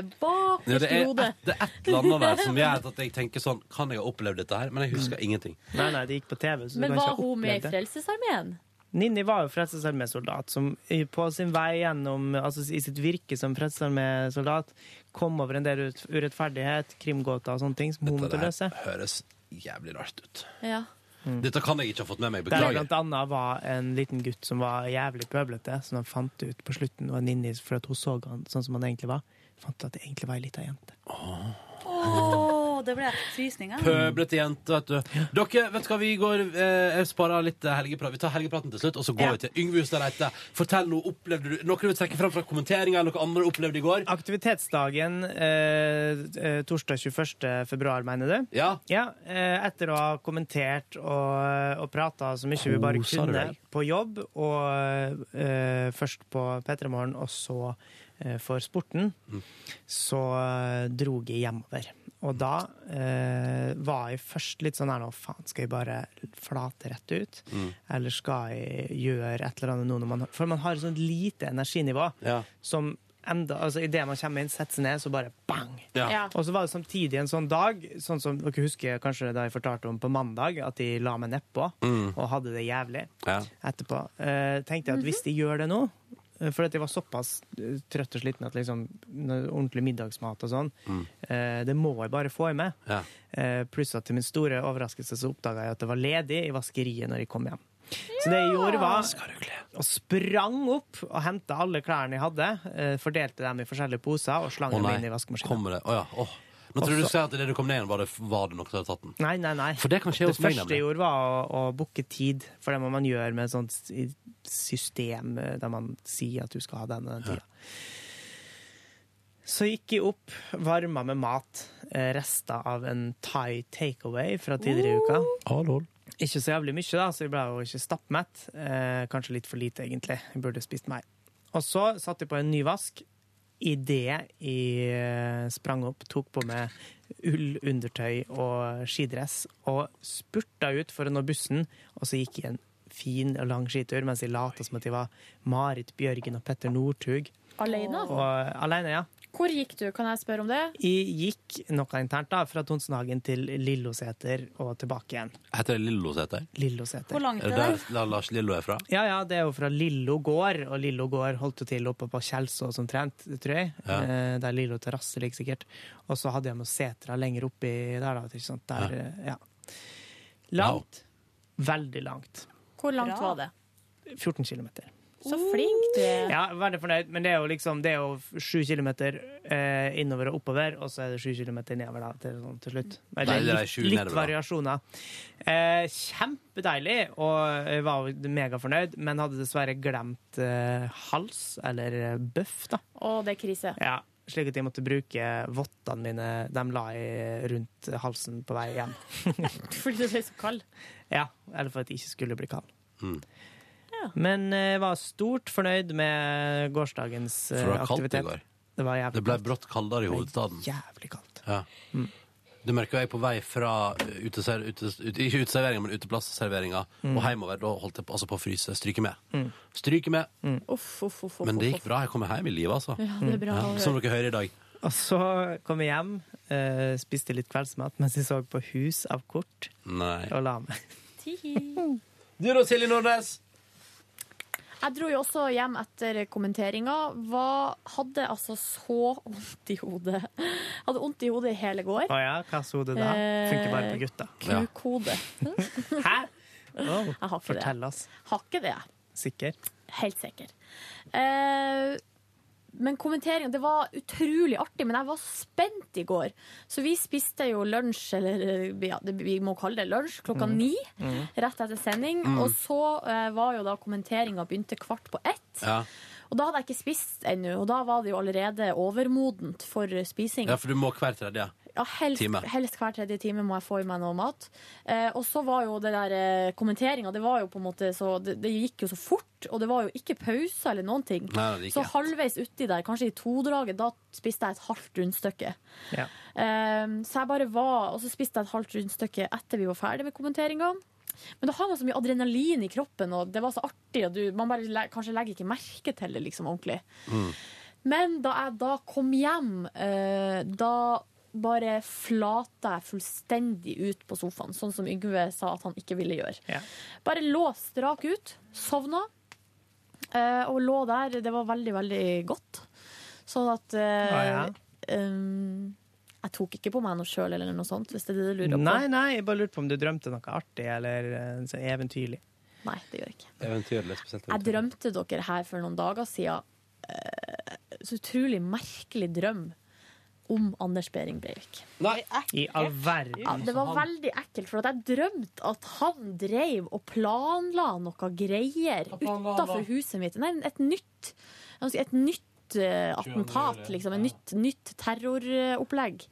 Speaker 2: Ja, det, er
Speaker 5: hodet.
Speaker 2: et, det er et eller annet der som gjør at jeg tenker sånn Kan jeg ha opplevd dette her? Men jeg husker ingenting.
Speaker 3: Nei, nei, det gikk på TV. Så
Speaker 5: Men var hun med i. Frelsesarmeen?
Speaker 3: Ninni var jo Frelsesarmé-soldat som på sin vei gjennom, altså i sitt virke som Frelsesarmé-soldat, kom over en del urettferdighet, krimgåter og sånne ting som hun måtte løse.
Speaker 2: Dette høres jævlig rart ut.
Speaker 5: Ja.
Speaker 2: Dette kan jeg ikke ha fått med meg. Beklager.
Speaker 3: Der blant annet var en liten gutt som var jævlig pøblete, som han fant ut på slutten var Ninni fordi hun så han sånn som han egentlig var. Fant ut at det egentlig var ei lita jente.
Speaker 18: Å, det ble frysninger.
Speaker 2: Pøblete jente, vet du. Dere, vet du hva, vi går eh, Jeg sparer litt eh, helgeprat. Vi tar helgepraten til slutt, og så går
Speaker 3: Ja.
Speaker 2: vi til Yngve Hustad Reite. Fortell noe. Opplevde du noe du vil trekke fram fra kommenteringa, eller noe andre du opplevde i går?
Speaker 3: Aktivitetsdagen eh, eh, torsdag 21. februar, mener du?
Speaker 2: Ja.
Speaker 3: eh, etter å ha kommentert og, og prata så mye vi bare kunne på jobb, og eh, først på P3 Morgen, og så for sporten,
Speaker 2: Mm.
Speaker 3: så dro drog jeg hjemover. Og da eh, var jeg først litt sånn her nå, faen, skal jeg bare flate rett ut?
Speaker 2: Mm.
Speaker 3: Eller skal jeg gjøre et eller annet nå når man For man har et sånt lite energinivå
Speaker 2: Ja.
Speaker 3: som enda, altså Idet man kommer inn, setter seg ned, så bare bang!
Speaker 2: Ja. Ja.
Speaker 3: Og så var det samtidig en sånn dag, sånn som dere husker kanskje da jeg fortalte om på mandag, at de la meg nedpå
Speaker 2: Mm.
Speaker 3: og hadde det jævlig
Speaker 2: Ja.
Speaker 3: etterpå. Eh, tenkte jeg at hvis de gjør det nå for at jeg var såpass eh, trøtt og sliten at liksom ordentlig middagsmat og sånn,
Speaker 2: Mm.
Speaker 3: eh, det må jeg bare få i meg.
Speaker 2: Ja.
Speaker 3: Eh, pluss at til min store overraskelse så oppdaga jeg at det var ledig i vaskeriet når jeg kom hjem. Så det jeg gjorde, var å sprang opp og hente alle klærne jeg hadde, eh, fordelte dem i forskjellige poser og slang dem inn i vaskemaskinen.
Speaker 2: kommer det? Oh, ja. Åh. Nå tror du
Speaker 3: Også-
Speaker 2: sier at idet du kom ned igjen, var det, var det noe som hadde tatt den.
Speaker 3: Nei, nei, nei.
Speaker 2: For det kan skje
Speaker 3: det
Speaker 2: hos meg,
Speaker 3: første
Speaker 2: nemlig.
Speaker 3: jeg gjorde, var å, å booke tid, for det må man gjøre med et sånt system eh, der man sier at du skal ha den og den tida. Så gikk jeg opp, varma med mat, eh, rester av en Thai takeaway fra tidligere i uka. Ikke så jævlig mye, da, så jeg ble jo ikke stappmett. Eh, kanskje litt for lite, egentlig. Jeg burde spist mer. Og så satte jeg på en ny vask. Idet jeg eh, sprang opp, tok på meg ullundertøy og skidress og spurta ut for å nå bussen, og så gikk jeg en fin og lang skitur mens jeg lata som at jeg var Marit Bjørgen og Petter Northug.
Speaker 5: Alene?
Speaker 3: Og, alene, ja.
Speaker 5: Hvor gikk du, kan jeg spørre om det?
Speaker 3: Jeg gikk noe internt da, fra Tonsenhagen til Lilloseter og tilbake igjen.
Speaker 2: Heter det Lilloseter?
Speaker 3: Lilloseter.
Speaker 2: er det der der Lars Lillo er fra?
Speaker 3: Ja, ja, det er jo fra Lillo gård, og Lillo gård holdt jo til oppe på Kjelsås omtrent, tror jeg.
Speaker 2: Ja.
Speaker 3: Eh, der Lillo terrasse ligger sikkert. Og så hadde jeg med setra lenger oppi der, da. Ikke sant? Der, ja. ja. Langt. Veldig langt.
Speaker 5: Hvor langt
Speaker 18: Bra.
Speaker 5: var det?
Speaker 3: 14 kilometer.
Speaker 5: Så flink du er.
Speaker 3: Ja, veldig fornøyd, men det er jo liksom Det er jo sju kilometer eh, innover og oppover, og så er det sju kilometer nedover da, til, sånn, til slutt. Men det er litt, litt variasjoner. Eh, kjempedeilig, og jeg var megafornøyd, men hadde dessverre glemt eh, hals, eller eh, bøff, da.
Speaker 5: Å, det er krise.
Speaker 3: Ja, slik at jeg måtte bruke vottene mine. De la jeg rundt halsen på vei hjem.
Speaker 5: Fordi du ble så kald.
Speaker 3: Ja, eller for at jeg ikke skulle bli kald.
Speaker 2: Mm.
Speaker 3: Men jeg var stort fornøyd med gårsdagens eh,
Speaker 2: For det var kaldt i går.
Speaker 3: Det var jævlig
Speaker 2: Det ble brått kaldere i hovedstaden.
Speaker 3: Jævlig kaldt.
Speaker 2: Ja.
Speaker 3: Mm.
Speaker 2: Du merker jeg på vei fra uh, uteser, utes, ut, ikke uteserveringa, men uteplassserveringa
Speaker 3: Mm.
Speaker 2: og hjemover. Da holdt jeg på, altså på å fryse. Stryke med.
Speaker 3: Mm.
Speaker 2: Stryke med.
Speaker 5: Uff, uff, uff, uff,
Speaker 2: Men det
Speaker 5: uff.
Speaker 2: gikk bra. Jeg kommer hjem i live, altså.
Speaker 5: Ja, det er bra å høre.
Speaker 2: Som dere hører i dag.
Speaker 3: Og så kom jeg hjem, eh, spiste litt kveldsmat mens jeg så på Hus av kort,
Speaker 2: Nei.
Speaker 3: og la meg.
Speaker 2: Du da, Silje Nordnes?
Speaker 5: Jeg dro jo også hjem etter kommenteringa. Hadde altså så vondt i hodet. Hadde vondt i hodet i hele går.
Speaker 3: Å ja, hva så det da? Funker bare på gutta.
Speaker 5: Eh, Kukhode.
Speaker 3: Hæ?
Speaker 5: Jeg har ikke
Speaker 3: Fortell
Speaker 5: det.
Speaker 3: oss.
Speaker 5: Har ikke det.
Speaker 3: Sikker?
Speaker 5: Helt sikker. Eh, men kommenteringa det var utrolig artig, men jeg var spent i går. Så vi spiste jo lunsj, eller ja, vi må kalle det lunsj, klokka
Speaker 19: Mm.
Speaker 5: ni.
Speaker 19: Mm.
Speaker 5: Rett etter sending.
Speaker 19: Mm.
Speaker 5: Og så eh, var jo da kommenteringa begynte kvart på ett.
Speaker 2: Ja.
Speaker 5: Og da hadde jeg ikke spist ennå, og da var det jo allerede overmodent for spising.
Speaker 2: Ja, for du må hver tredje.
Speaker 5: Ja, helst,
Speaker 2: Time.
Speaker 5: helst hver tredje time må jeg få i meg noe mat. Eh, og så var jo det der eh, kommenteringa, det var jo på en måte så det, det gikk jo så fort, og det var jo ikke pauser eller noen ting.
Speaker 2: Nei,
Speaker 5: så halvveis uti der, kanskje i todraget, da spiste jeg et halvt rundstykke.
Speaker 3: Ja.
Speaker 5: Eh, så jeg bare var Og så spiste jeg et halvt rundstykke etter vi var ferdig med kommenteringa. Men da har man så mye adrenalin i kroppen, og det var så artig, og du, man bare le kanskje legger ikke merke til det liksom ordentlig. Men da jeg da kom hjem, eh, da bare flata jeg fullstendig ut på sofaen, sånn som Yngve sa at han ikke ville gjøre. Bare lå strak ut, sovna, eh, og lå der. Det var veldig, veldig godt. Sånn at eh,
Speaker 3: Ah, ja.
Speaker 5: um, Jeg tok ikke på meg noe sjøl eller noe sånt, hvis det er det du lurer på.
Speaker 3: Nei, nei, jeg bare lurte på om du drømte noe artig eller sånn eventyrlig.
Speaker 5: Nei, det gjør jeg ikke.
Speaker 2: Eventyrlig, spesielt.
Speaker 5: Jeg drømte dere her for noen dager siden. eh, så utrolig merkelig drøm om Anders Behring Breivik.
Speaker 3: I all verden.
Speaker 5: Ja, det var veldig ekkelt, for at jeg drømte at han drev og planla noe greier utafor huset mitt. Nei, et nytt, et nytt eh, attentat, liksom. Et nytt, nytt terroropplegg.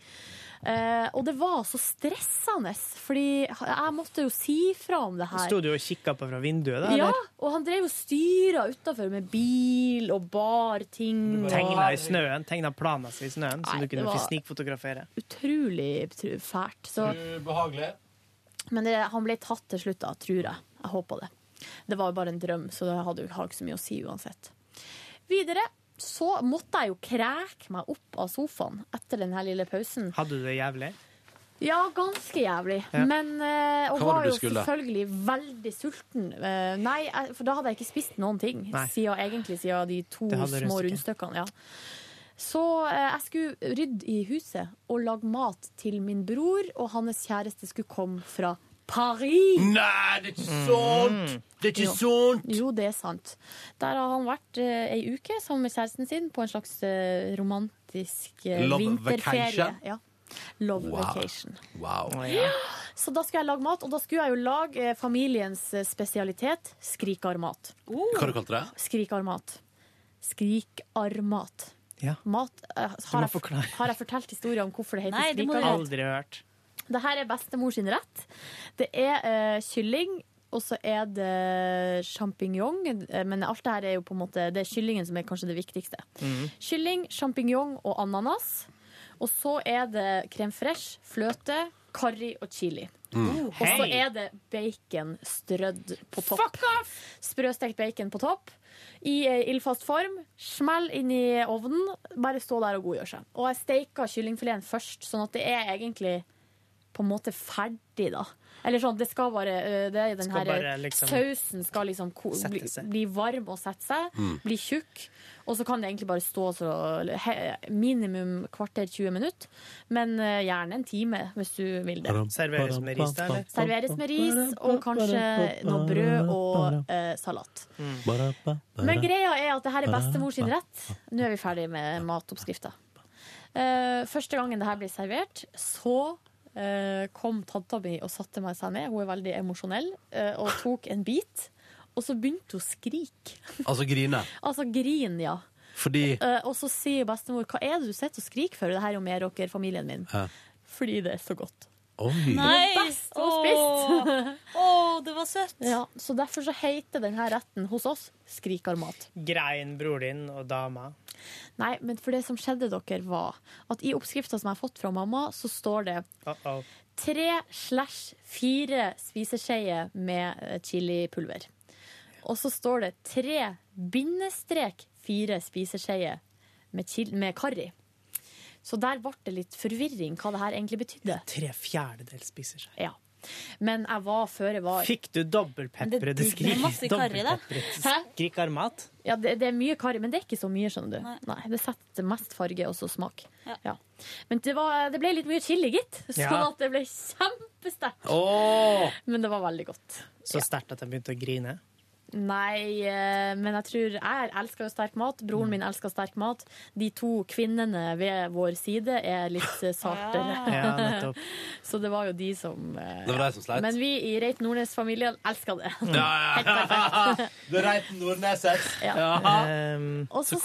Speaker 5: Eh, og det var så stressende, fordi jeg måtte jo si fra om det her.
Speaker 3: Sto du og kikka på fra vinduet, da?
Speaker 5: Ja,
Speaker 3: eller?
Speaker 5: og han drev og styra utafor med bil og bar ting.
Speaker 3: Tegna i snøen, tegna plana si i snøen,
Speaker 5: Nei,
Speaker 3: du kunne snikfotografere.
Speaker 5: Utrolig fælt. Så,
Speaker 2: Ubehagelig.
Speaker 5: men det, han ble tatt til slutt, da, tror jeg. Jeg håper det. Det var jo bare en drøm, så det hadde jo ikke så mye å si uansett. Videre så måtte jeg jo kreke meg opp av sofaen etter den her lille pausen.
Speaker 3: Hadde du det jævlig?
Speaker 5: Ja, ganske jævlig.
Speaker 3: Ja.
Speaker 5: Men, eh, og
Speaker 3: Hva var
Speaker 5: var jo
Speaker 3: skulle?
Speaker 5: selvfølgelig veldig sulten. Eh, nei, for da hadde jeg ikke spist noen ting. Siden, egentlig siden de to små rundstykkene. Ja. Så eh, jeg skulle rydde i huset og lage mat til min bror, og hans kjæreste skulle komme fra Paris.
Speaker 2: Nei, det er ikke sant! Det er ikke
Speaker 5: Jo.
Speaker 2: sant!
Speaker 5: Jo, det er sant. Der har han vært uh, ei uke sammen med kjæresten sin på en slags uh, romantisk uh,
Speaker 2: Love
Speaker 5: vinterferie.
Speaker 2: vacation?
Speaker 5: Ja. Love
Speaker 2: Wow.
Speaker 5: vacation.
Speaker 2: Wow.
Speaker 5: Så da skulle jeg lage mat, og da skulle jeg jo lage familiens spesialitet skrikarmat.
Speaker 2: Hva har du kalt det?
Speaker 5: Skrikarmat. Skrikarmat.
Speaker 3: Ja.
Speaker 5: Mat har, jeg, har jeg fortalt historien om hvorfor det heter
Speaker 18: Nei, det må du-
Speaker 5: skrikarmat?
Speaker 3: Aldri hørt.
Speaker 5: Det her er bestemor sin rett. Det er uh, kylling, og så er det sjampinjong. eh, Men alt det her er jo på en måte Det er kyllingen som er kanskje det viktigste. Kylling, sjampinjong og ananas. Og så er det crème fresh, fløte, karri og chili.
Speaker 2: Mm.
Speaker 5: Og så er det bacon strødd på topp. Sprøstekt bacon på topp. I eh, ildfast form. Smell inn i ovnen. Bare stå der og godgjør seg. Og jeg steika kyllingfileten først, sånn at det er egentlig på en måte ferdig, da. Eller sånn, det skal bare det er den
Speaker 3: Skal
Speaker 5: her,
Speaker 3: bare liksom
Speaker 5: Sausen skal liksom ko- bli, bli varm og sette seg.
Speaker 3: Mm.
Speaker 5: Bli tjukk. Og så kan det egentlig bare stå så he, minimum kvarter 20 minutter. Men gjerne en time, hvis du vil det.
Speaker 3: Serveres med ris, da, eller?
Speaker 5: Serveres med ris og kanskje noe brød og eh, salat. Men greia er at det her er bestemors sin rett. Nå er vi ferdig med matoppskrifta. Eh, første gangen det her blir servert, så kom tanta mi og satte meg seg ned. Hun er veldig emosjonell. eh, og tok en bit. Og så begynte hun å skrike.
Speaker 2: Altså grine.
Speaker 5: Altså grin, ja.
Speaker 2: Fordi
Speaker 5: Eh, og så sier bestemor hva er det du sitter og skriker for? Det her er jo Meråker-familien min.
Speaker 2: Ja.
Speaker 5: Fordi det er så godt.
Speaker 2: Oi.
Speaker 5: Nei! Best å spist.
Speaker 18: Å, det var søtt.
Speaker 5: Ja, så derfor så heter denne retten hos oss skrikarmat.
Speaker 3: Grein bror din og dama.
Speaker 5: Nei, men for det som skjedde dere var at i oppskrifta som jeg har fått fra mamma, så står det
Speaker 3: Uh-oh.
Speaker 5: tre slash fire spiseskjeer med eh, chilipulver. Og så står det tre bindestrek fire spiseskjeer med, med karri. Så der ble det litt forvirring hva det her egentlig betydde.
Speaker 3: Tre fjerdedels spiser seg.
Speaker 5: Ja. Men jeg var før jeg var
Speaker 3: Fikk du.
Speaker 5: Hæ?
Speaker 3: skrikarmat?
Speaker 5: Ja, det, det er mye karri, men det er ikke så mye, skjønner du. Nei. Det setter mest farge og så smak. Ja. Men det, var, det ble litt mye chili, gitt. Sånn
Speaker 3: Ja.
Speaker 5: at det ble kjempesterkt.
Speaker 3: Oh!
Speaker 5: Men det var veldig godt.
Speaker 3: Så sterkt at jeg begynte å grine.
Speaker 5: Nei, eh, men jeg tror Jeg elsker jo sterk mat. Broren min elsker sterk mat. De to kvinnene ved vår side er litt eh, sartere.
Speaker 3: Ja, nettopp.
Speaker 5: Så det var jo de som eh,
Speaker 2: Det var de som sleit.
Speaker 5: Men vi i Reit Nordnes-familien elsker det.
Speaker 2: Ja,
Speaker 5: Helt perfekt.
Speaker 2: Du er Reiten Nordneset.
Speaker 5: Ja.
Speaker 3: Um,
Speaker 5: Og så,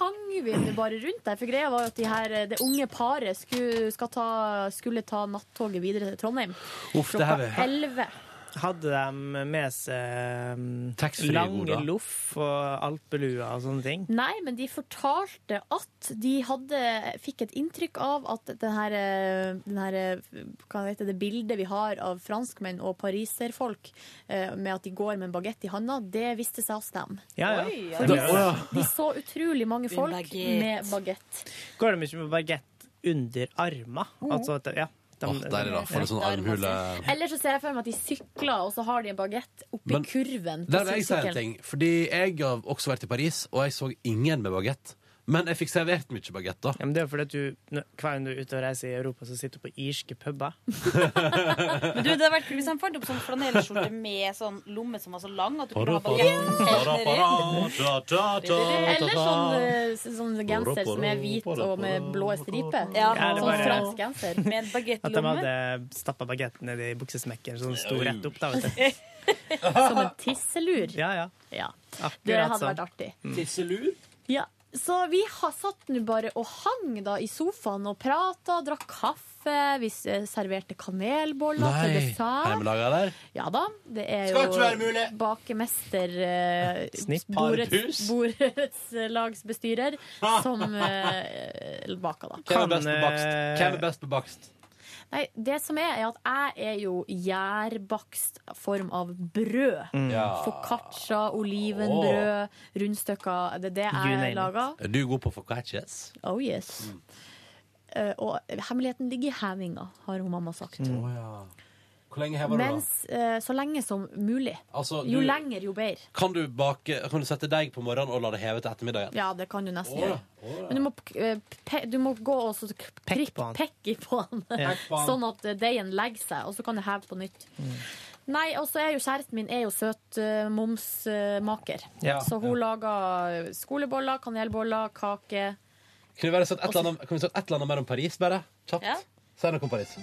Speaker 5: hang vi det bare rundt der. For greia var jo at de her, det unge paret skulle, skal ta, skulle ta nattoget videre til Trondheim.
Speaker 2: Uff, er.
Speaker 5: Klokka 11.
Speaker 3: Hadde de med seg um, lange loff og alpelua og sånne ting?
Speaker 5: Nei, men de fortalte at de hadde, fikk et inntrykk av at den her, eh, den her eh, hva heter det bildet vi har av franskmenn og pariserfolk eh, med at de går med en bagett i handa, det viste seg å stemme.
Speaker 3: Ja, ja.
Speaker 5: Oi,
Speaker 3: ja.
Speaker 5: For
Speaker 3: de-
Speaker 5: de, så utrolig mange folk med bagett.
Speaker 3: Går de ikke med bagett under arma?
Speaker 5: Mm.
Speaker 3: Altså, ja, de,
Speaker 2: oh, der er det for en sånn armhule.
Speaker 5: Eller så ser jeg for meg at de sykler, og så har de en bagett oppi
Speaker 2: Men
Speaker 5: kurven.
Speaker 2: Der vil jeg si en ting. Fordi jeg har også vært i Paris, og jeg så ingen med bagett. Men jeg fikk servert mye bagett, da.
Speaker 3: Ja, men det er fordi at du, når- hver gang du er ute og reiser i Europa, så sitter du på irske puber.
Speaker 18: Men du, det hadde vært kult hvis han fant opp sånn flanellskjorte med sånn lomme som var så lang at du kunne ha bagetten.
Speaker 5: Eller sånn, eh, sånn genser som er hvit og med blå striper.
Speaker 18: Ja,
Speaker 5: sånn
Speaker 3: var-
Speaker 5: fransk genser.
Speaker 18: Med en
Speaker 3: At de
Speaker 18: bagettlomme.
Speaker 3: hadde stappa bagetten ned i buksesmekken så den sto rett opp. da, vet du.
Speaker 5: Som en tisselur.
Speaker 3: Ja, ja.
Speaker 5: Ja. Det hadde
Speaker 3: sånn.
Speaker 5: vært artig.
Speaker 2: Tisselur?
Speaker 5: Ja. Så vi har satt nå bare og hang da i sofaen og prata, drakk kaffe. Vi s- serverte kanelboller til dessert.
Speaker 2: Hjemmelaga der?
Speaker 5: Ja da. Det er
Speaker 2: Skal
Speaker 5: jo
Speaker 2: ikke være mulig.
Speaker 5: bakemester eh,
Speaker 2: Snipp.
Speaker 5: Borets, borettslagsbestyrer som eh, baka, da.
Speaker 2: Hvem er best på bakst?
Speaker 3: eh,
Speaker 2: Hvem er best på bakst?
Speaker 5: Nei, det som er, er at jeg er jo gjærbakst form av brød.
Speaker 2: Mm. Ja.
Speaker 5: Foccaccia, olivenbrød, rundstykker. Det er det jeg lager.
Speaker 2: Er du god på foccaccias?
Speaker 5: Oh yes. Eh, og hemmeligheten ligger i hevinga, har hun mamma sagt.
Speaker 2: Å ja. Hvor lenge hever du, da?
Speaker 5: Eh, så lenge som mulig.
Speaker 2: Altså,
Speaker 5: Jo
Speaker 2: du-
Speaker 5: lenger, jo bedre.
Speaker 2: Kan du, bake, kan du sette deig på morgenen og la det heve til ettermiddagen?
Speaker 5: Ja, det kan du nesten
Speaker 2: Å, ja.
Speaker 5: gjøre. Men du må, eh, pe du må gå og så prikk,
Speaker 2: på
Speaker 5: pekke på den,
Speaker 2: Ja.
Speaker 5: Sånn at eh, deigen legger seg, og så kan du heve på nytt. Nei, og så er jo kjæresten min er jo søtmomsmaker.
Speaker 2: Ja.
Speaker 5: Så hun lager skoleboller, kanelboller, kake.
Speaker 2: Kan vi sette et eller annet, kan vi sagt et eller annet mer om Paris, bare? Kjapt.
Speaker 18: Ja.
Speaker 2: Si noe om Paris.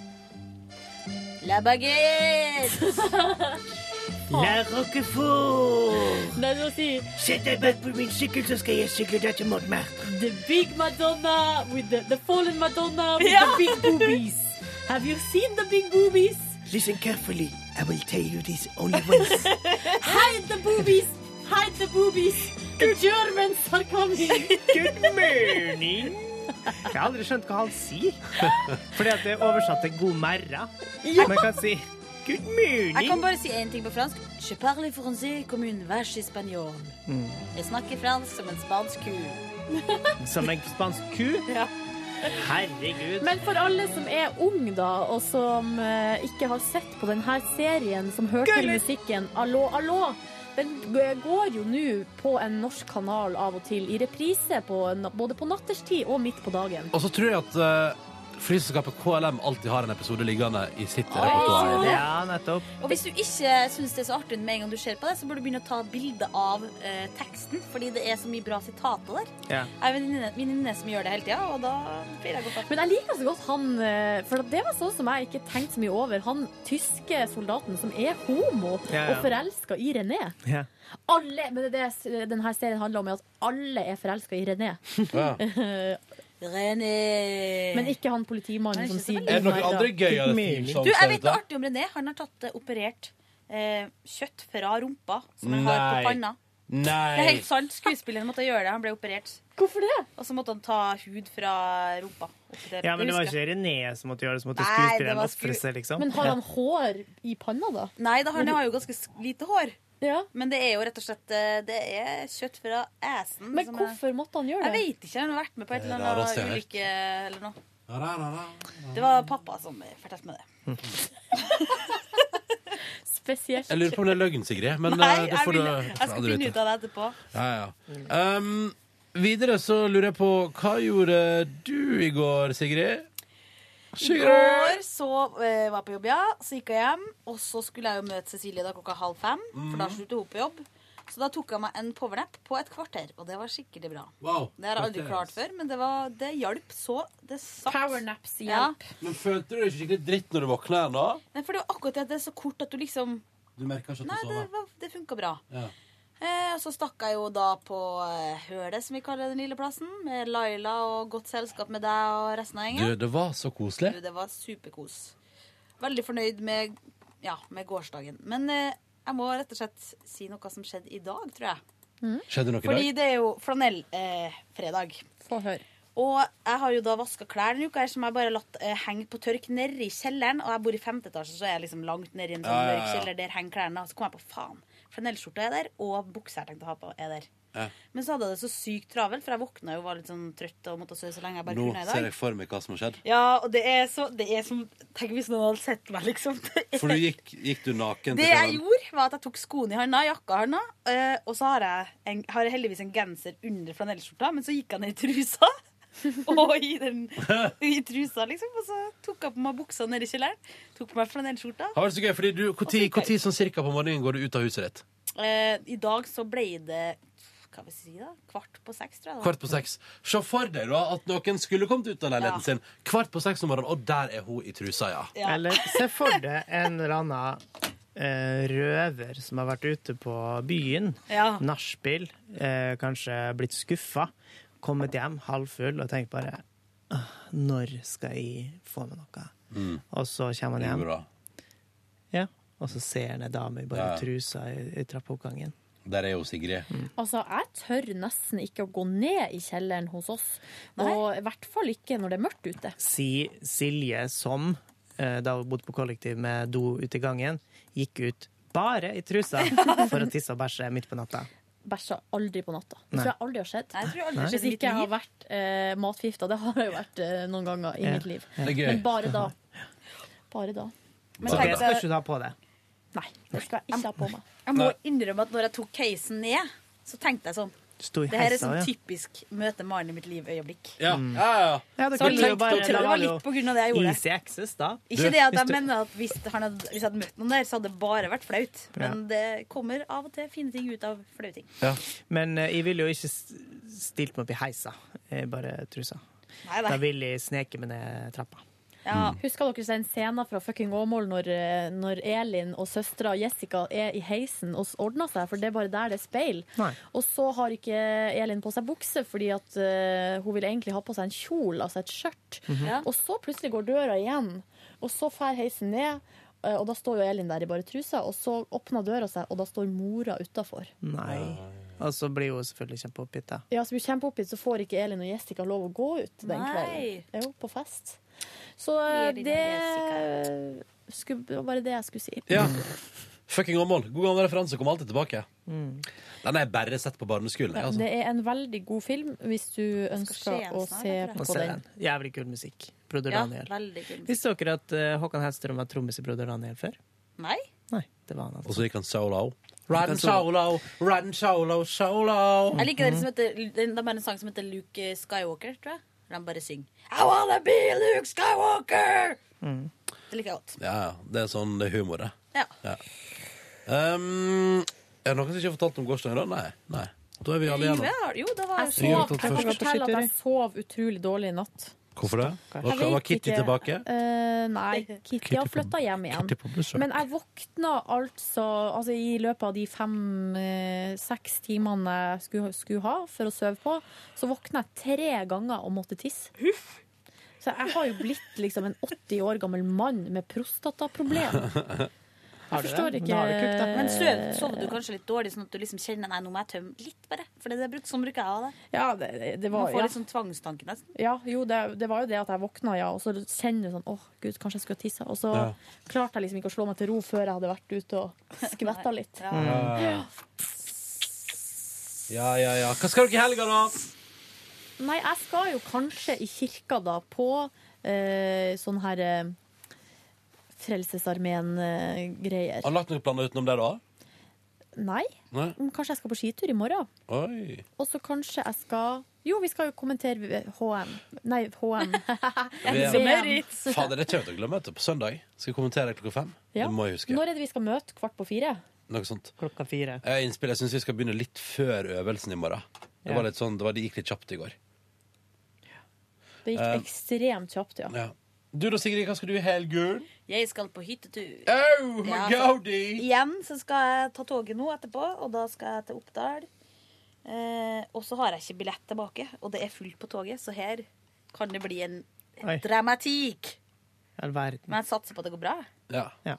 Speaker 18: La baguette!
Speaker 3: La Roquefort!
Speaker 5: Nei, du må si
Speaker 3: Sett deg bak på min sykkel, så skal jeg sykle deg til Montmartre.
Speaker 5: The big Madonna with the, the fallen Madonna with
Speaker 3: Ja.
Speaker 5: the big boobies. Have you seen the big boobies?
Speaker 3: Listen carefully. I will tell you this only once.
Speaker 5: Hide the boobies! Hide the boobies! The Germans are coming!
Speaker 3: Good morning! Jeg har aldri skjønt hva han sier. Fordi at det er oversatt til 'god merra'. Man kan si 'good
Speaker 18: Jeg kan bare si én ting på fransk. Je parle français comme une vache espagnole.
Speaker 3: Mm.
Speaker 18: Jeg snakker fransk som en spansk ku.
Speaker 3: Som en spansk ku.
Speaker 18: Ja.
Speaker 3: Herregud.
Speaker 5: Men for alle som er ung da, og som uh, ikke har sett på denne serien, som hører til musikken Allo, allo, den går jo nå på en norsk kanal av og til, i reprise på, både på natterstid og midt på dagen.
Speaker 2: Og så tror jeg at uh, flyselskapet KLM alltid har en episode liggende i sitt repertoar.
Speaker 3: Ja, nettopp.
Speaker 18: Og hvis du ikke syns det er så artig med en gang du ser på det, så bør du begynne å ta bilde av eh, teksten, fordi det er så mye bra sitater der.
Speaker 3: Ja.
Speaker 18: Jeg har en venninne- som gjør det hele tida, og da blir jeg godt av.
Speaker 5: Men jeg liker så godt han eh, For det var sånn som jeg ikke tenkte så mye over. Han tyske soldaten som er homo
Speaker 3: Ja, ja.
Speaker 5: og forelska i René.
Speaker 3: Ja.
Speaker 5: Alle, men det er det denne serien handler om, er at alle er forelska i René.
Speaker 18: René
Speaker 5: Men ikke han politimannen som sier
Speaker 18: Er det noen
Speaker 5: Nei,
Speaker 2: andre
Speaker 5: da.
Speaker 2: gøyale theme
Speaker 18: Du, jeg vet noe artig om René. Han har tatt eh, operert eh, kjøtt fra rumpa, som han har på
Speaker 2: Nei.
Speaker 18: panna. Det er
Speaker 2: Nei.
Speaker 18: helt sant. Skuespilleren måtte gjøre det. Han ble operert.
Speaker 5: Hvorfor det?
Speaker 18: Og så måtte han ta hud fra rumpa. oppi der.
Speaker 3: Ja, men det var
Speaker 18: husker
Speaker 3: ikke
Speaker 18: jeg.
Speaker 3: René som måtte gjøre det, som måtte
Speaker 18: Nei, det
Speaker 3: skuespilleren
Speaker 18: var
Speaker 3: ofre seg, liksom.
Speaker 5: Men har han hår i panna, da?
Speaker 18: Nei, da, han har jo ganske sk- lite hår. Men det er jo rett og slett eh, Det er kjøtt fra assen.
Speaker 5: Men
Speaker 18: som er-
Speaker 5: hvorfor måtte han gjøre det?
Speaker 18: Jeg vet ikke. Han har vært med på et eller
Speaker 2: er
Speaker 18: annet ulykke eller noe. Det var pappa som fortalte meg det.
Speaker 5: Spesielt.
Speaker 2: Jeg lurer på om det er løgn, Sigrid. Men
Speaker 18: Nei,
Speaker 2: eh, det får jeg,
Speaker 18: vil, jeg skal finne ut av det etterpå.
Speaker 2: Ja, ja. Um, videre så lurer jeg på Hva gjorde du i går, Sigrid?
Speaker 18: I går så eh, var jeg på jobb, ja. Så gikk jeg hjem. Og så skulle jeg jo møte Cecilie da klokka halv fem, for da slutter hun på jobb. Så da tok jeg meg en powernap på et kvarter, og det var skikkelig bra.
Speaker 2: Wow,
Speaker 18: Det har jeg aldri klart før, men det, var, det hjalp så det satt.
Speaker 5: Powernaps
Speaker 18: hjelp.
Speaker 2: Men følte du deg ikke skikkelig dritt når du våkna igjen, da?
Speaker 18: Nei, for det var akkurat det at det er så kort at du liksom
Speaker 2: Du merka ikke at
Speaker 18: Nei,
Speaker 2: du
Speaker 18: det,
Speaker 2: Nei,
Speaker 18: var- det funka bra.
Speaker 2: Ja.
Speaker 18: Eh, så stakk jeg jo da på eh, Hølet, som vi kaller den lille plassen, med Laila og godt selskap med deg og resten av
Speaker 2: Du, det var så koselig.
Speaker 18: Du, det var superkos. Veldig fornøyd med, ja, med gårsdagen. Men eh, jeg må rett og slett si noe som skjedde i dag, tror jeg.
Speaker 2: Skjedde noe i dag?
Speaker 18: Fordi det er jo flanellfredag.
Speaker 5: Få høre.
Speaker 18: Og jeg har jo da vaska klær denne uka som jeg bare har latt eh, henge på tørk nede i kjelleren. Og jeg bor i femte etasje, så er jeg liksom langt nede i en sånn
Speaker 2: Ja, ja,
Speaker 18: mørk kjeller. Der henger klærne. Og så kom jeg på faen. Flanellskjorta er der, og buksa jeg tenkte å ha på, er der.
Speaker 2: Ja.
Speaker 18: Men så hadde jeg det så sykt travelt, for jeg våkna jo og var litt sånn trøtt og måtte sove så lenge jeg bare
Speaker 2: Nå
Speaker 18: kunne i
Speaker 2: ser jeg for meg hva som har skjedd.
Speaker 18: Ja, og det er så Det er som Tenk hvis noen hadde sett meg, liksom.
Speaker 2: For du gikk, gikk du naken
Speaker 18: det jeg gjorde, var at jeg tok skoene i handa, jakka i handa, eh, og så har jeg, en, har jeg heldigvis en genser under flanellskjorta, men så gikk jeg ned i trusa. og i, den, i trusa, liksom. Og så tok jeg på meg buksa nede i kjelleren. Tok på meg flanellskjorta.
Speaker 2: Det var så gøy, fordi du, hvor tid, hvor tid sånn cirka på morgenen går du ut av huset ditt?
Speaker 18: Eh, I dag så ble det hva vil si da? Kvart på seks, tror jeg. Da.
Speaker 2: Kvart på seks. Se for deg da at noen skulle kommet ut av leiligheten
Speaker 18: Ja.
Speaker 2: sin kvart på seks om morgenen, og der er hun i trusa, ja.
Speaker 3: Eller se for deg en eller annen eh, røver som har vært ute på byen,
Speaker 18: Ja.
Speaker 3: nachspiel, eh, kanskje blitt skuffa, kommet hjem halvfull og tenkt bare Når skal jeg få med noe?
Speaker 2: Mm.
Speaker 3: Og så kommer han hjem, ja, og så ser han ei dame i bare
Speaker 2: Ja.
Speaker 3: trusa i, i trappeoppgangen.
Speaker 2: Der er jo Sigrid.
Speaker 5: Altså, jeg tør nesten ikke å gå ned i kjelleren hos oss. Og i hvert fall ikke når det er mørkt ute.
Speaker 3: Si Silje som, eh, da hun bodde på kollektiv med do ute i gangen, gikk ut bare i trusa for å tisse og bæsje midt på natta.
Speaker 5: Bæsja aldri på natta. Det tror jeg aldri har skjedd.
Speaker 18: Jeg tror aldri det
Speaker 5: Hvis ikke jeg har vært eh, matforgifta. Det har jeg jo vært eh, noen ganger i
Speaker 3: Ja.
Speaker 5: mitt liv. Men bare da. Bare da.
Speaker 18: Men tenk
Speaker 3: det skal ikke du ha på det.
Speaker 5: Nei, det skal jeg ikke ha på meg.
Speaker 18: Jeg må innrømme at når jeg tok casen ned, så tenkte jeg sånn
Speaker 3: Sto i
Speaker 18: Det her er sånn
Speaker 3: ja.
Speaker 18: typisk møte mannen i mitt liv-øyeblikk.
Speaker 2: Ja,
Speaker 3: Mm.
Speaker 2: ja, ja.
Speaker 3: Ja, det
Speaker 18: Så jeg
Speaker 3: jo bare-
Speaker 18: tror det var litt på grunn av det jeg gjorde.
Speaker 3: Easy access, da.
Speaker 18: Ikke det at jeg mener at hvis, han hadde, hvis jeg hadde møtt noen der, så hadde det bare vært flaut. Men det kommer av og til fine ting ut av flaue ting.
Speaker 3: Men uh, jeg ville jo ikke stilt meg opp i heisa, jeg bare trusa.
Speaker 18: Nei, nei.
Speaker 3: Da ville jeg sneke meg ned trappa.
Speaker 18: Ja.
Speaker 5: Husker dere den scenen fra fucking Åmål når, eh, når Elin og søstera Jessica er i heisen og ordner seg, for det er bare der det er speil.
Speaker 3: Nei.
Speaker 5: Og så har ikke Elin på seg bukse fordi at uh, hun vil egentlig ha på seg en kjole, altså et skjørt.
Speaker 18: Mhm. Ja.
Speaker 5: Og så plutselig går døra igjen, og så fer heisen ned. eh, Og da står jo Elin der i bare trusa, og så åpner døra seg, og da står mora utafor.
Speaker 3: Nei. Og så blir hun selvfølgelig kjempeoppgitt, da.
Speaker 5: Ja, så blir hun kjempeoppgitt, så får ikke Elin og Jessica lov å gå ut den
Speaker 18: Nei.
Speaker 5: kvelden. Jo, på fest. Så eh, det skulle, var bare det jeg skulle si.
Speaker 2: Ja. Fucking Åmål. God gammel referanse. Kommer alltid tilbake.
Speaker 3: Mm.
Speaker 2: Den har jeg bare sett på barneskolen. jeg, Altså.
Speaker 5: Det er en veldig god film hvis du ønsker å se
Speaker 18: jeg
Speaker 5: på den.
Speaker 3: den. Jævlig kul musikk. Broder
Speaker 18: Ja,
Speaker 3: Daniel. Visste dere at uh, Håkan Hellstrøm var trommis i Broder Daniel før?
Speaker 18: Nei?
Speaker 3: Nei, det var han altså.
Speaker 2: Og så gikk han solo. Run solo, run solo, solo.
Speaker 18: Jeg liker det som heter, de har en sang som heter Luke Skywalker, tror jeg. Der de bare synger I wanna be Luke Skywalker!
Speaker 3: Mm.
Speaker 18: Det liker jeg godt.
Speaker 2: Ja, ja. Det er sånn det er humor, det.
Speaker 18: Ja.
Speaker 2: Um, er det noen som ikke har fortalt om gårsdagen, da? Nei. Nei. Da er vi alle igjennom.
Speaker 18: Jo, det var
Speaker 5: Jeg,
Speaker 2: Vi
Speaker 5: sov, jeg kan fortelle at jeg sov utrolig dårlig i natt.
Speaker 2: Hvorfor det?
Speaker 5: Jeg
Speaker 2: Var,
Speaker 5: vet
Speaker 2: Kitty
Speaker 5: ikke.
Speaker 2: tilbake?
Speaker 5: Eh, nei, Kitty har flytta hjem igjen.
Speaker 2: Kitty på besøk.
Speaker 5: Men jeg våkna altså, altså I løpet av de fem-seks timene jeg skulle, skulle ha for å sove på, så våkna jeg tre ganger og måtte tisse. Så jeg har jo blitt liksom en 80 år gammel mann med prostataproblem. Jeg forstår ikke
Speaker 3: kukt, da.
Speaker 18: Men sover, sover du kanskje litt dårlig, sånn at du liksom kjenner Nei, nå må jeg tømme litt, bare. For det er bruk, sånn bruker jeg ha det.
Speaker 5: Ja, det, det
Speaker 18: Man får
Speaker 5: ja.
Speaker 18: litt sånn tvangstanke nesten.
Speaker 5: Ja, jo, det, det var jo det at jeg våkna, ja, og så kjenner du sånn åh, gud, kanskje jeg skulle tisse. Og så
Speaker 2: Ja.
Speaker 5: klarte jeg liksom ikke å slå meg til ro før jeg hadde vært ute og skvetta litt.
Speaker 2: Ja. ja, ja, ja. Hva skal dere i helga, da?
Speaker 5: Nei, jeg skal jo kanskje i kirka da på eh, sånn her eh, Frelsesarmeen-greier.
Speaker 2: Har du lagt noen planer utenom det, da?
Speaker 5: Nei,
Speaker 2: Nei?
Speaker 5: kanskje jeg skal på skitur i morgen.
Speaker 2: Oi.
Speaker 5: Og så kanskje jeg skal Jo, vi skal jo kommentere HM. Nei, HM.
Speaker 2: VM. Fader, det kommer jeg til å glemme på søndag. Skal jeg kommentere klokka fem?
Speaker 5: Ja.
Speaker 2: Det må jeg huske.
Speaker 5: Når er det vi skal møte? Kvart på fire?
Speaker 2: Noe sånt.
Speaker 3: Klokka fire.
Speaker 2: Jeg, innspill, jeg syns vi skal begynne litt før øvelsen i morgen. Det,
Speaker 3: Ja.
Speaker 2: var litt sånn, det, var, det gikk litt kjapt i går.
Speaker 5: Det gikk
Speaker 2: Eh,
Speaker 5: ekstremt kjapt, ja.
Speaker 2: Ja. Du da, Sigrid, hva skal du i helgen?
Speaker 18: Jeg skal på hyttetur.
Speaker 2: Oh, my
Speaker 18: Ja,
Speaker 2: goodie!
Speaker 18: Igjen så skal jeg ta toget nå etterpå, og da skal jeg til Oppdal. Eh, og så har jeg ikke billett tilbake, og det er fullt på toget, så her kan det bli en
Speaker 3: Oi.
Speaker 18: dramatikk. Men jeg satser på at det går bra.
Speaker 2: Ja.
Speaker 3: Ja.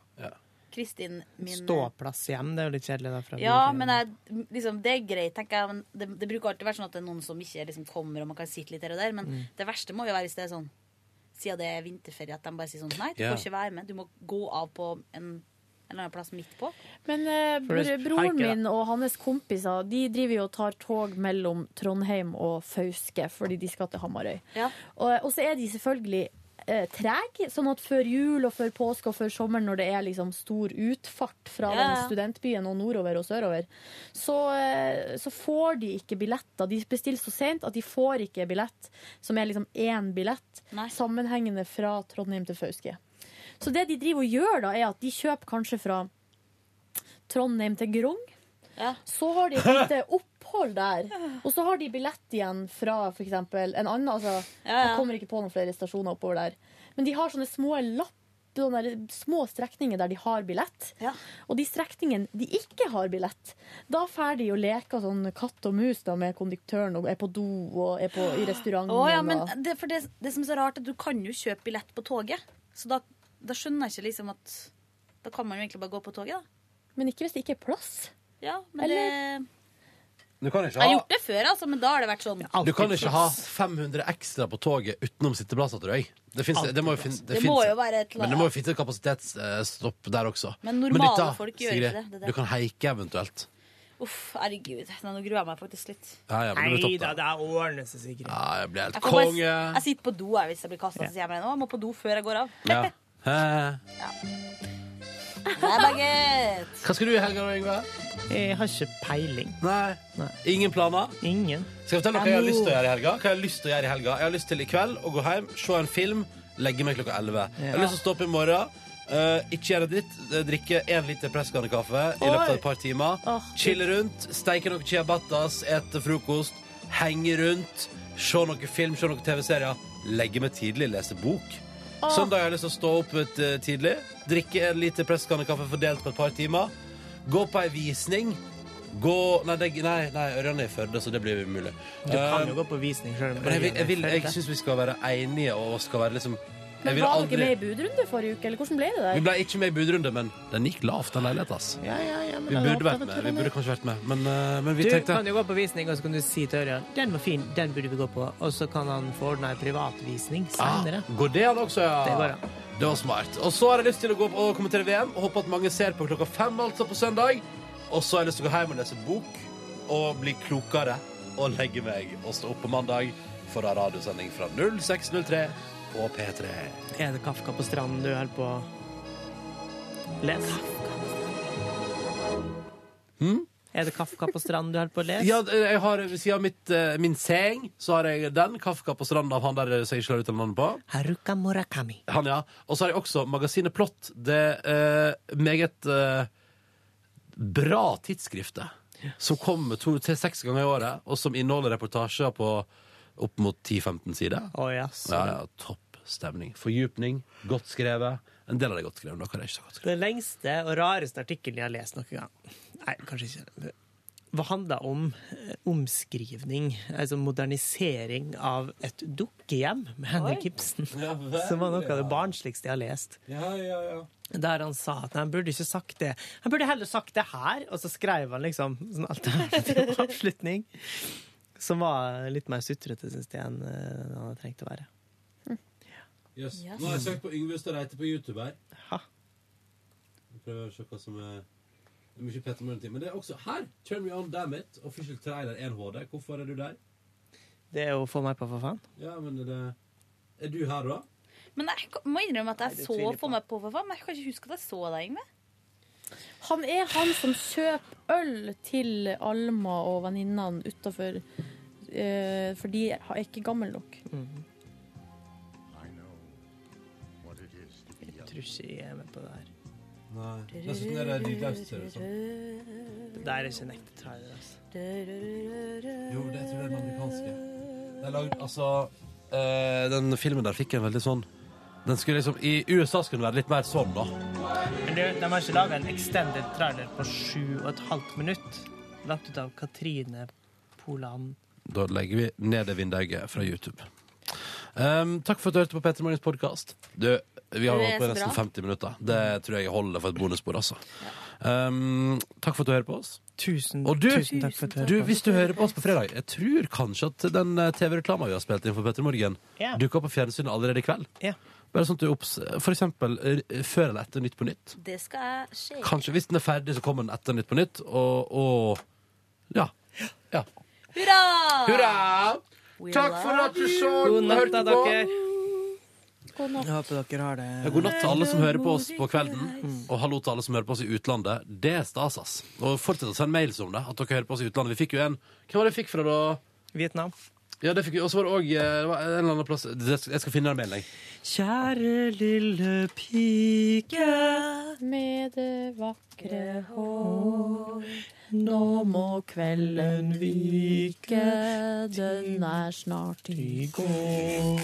Speaker 18: Kristin, min
Speaker 3: Ståplass hjem, det er jo litt kjedelig. da.
Speaker 18: Ja, men jeg, liksom, det er greit, tenker jeg. Men det, det bruker alltid være sånn at det er noen som ikke liksom kommer, og man kan sitte litt her og der. Men
Speaker 3: Mm.
Speaker 18: det verste må jo være hvis det er sånn Siden det er vinterferie, at de bare sier sånn Nei, du
Speaker 5: Ja.
Speaker 18: får ikke være med. Du må gå av på en, en eller annen plass midt på.
Speaker 5: Men eh, broren min og hans kompiser De driver jo og tar tog mellom Trondheim og Fauske fordi de skal til Hamarøy. Og, og så er de selvfølgelig eh, treg. sånn at før jul og før påske og før sommeren, når det er liksom stor utfart fra
Speaker 18: Ja,
Speaker 5: den studentbyen og nordover og sørover, så, eh, så får de ikke billetter. De bestiller så sent at de får ikke billett som er liksom én billett sammenhengende fra Trondheim til Fauske. Så det de driver og gjør da, er at de kjøper kanskje fra Trondheim til Grong. Så har de et lite opphold der. Og så har de billett igjen fra eksempel en annen altså,
Speaker 18: Ja, ja.
Speaker 5: Jeg kommer ikke på noen flere stasjoner oppover der. Men de har sånne små lapp små strekninger der de har billett. Og de strekningene de ikke har billett, da drar de og leker sånn katt og mus da, med konduktøren og er på do og er på, i restauranten.
Speaker 18: Oh, ja, men det, for det, det som er så rart, er at du kan jo kjøpe billett på toget. Så da, da skjønner jeg ikke liksom at Da kan man jo egentlig bare gå på toget, da.
Speaker 5: Men ikke hvis det ikke er plass.
Speaker 18: Ja, men
Speaker 5: Eller-
Speaker 18: det
Speaker 2: Du kan ikke
Speaker 18: Jeg har gjort det før, altså, men da har det vært sånn
Speaker 2: du kan ikke ha 500 ekstra på toget utenom sitteplasser, tror jeg. Det, finnes, det må jo, fin,
Speaker 18: Det
Speaker 2: finnes-
Speaker 18: må jo være et eller
Speaker 2: Men det må jo finnes et kapasitetsstopp der også.
Speaker 18: Men normale
Speaker 2: dette,
Speaker 18: folk gjør
Speaker 2: Sigrid,
Speaker 18: ikke det, det er det.
Speaker 2: Du kan heike eventuelt.
Speaker 18: Uff, herregud. Nå gruer jeg meg faktisk litt.
Speaker 2: Ja, ja, men det blir
Speaker 3: Nei
Speaker 2: topp,
Speaker 3: da, det ordner seg sikkert.
Speaker 2: Ja, jeg blir helt
Speaker 18: Jeg, får bare,
Speaker 2: konge.
Speaker 18: jeg sitter på do jeg, hvis jeg blir kasta, så sier jeg meg nå. Jeg må på do før jeg går av.
Speaker 2: Ja. Hæ?
Speaker 18: Det er baguette.
Speaker 2: Hva skal du i helga, da, Yngve?
Speaker 3: Jeg har ikke peiling.
Speaker 2: Nei. Ingen planer?
Speaker 3: Ingen.
Speaker 2: Skal jeg fortelle dere hva jeg har lyst til å gjøre i helga? Hva jeg har lyst til å gjøre i helga? Jeg har lyst til i kveld å gå hjem, se en film, legge meg klokka 11. Jeg har lyst til å stå opp i morgen. Uh, ikke gjøre dritt. eh, drikke én liter presskannekaffe i løpet av et par timer. Chille rundt, steike noen ciabattas, ete frokost, henge rundt, se noen film, se noen TV-serier. Legge meg tidlig, lese bok. Søndag har jeg lyst til å stå opp et, eh, tidlig, drikke en liter presskannekaffe fordelt på et par timer, gå på ei visning. Gå Nei, det, nei, nei Ørjan er i Førde, så det blir umulig.
Speaker 3: Du kan
Speaker 2: Eh,
Speaker 3: jo gå på visning sjøl.
Speaker 2: men jeg, vil, jeg, vil, jeg syns vi skal være enige og skal være liksom
Speaker 5: Men Var
Speaker 2: aldri,
Speaker 5: dere med i budrunde forrige uke, eller hvordan ble det
Speaker 2: Vi ble ikke med i budrunde, men den gikk lavt, den leiligheten. ass.
Speaker 3: Ja, ja, ja, men
Speaker 2: Vi burde vært med. Vi burde kanskje vært med, men, uh, men vi
Speaker 3: Du
Speaker 2: tenkte
Speaker 3: kan jo gå på visning, og så kan du si til Ørjan den var fin, den burde vi gå på. Og så kan han få ordna ei privatvisning senere.
Speaker 2: ah, Går det an også, ja?
Speaker 3: Det går an.
Speaker 2: Det var smart. Og så har jeg lyst til å gå opp og kommentere VM, og håper at mange ser på klokka fem altså på søndag. Og så har jeg lyst til å gå hjem og lese bok og bli klokere og legge meg og stå opp på mandag for å ha radiosending fra 0603 på P3.
Speaker 3: Er det Kafka på stranden du holder på å lese?
Speaker 2: Hmm?
Speaker 3: Er det Kafka på stranden du holder på å lese?
Speaker 2: Ja, jeg har ved siden av mitt, eh, min seng så har jeg den. 'Kafka på stranden av han der som jeg ikke ut uttale navnet på.
Speaker 3: Haruka Murakami.
Speaker 2: Han, ja. Og så har jeg også magasinet Plott. Det uh, meget uh, bra tidsskriftet. Som kommer to til seks ganger i året, og som inneholder reportasjer på opp mot 10-15 sider.
Speaker 3: Å, jaså.
Speaker 2: Ja, ja, topp stemning. Fordypning. Godt skrevet. En del av det er godt skrevet, noe er ikke så godt skrevet.
Speaker 3: Den lengste og rareste artikkelen jeg har lest noen gang Nei, kanskje ikke. Hva handla om eh, omskrivning, altså modernisering av et dukkehjem med Henrik Ibsen. Som var noe av det barnsligste jeg har lest.
Speaker 2: Ja, ja, ja.
Speaker 3: Der han sa at han burde ikke sagt det. Han burde heller sagt det her, og så skrev han liksom sånn alternativ avslutning. Som var litt mer sutrete, syns jeg, enn eh, han hadde trengt å være.
Speaker 2: Yes. Nå har jeg søkt på Yngve Stareite på YouTube her. Jeg prøver å se hva som er Det er mye Petter Morgen-tid. Men det er også her! Turn Me On Damn It. Official trailer 1 HD. Hvorfor er du der?
Speaker 3: Det er å få meg på, for faen.
Speaker 2: Ja, men er det Er du her, da?
Speaker 18: Men jeg må innrømme at jeg
Speaker 3: Nei,
Speaker 18: så på meg på, for faen. Men jeg kan ikke huske at jeg så deg, Yngve.
Speaker 5: Han er han som kjøper øl til Alma og venninnene utafor eh, for de er ikke gamle nok.
Speaker 3: Jeg tror ikke jeg er med på det her.
Speaker 2: Nei. Det er det lydløst, de det ut som.
Speaker 3: Det der er ikke en ekte trailer, altså.
Speaker 2: Jo, det tror jeg er den amerikanske. Det er lagd, altså eh, Den filmen der fikk en veldig sånn Den skulle liksom I USA skulle den være litt mer sånn, da.
Speaker 3: Men du, de har ikke laga en extended trailer på sju og et halvt minutt. Lagt ut av Katrine Poland.
Speaker 2: Da legger vi ned det vindauget fra YouTube. Um, takk for at du hørte på Petter Morgens podkast. Vi har holdt på i nesten 50 minutter. Det tror jeg holder for et bonusbord, altså. Um, takk for at du hører på oss.
Speaker 3: Tusen,
Speaker 2: Og du,
Speaker 3: tusen takk for at du
Speaker 2: du,
Speaker 3: på oss.
Speaker 2: hvis du hører på oss på fredag, jeg tror kanskje at den eh, TV-reklama vi har spilt inn for Petter Morgen,
Speaker 3: Ja.
Speaker 2: dukker opp på fjernsynet allerede i kveld.
Speaker 3: Ja.
Speaker 2: Bare sånn at du opps... For eksempel før eller etter Nytt på Nytt.
Speaker 18: Det skal skje.
Speaker 2: Kanskje hvis den er ferdig, så kommer den etter Nytt på Nytt, og, og ja. ja.
Speaker 18: Hurra!
Speaker 2: Hurra! Takk for at du så
Speaker 3: God
Speaker 2: og
Speaker 3: natt,
Speaker 2: hørte
Speaker 3: da,
Speaker 2: på.
Speaker 3: dere.
Speaker 18: God natt.
Speaker 3: Jeg håper dere har det
Speaker 2: Ja, God natt til alle som hører på oss på kvelden, og hallo til alle som hører på oss i utlandet. Det er stas, ass. Og fortsett å sende mails om det, at dere hører på oss i utlandet. Vi fikk jo en Hvem var det vi fikk fra, da?
Speaker 3: Vietnam.
Speaker 2: Ja, det fikk vi. Og så var det òg en eller annen plass Jeg skal finne den mailen, jeg.
Speaker 3: Kjære lille pike
Speaker 5: Med det vakre hår. Nå må kvelden vike, den er snart i går.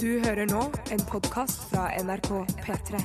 Speaker 1: Du hører nå en podkast fra NRK P3.